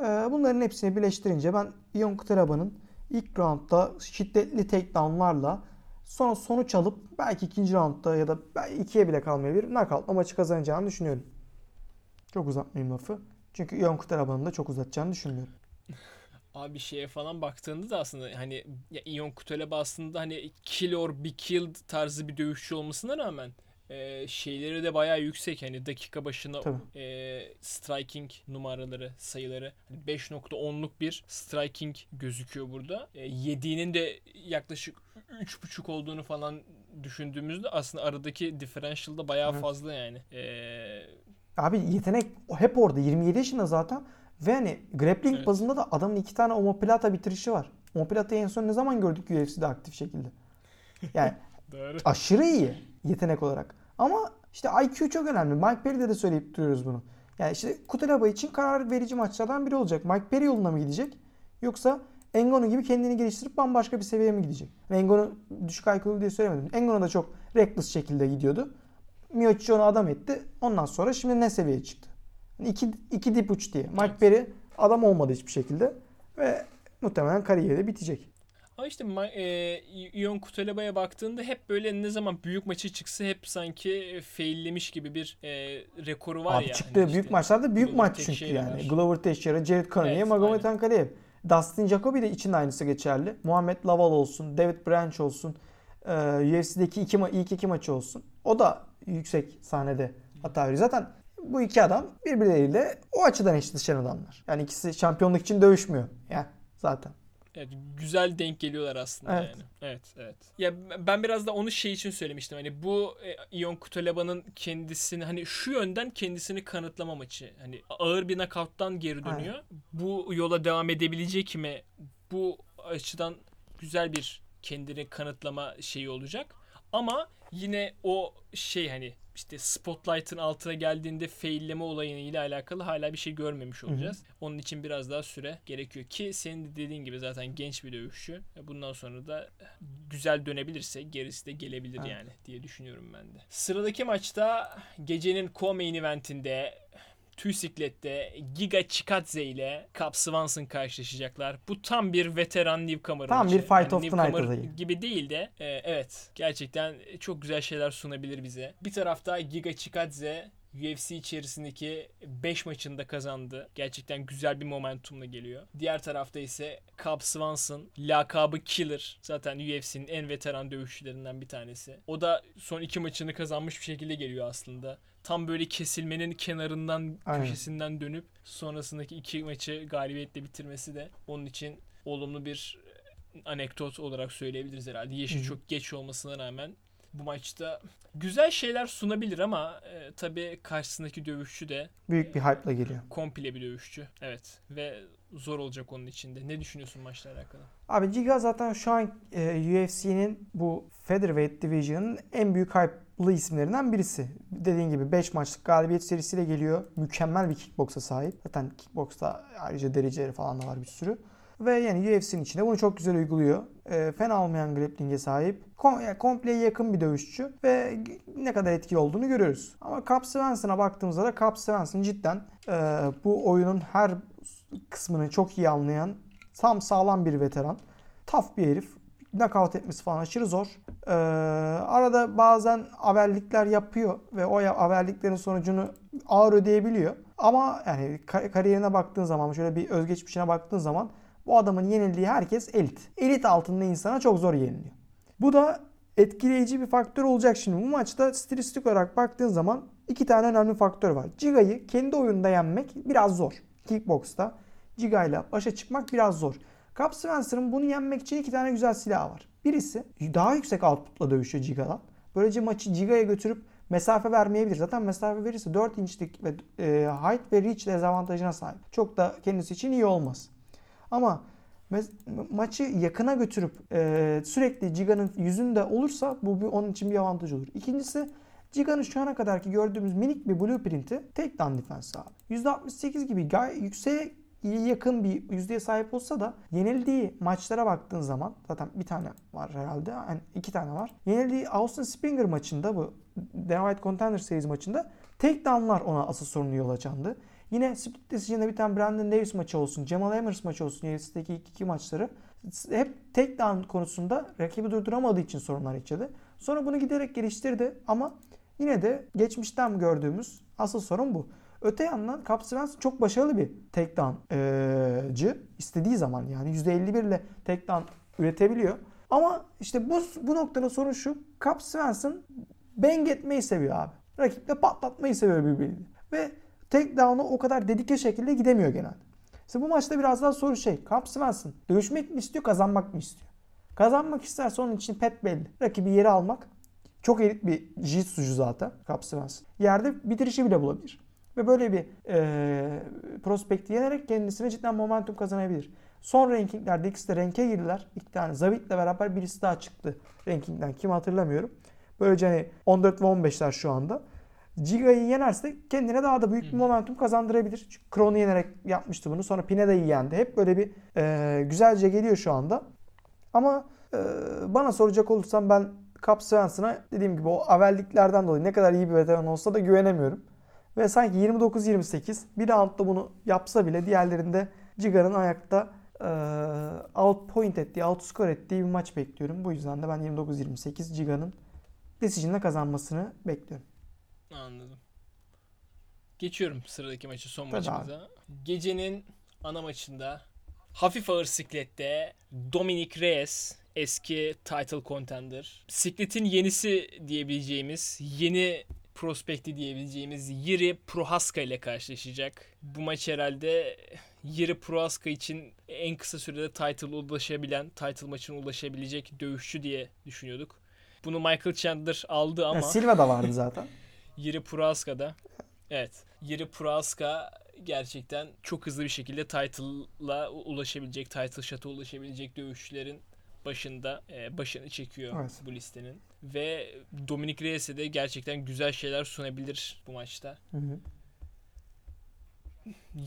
Ee, bunların hepsini birleştirince ben Ion Kuteraba'nın ilk roundda şiddetli takedownlarla sonra sonuç alıp belki ikinci roundda ya da ikiye bile kalmayabilir knockoutla maçı kazanacağını düşünüyorum. Çok uzatmayayım lafı. Çünkü Ion Kuteraba'nın da çok uzatacağını düşünmüyorum. Abi şeye falan baktığında da aslında hani ya Ion Kuteleba aslında hani kill or be killed tarzı bir dövüşçü olmasına rağmen e, şeyleri de bayağı yüksek. Hani dakika başına Tabii. e, striking numaraları, sayıları. Hani 5.10'luk bir striking gözüküyor burada. E, yediğinin de yaklaşık 3.5 olduğunu falan düşündüğümüzde aslında aradaki differential da bayağı Evet. fazla yani. E, Abi yetenek hep orada. 27 yaşında zaten. Ve hani grappling Evet. bazında da adamın iki tane omoplata bitirişi var. Omoplata en son ne zaman gördük UFC'de aktif şekilde? Yani doğru. aşırı iyi yetenek olarak. Ama işte IQ çok önemli. Mike Perry'de de söyleyip duruyoruz bunu. Yani işte Kutelaba için karar verici maçlardan biri olacak. Mike Perry yoluna mı gidecek? Yoksa Engano gibi kendini geliştirip bambaşka bir seviyeye mi gidecek? Yani Engano düşük IQ'lu diye söylemedim. Engano da çok reckless şekilde gidiyordu. Miocic onu adam etti. Ondan sonra şimdi ne seviyeye çıktı? İki, iki dip uç diye. Mike. Perry adam olmadı hiçbir şekilde. Ve muhtemelen kariyeri de bitecek. Ama işte e, Ion Kuteleba'ya baktığında hep böyle ne zaman büyük maçı çıksa hep sanki faillemiş gibi bir e, rekoru var Abi ya. çıktığı Hani büyük işte maçlarda büyük Glover maç çünkü yani. var. Glover Teixeira, Jared Cannonier, Evet, Magomed aynen. Ankalaev. Dustin Jacoby de için aynısı geçerli. Muhammed Laval olsun, David Branch olsun, e, UFC'deki iki ma- ilk iki maçı olsun. O da yüksek sahnede hata veriyor. Zaten bu iki adam birbirleriyle o açıdan eşleşen adamlar. Yani ikisi şampiyonluk için dövüşmüyor. Ya zaten. Evet, güzel denk geliyorlar aslında Evet. yani. Evet, evet. Ya ben biraz da onu şey için söylemiştim. Hani bu e, Ion Kuteleba'nın kendisini hani şu yönden kendisini kanıtlama maçı. Hani ağır bir knockout'tan geri dönüyor. Bu yola devam edebilecek mi? Bu açıdan güzel bir kendini kanıtlama şeyi olacak. Ama yine o şey hani işte spotlight'ın altına geldiğinde failleme olayıyla alakalı hala bir şey görmemiş olacağız. Onun için biraz daha süre gerekiyor ki senin de dediğin gibi zaten genç bir dövüşçü. Bundan sonra da güzel dönebilirse gerisi de gelebilir Evet. yani diye düşünüyorum ben de. Sıradaki maçta gecenin co-main eventinde Tüysiklet'te Giga Chikadze ile Cap Swanson karşılaşacaklar. Bu tam bir veteran newcomer Tam bir fight of the night adayı. gibi değil de e, evet gerçekten çok güzel şeyler sunabilir bize. Bir tarafta Giga Chikadze UFC içerisindeki 5 maçında kazandı. Gerçekten güzel bir momentumla geliyor. Diğer tarafta ise Cap Swanson lakabı Killer. Zaten UFC'nin en veteran dövüşçülerinden bir tanesi. O da son iki maçını kazanmış bir şekilde geliyor aslında. Tam böyle kesilmenin kenarından Aynen. köşesinden dönüp sonrasındaki iki maçı galibiyetle bitirmesi de onun için olumlu bir e, anekdot olarak söyleyebiliriz herhalde. Yaşı Hı hı. çok geç olmasına rağmen bu maçta güzel şeyler sunabilir ama e, tabii karşısındaki dövüşçü de Büyük bir hype'la geliyor. komple bir dövüşçü. Evet ve zor olacak onun içinde. Ne düşünüyorsun maçla alakalı? Abi Giga zaten şu an e, UFC'nin bu Featherweight Division'ın en büyük hype'lı isimlerinden birisi. Dediğin gibi 5 maçlık galibiyet serisiyle geliyor. Mükemmel bir kickboksa sahip. Zaten kickboksta ayrıca dereceleri falan da var bir sürü. Ve yani UFC'nin içinde bunu çok güzel uyguluyor. E, fena olmayan grappling'e sahip. Kom yani yakın bir dövüşçü. Ve ne kadar etkili olduğunu görüyoruz. Ama Cap Swanson'a baktığımızda da Cap Swanson cidden e, bu oyunun her kısmını çok iyi anlayan tam sağlam bir veteran. Tough bir herif. Knockout etmesi falan aşırı zor. Ee, arada bazen haberlikler yapıyor ve o haberliklerin sonucunu ağır ödeyebiliyor. Ama yani ka- kariyerine baktığın zaman, şöyle bir özgeçmişine baktığın zaman bu adamın yenildiği herkes elit. Elit altında insana çok zor yeniliyor. Bu da etkileyici bir faktör olacak şimdi. Bu maçta stilistik olarak baktığın zaman iki tane önemli faktör var. Giga'yı kendi oyunda yenmek biraz zor. Kickbox'ta Giga ile başa çıkmak biraz zor. Cap Spencer'ın bunu yenmek için iki tane güzel silahı var. Birisi daha yüksek output'la dövüşüyor Giga'dan. Böylece maçı Giga'ya götürüp mesafe vermeyebilir. Zaten mesafe verirse 4 inçlik ve e, height ve reach dezavantajına sahip. Çok da kendisi için iyi olmaz. Ama maçı yakına götürüp e, sürekli Giga'nın yüzünde olursa bu bir, onun için bir avantaj olur. İkincisi Giga'nın şu ana kadarki gördüğümüz minik bir blueprint'i takedown defense abi. %68 gibi gayet yükseğe iyi yakın bir yüzdeye sahip olsa da yenildiği maçlara baktığın zaman zaten bir tane var herhalde. Yani iki tane var. Yenildiği Austin Springer maçında bu White Contender Series maçında takedownlar ona asıl sorunu yol açandı. Yine split decision'da bir tane Brandon Davis maçı olsun, Jamal Amers maçı olsun UFC'deki ilk iki maçları hep takedown konusunda rakibi durduramadığı için sorunlar yaşadı. Sonra bunu giderek geliştirdi ama yine de geçmişten gördüğümüz asıl sorun bu. Öte yandan Cap Svensson çok başarılı bir takedown'cı. istediği zaman yani %51 ile takedown üretebiliyor. Ama işte bu, bu noktada sorun şu. Cap Svensson bang etmeyi seviyor abi. Rakiple patlatmayı seviyor birbirini. Ve takedown'a o kadar dedike şekilde gidemiyor genelde. İşte bu maçta biraz daha soru şey. Cap Svensson dövüşmek mi istiyor, kazanmak mı istiyor? Kazanmak isterse onun için pet belli. Rakibi yeri almak. Çok elit bir jitsucu zaten Cap Svensson. Yerde bitirişi bile bulabilir. Ve böyle bir e, prospekti yenerek kendisine cidden momentum kazanabilir. Son rankinglerde ikisi de renke girdiler. İki tane Zavit'le beraber birisi daha çıktı rankingden. Kim hatırlamıyorum. Böylece hani 14 ve 15'ler şu anda. Giga'yı yenerse kendine daha da büyük bir momentum kazandırabilir. Çünkü Kron'u yenerek yapmıştı bunu. Sonra Pineda'yı yendi. Hep böyle bir e, güzelce geliyor şu anda. Ama e, bana soracak olursam ben Cap Svensson'a dediğim gibi o avelliklerden dolayı ne kadar iyi bir veteran olsa da güvenemiyorum. Ve sanki 29-28 bir roundda bunu yapsa bile diğerlerinde Giga'nın ayakta e, out point ettiği, out score ettiği bir maç bekliyorum. Bu yüzden de ben 29-28 Giga'nın decision'la kazanmasını bekliyorum. Anladım. Geçiyorum sıradaki maçı son Tabii maçımıza. Abi. Gecenin ana maçında hafif ağır siklette Dominic Reyes eski title contender. Sikletin yenisi diyebileceğimiz, yeni prospekti diyebileceğimiz Yiri Prohaska ile karşılaşacak. Bu maç herhalde Yiri Prohaska için en kısa sürede title ulaşabilen, title maçına ulaşabilecek dövüşçü diye düşünüyorduk. Bunu Michael Chandler aldı ama... Ya Silva da vardı zaten. Yiri Prohaska'da. Evet. Yiri Prohaska gerçekten çok hızlı bir şekilde title'la ulaşabilecek, title shot'a ulaşabilecek dövüşçülerin başında e, başını çekiyor evet. bu listenin. Ve Dominic Reyes'e de gerçekten güzel şeyler sunabilir bu maçta. Hı hı.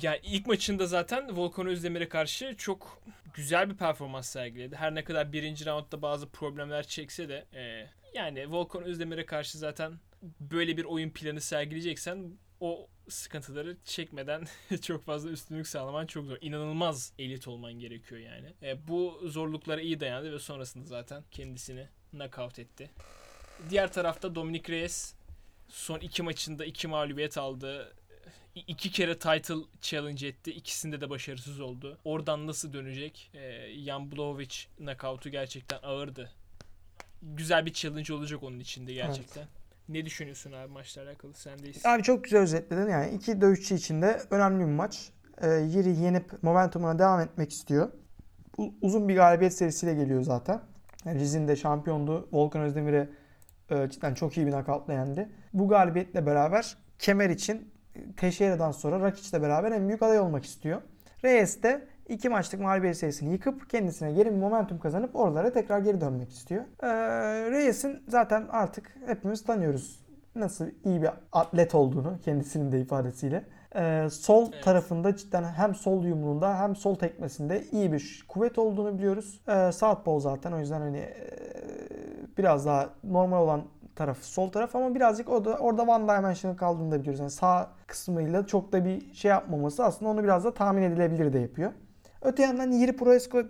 Yani ilk maçında zaten Volkan Özdemir'e karşı çok güzel bir performans sergiledi. Her ne kadar birinci roundda bazı problemler çekse de e, yani Volkan Özdemir'e karşı zaten böyle bir oyun planı sergileyeceksen o sıkıntıları çekmeden çok fazla üstünlük sağlaman çok zor. İnanılmaz elit olman gerekiyor yani. E, bu zorluklara iyi dayandı ve sonrasında zaten kendisini knockout etti. Diğer tarafta Dominic Reyes son iki maçında iki mağlubiyet aldı. İki kere title challenge etti. İkisinde de başarısız oldu. Oradan nasıl dönecek? E, Jan Blachowicz knockout'u gerçekten ağırdı. Güzel bir challenge olacak onun içinde gerçekten. Ne düşünüyorsun abi maçla alakalı? Sendeyiz. Abi çok güzel özetledin. Yani iki dövüşçü için de önemli bir maç. Ee, Yeri yenip momentumuna devam etmek istiyor. Uzun bir galibiyet serisiyle geliyor zaten. Yani Rizin de şampiyondu. Volkan Özdemir'e e, cidden çok iyi bir nakavtla yendi. Bu galibiyetle beraber kemer için Teixeira'dan sonra Rakic'le beraber en büyük aday olmak istiyor. Reyes de iki maçlık mağlubiyet serisini yıkıp kendisine geri bir momentum kazanıp oralara tekrar geri dönmek istiyor. Ee, Reyes'in zaten artık hepimiz tanıyoruz nasıl iyi bir atlet olduğunu kendisinin de ifadesiyle. Ee, sol evet. tarafında cidden hem sol yumruğunda hem sol tekmesinde iyi bir kuvvet olduğunu biliyoruz. Ee, Southpaw zaten o yüzden hani e, biraz daha normal olan taraf sol taraf ama birazcık o da orada one dimensional kaldığını da biliyoruz. Yani sağ kısmıyla çok da bir şey yapmaması aslında onu biraz da tahmin edilebilir de yapıyor. Öte yandan Yiri Proesco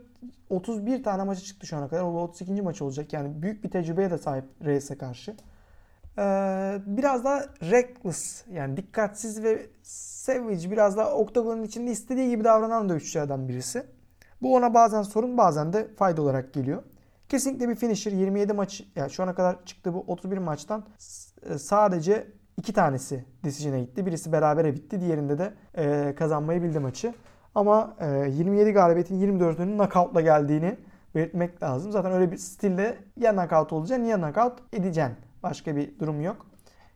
31 tane maçı çıktı şu ana kadar. O 32. maç olacak. Yani büyük bir tecrübeye de sahip Reyes'e karşı. Ee, biraz daha reckless yani dikkatsiz ve savage biraz daha oktagonun içinde istediği gibi davranan dövüşçülerden birisi. Bu ona bazen sorun bazen de fayda olarak geliyor. Kesinlikle bir finisher 27 maç yani şu ana kadar çıktığı bu 31 maçtan e, sadece iki tanesi decision'e gitti. Birisi berabere bitti. Diğerinde de e, kazanmayı bildi maçı. Ama e, 27 galibiyetin 24'ünün knockout'la geldiğini belirtmek lazım. Zaten öyle bir stilde ya knockout olacaksın ya knockout edeceksin. Başka bir durum yok.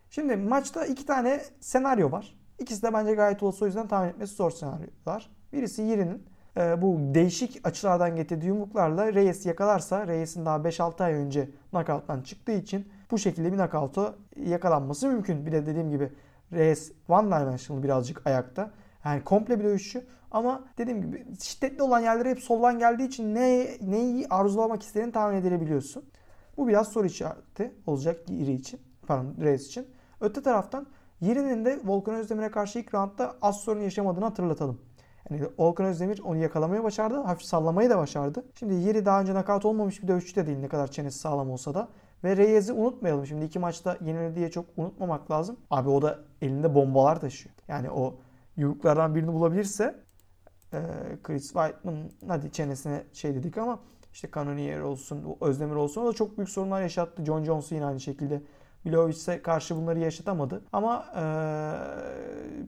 Şimdi maçta iki tane senaryo var. İkisi de bence gayet olsa o yüzden tahmin etmesi zor senaryolar. Birisi Yiri'nin e, bu değişik açılardan getirdiği yumruklarla Reyes'i yakalarsa Reyes'in daha 5-6 ay önce knockout'tan çıktığı için bu şekilde bir knockout'a yakalanması mümkün. Bir de dediğim gibi Reyes one dimensional birazcık ayakta. Yani komple bir dövüşçü. Ama dediğim gibi şiddetli olan yerlere hep soldan geldiği için ne, neyi arzulamak istediğini tahmin edebiliyorsun. Bu biraz soru işareti olacak iri için. Pardon Reyes için. Öte taraftan Yiri'nin de Volkan Özdemir'e karşı ilk roundda az sorun yaşamadığını hatırlatalım. Yani Volkan Özdemir onu yakalamayı başardı. Hafif sallamayı da başardı. Şimdi Yeri daha önce nakavt olmamış bir dövüşçü de değil ne kadar çenesi sağlam olsa da. Ve Reyes'i unutmayalım. Şimdi iki maçta yenildi diye çok unutmamak lazım. Abi o da elinde bombalar taşıyor. Yani o yumruklardan birini bulabilirse e, Chris Whiteman hadi çenesine şey dedik ama işte Cannonier olsun, Özdemir olsun o da çok büyük sorunlar yaşattı. John Jones'u yine aynı şekilde Milovic'e karşı bunları yaşatamadı. Ama e,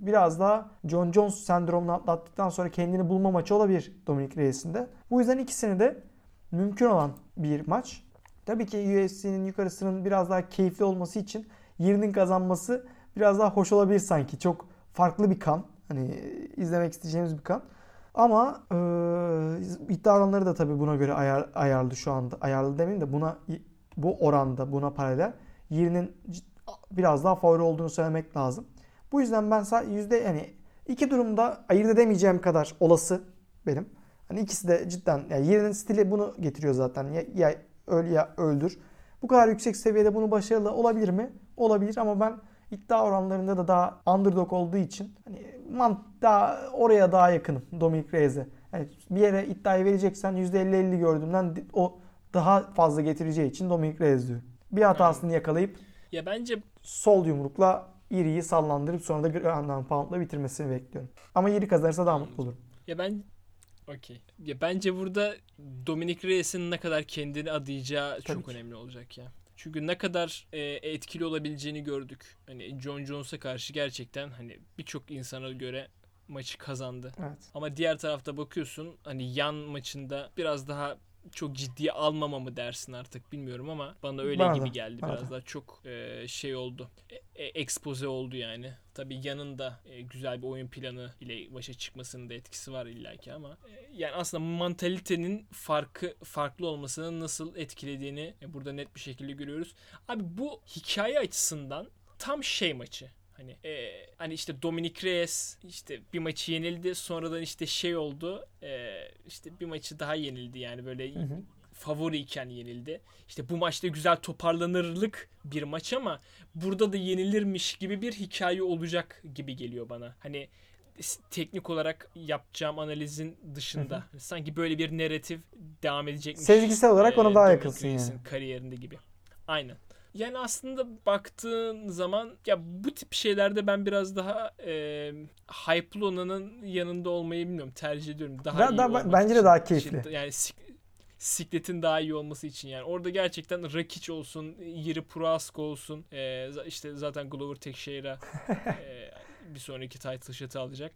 biraz daha John Jones sendromunu atlattıktan sonra kendini bulma maçı olabilir Dominic Reyes'in de. Bu yüzden ikisini de mümkün olan bir maç. Tabii ki UFC'nin yukarısının biraz daha keyifli olması için yerinin kazanması biraz daha hoş olabilir sanki. Çok farklı bir kan. Hani izlemek isteyeceğimiz bir kan. Ama e, iddia oranları da tabii buna göre ayar, ayarlı şu anda. Ayarlı demeyeyim de buna bu oranda buna paralel yerinin biraz daha favori olduğunu söylemek lazım. Bu yüzden ben yüzde yani iki durumda ayırt edemeyeceğim kadar olası benim. Hani ikisi de cidden yani yerinin stili bunu getiriyor zaten. Ya, ya öl ya öldür. Bu kadar yüksek seviyede bunu başarılı olabilir mi? Olabilir ama ben iddia oranlarında da daha underdog olduğu için hani man daha oraya daha yakınım Dominic Reyes'e. Yani bir yere iddiayı vereceksen %50-50 gördüğümden o daha fazla getireceği için Dominic Reyes diyor. Bir hatasını yakalayıp ya bence sol yumrukla iriyi sallandırıp sonra da ground pound'la bitirmesini bekliyorum. Ama iri kazanırsa daha mutlu olurum. Ya ben Okey. Ya bence burada Dominic Reyes'in ne kadar kendini adayacağı Tabii çok ki. önemli olacak ya. Çünkü ne kadar e, etkili olabileceğini gördük. Hani John Jones'a karşı gerçekten hani birçok insana göre maçı kazandı. Evet. Ama diğer tarafta bakıyorsun hani yan maçında biraz daha çok ciddiye almama mı dersin artık bilmiyorum ama bana öyle bana gibi geldi. Biraz da. daha çok e, şey oldu. E, ekspoze oldu yani. Tabii yanında e, güzel bir oyun planı ile başa çıkmasının da etkisi var illaki ama e, yani aslında mantalitenin farkı farklı olmasının nasıl etkilediğini e, burada net bir şekilde görüyoruz. Abi bu hikaye açısından tam şey maçı. Hani e, hani işte Dominic Reyes işte bir maçı yenildi. Sonradan işte şey oldu. E, işte bir maçı daha yenildi yani böyle hı hı. favoriyken yenildi. İşte bu maçta güzel toparlanırlık bir maç ama burada da yenilirmiş gibi bir hikaye olacak gibi geliyor bana. Hani teknik olarak yapacağım analizin dışında. Hı hı. Sanki böyle bir narratif devam edecekmiş. Sezgisel olarak ona daha yakınsın yani. Kariyerinde gibi. Aynen. Yani aslında baktığın zaman ya bu tip şeylerde ben biraz daha e, hype'lı olanın yanında olmayı bilmiyorum. Tercih ediyorum. Daha da, iyi da, bence de daha keyifli. Yani sikletin daha iyi olması için yani. Orada gerçekten Rakic olsun, Yiri Proasko olsun. E, işte zaten Glover Teixeira e, bir sonraki title shot'ı alacak.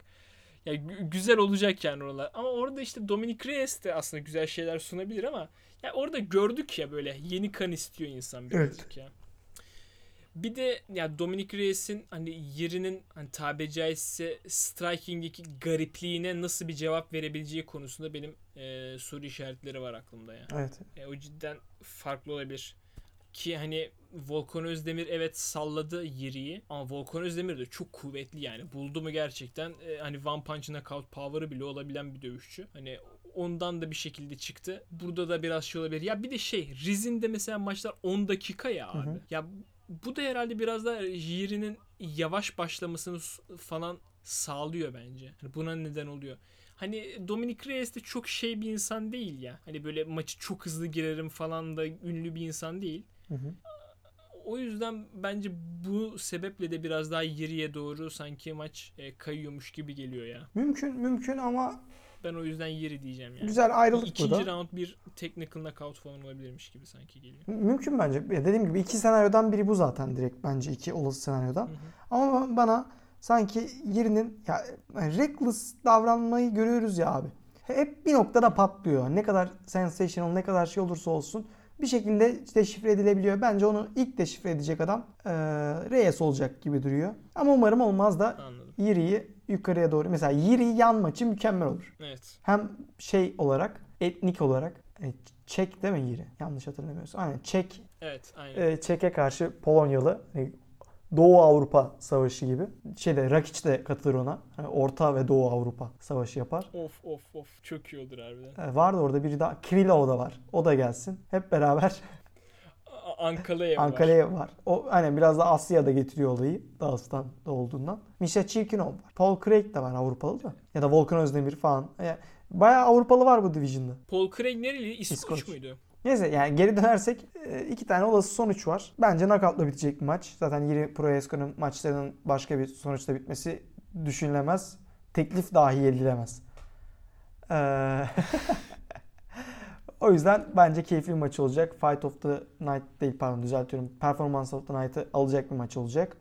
Ya güzel olacak yani oralar. Ama orada işte Dominic Reyes de aslında güzel şeyler sunabilir ama ya orada gördük ya böyle yeni kan istiyor insan birazcık evet. ya. Bir de ya Dominic Reyes'in hani yerinin hani tabi caizse striking'deki garipliğine nasıl bir cevap verebileceği konusunda benim e, soru işaretleri var aklımda ya. Evet. E, o cidden farklı olabilir. Ki hani Volkan Özdemir evet salladı Yiri'yi ama Volkan Özdemir de çok kuvvetli yani. Buldu mu gerçekten e, hani One Punch Knockout power'ı bile olabilen bir dövüşçü. Hani ondan da bir şekilde çıktı. Burada da biraz şey olabilir. Ya bir de şey Rizin'de mesela maçlar 10 dakika ya abi. Hı hı. Ya bu da herhalde biraz da Jiri'nin yavaş başlamasını falan sağlıyor bence. Yani buna neden oluyor. Hani Dominic Reyes de çok şey bir insan değil ya. Hani böyle maçı çok hızlı girerim falan da ünlü bir insan değil. Hı hı. O yüzden bence bu sebeple de biraz daha geriye doğru sanki maç e, kayıyormuş gibi geliyor ya. Mümkün mümkün ama ben o yüzden yeri diyeceğim yani. Güzel ayrılık İkinci burada. İkinci round bir technical knockout falan olabilirmiş gibi sanki geliyor. Mümkün bence. Dediğim gibi iki senaryodan biri bu zaten direkt bence iki olası senaryodan. Hı hı. Ama bana sanki yerinin ya yani reckless davranmayı görüyoruz ya abi. Hep bir noktada patlıyor. Ne kadar sensational, ne kadar şey olursa olsun bir şekilde deşifre edilebiliyor. Bence onu ilk deşifre edecek adam e, Reyes olacak gibi duruyor. Ama umarım olmaz da Anladım. Yukarıya doğru. Mesela Yiri yan maçı mükemmel olur. Evet. Hem şey olarak, etnik olarak e, Çek değil mi Yiri? Yanlış hatırlamıyorsun. Aynen Çek. Evet, aynen. E, Çek'e karşı Polonyalı. E, Doğu Avrupa Savaşı gibi. Şeyde Rakic de katılır ona. Yani Orta ve Doğu Avrupa Savaşı yapar. Of of of olur harbiden. E, vardı orada biri daha. Krylov da var. O da gelsin. Hep beraber A- Ankala'ya var. Ankara'ya var. O hani biraz da Asya'da getiriyor olayı. Dağıstan'da olduğundan. Misha Çirkinov var. Paul Craig de var Avrupalı mi? Ya da Volkan Özdemir falan. Yani bayağı Avrupalı var bu division'da. Paul Craig nereli? İskoç, İskoç. muydu? Neyse yani geri dönersek e, iki tane olası sonuç var. Bence knockout'la bitecek bir maç. Zaten Yiri Pro Esco'nun maçlarının başka bir sonuçla bitmesi düşünülemez. Teklif dahi edilemez. Ee, o yüzden bence keyifli bir maç olacak. Fight of the Night değil pardon düzeltiyorum. Performance of the Night'ı alacak bir maç olacak.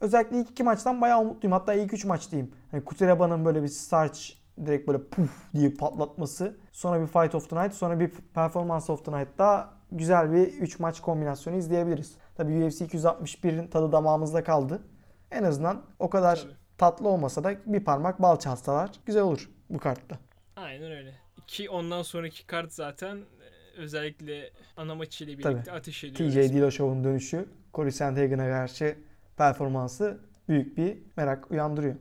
Özellikle ilk iki maçtan bayağı umutluyum. Hatta ilk üç maç diyeyim. Hani Kutereba'nın böyle bir starch direkt böyle puf diye patlatması. Sonra bir Fight of the Night. Sonra bir Performance of the Night daha güzel bir 3 maç kombinasyonu izleyebiliriz. Tabii UFC 261'in tadı damağımızda kaldı. En azından o kadar Tabii. tatlı olmasa da bir parmak bal çalsalar güzel olur bu kartta. Aynen öyle. Ki ondan sonraki kart zaten e, özellikle ana maçıyla birlikte Tabii. ateş ediyor. TJ Dillashaw'un dönüşü Corey Sandhagen'a karşı performansı büyük bir merak uyandırıyor.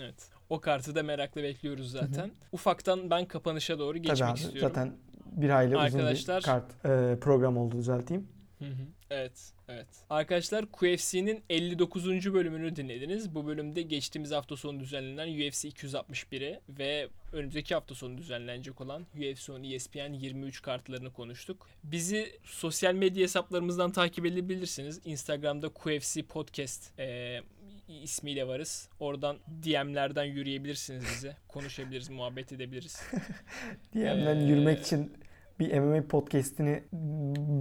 Evet. O kartı da merakla bekliyoruz zaten. Ufaktan ben kapanışa doğru geçmek Tabii abi istiyorum. zaten bir hayli uzun Arkadaşlar- bir kart e, program oldu düzelteyim. Hı hı. Evet, evet. Arkadaşlar QFC'nin 59. bölümünü dinlediniz. Bu bölümde geçtiğimiz hafta sonu düzenlenen UFC 261'i ve önümüzdeki hafta sonu düzenlenecek olan UFC 10 ESPN 23 kartlarını konuştuk. Bizi sosyal medya hesaplarımızdan takip edebilirsiniz. Instagram'da QFC Podcast e, ismiyle varız. Oradan DM'lerden yürüyebilirsiniz bize. Konuşabiliriz, muhabbet edebiliriz. DM'den Ee, yürümek için bir MMA podcast'ini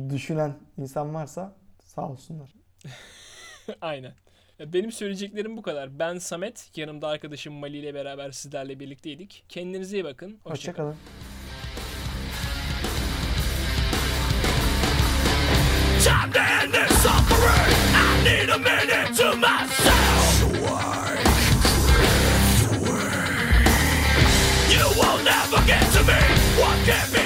düşünen insan varsa sağ olsunlar. Aynen. Benim söyleyeceklerim bu kadar. Ben Samet, yanımda arkadaşım Mali ile beraber sizlerle birlikteydik. Kendinize iyi bakın. Hoşçakalın. Hoşçakalın. Time to end this suffering. I need a minute to myself. You will never get to me. What can be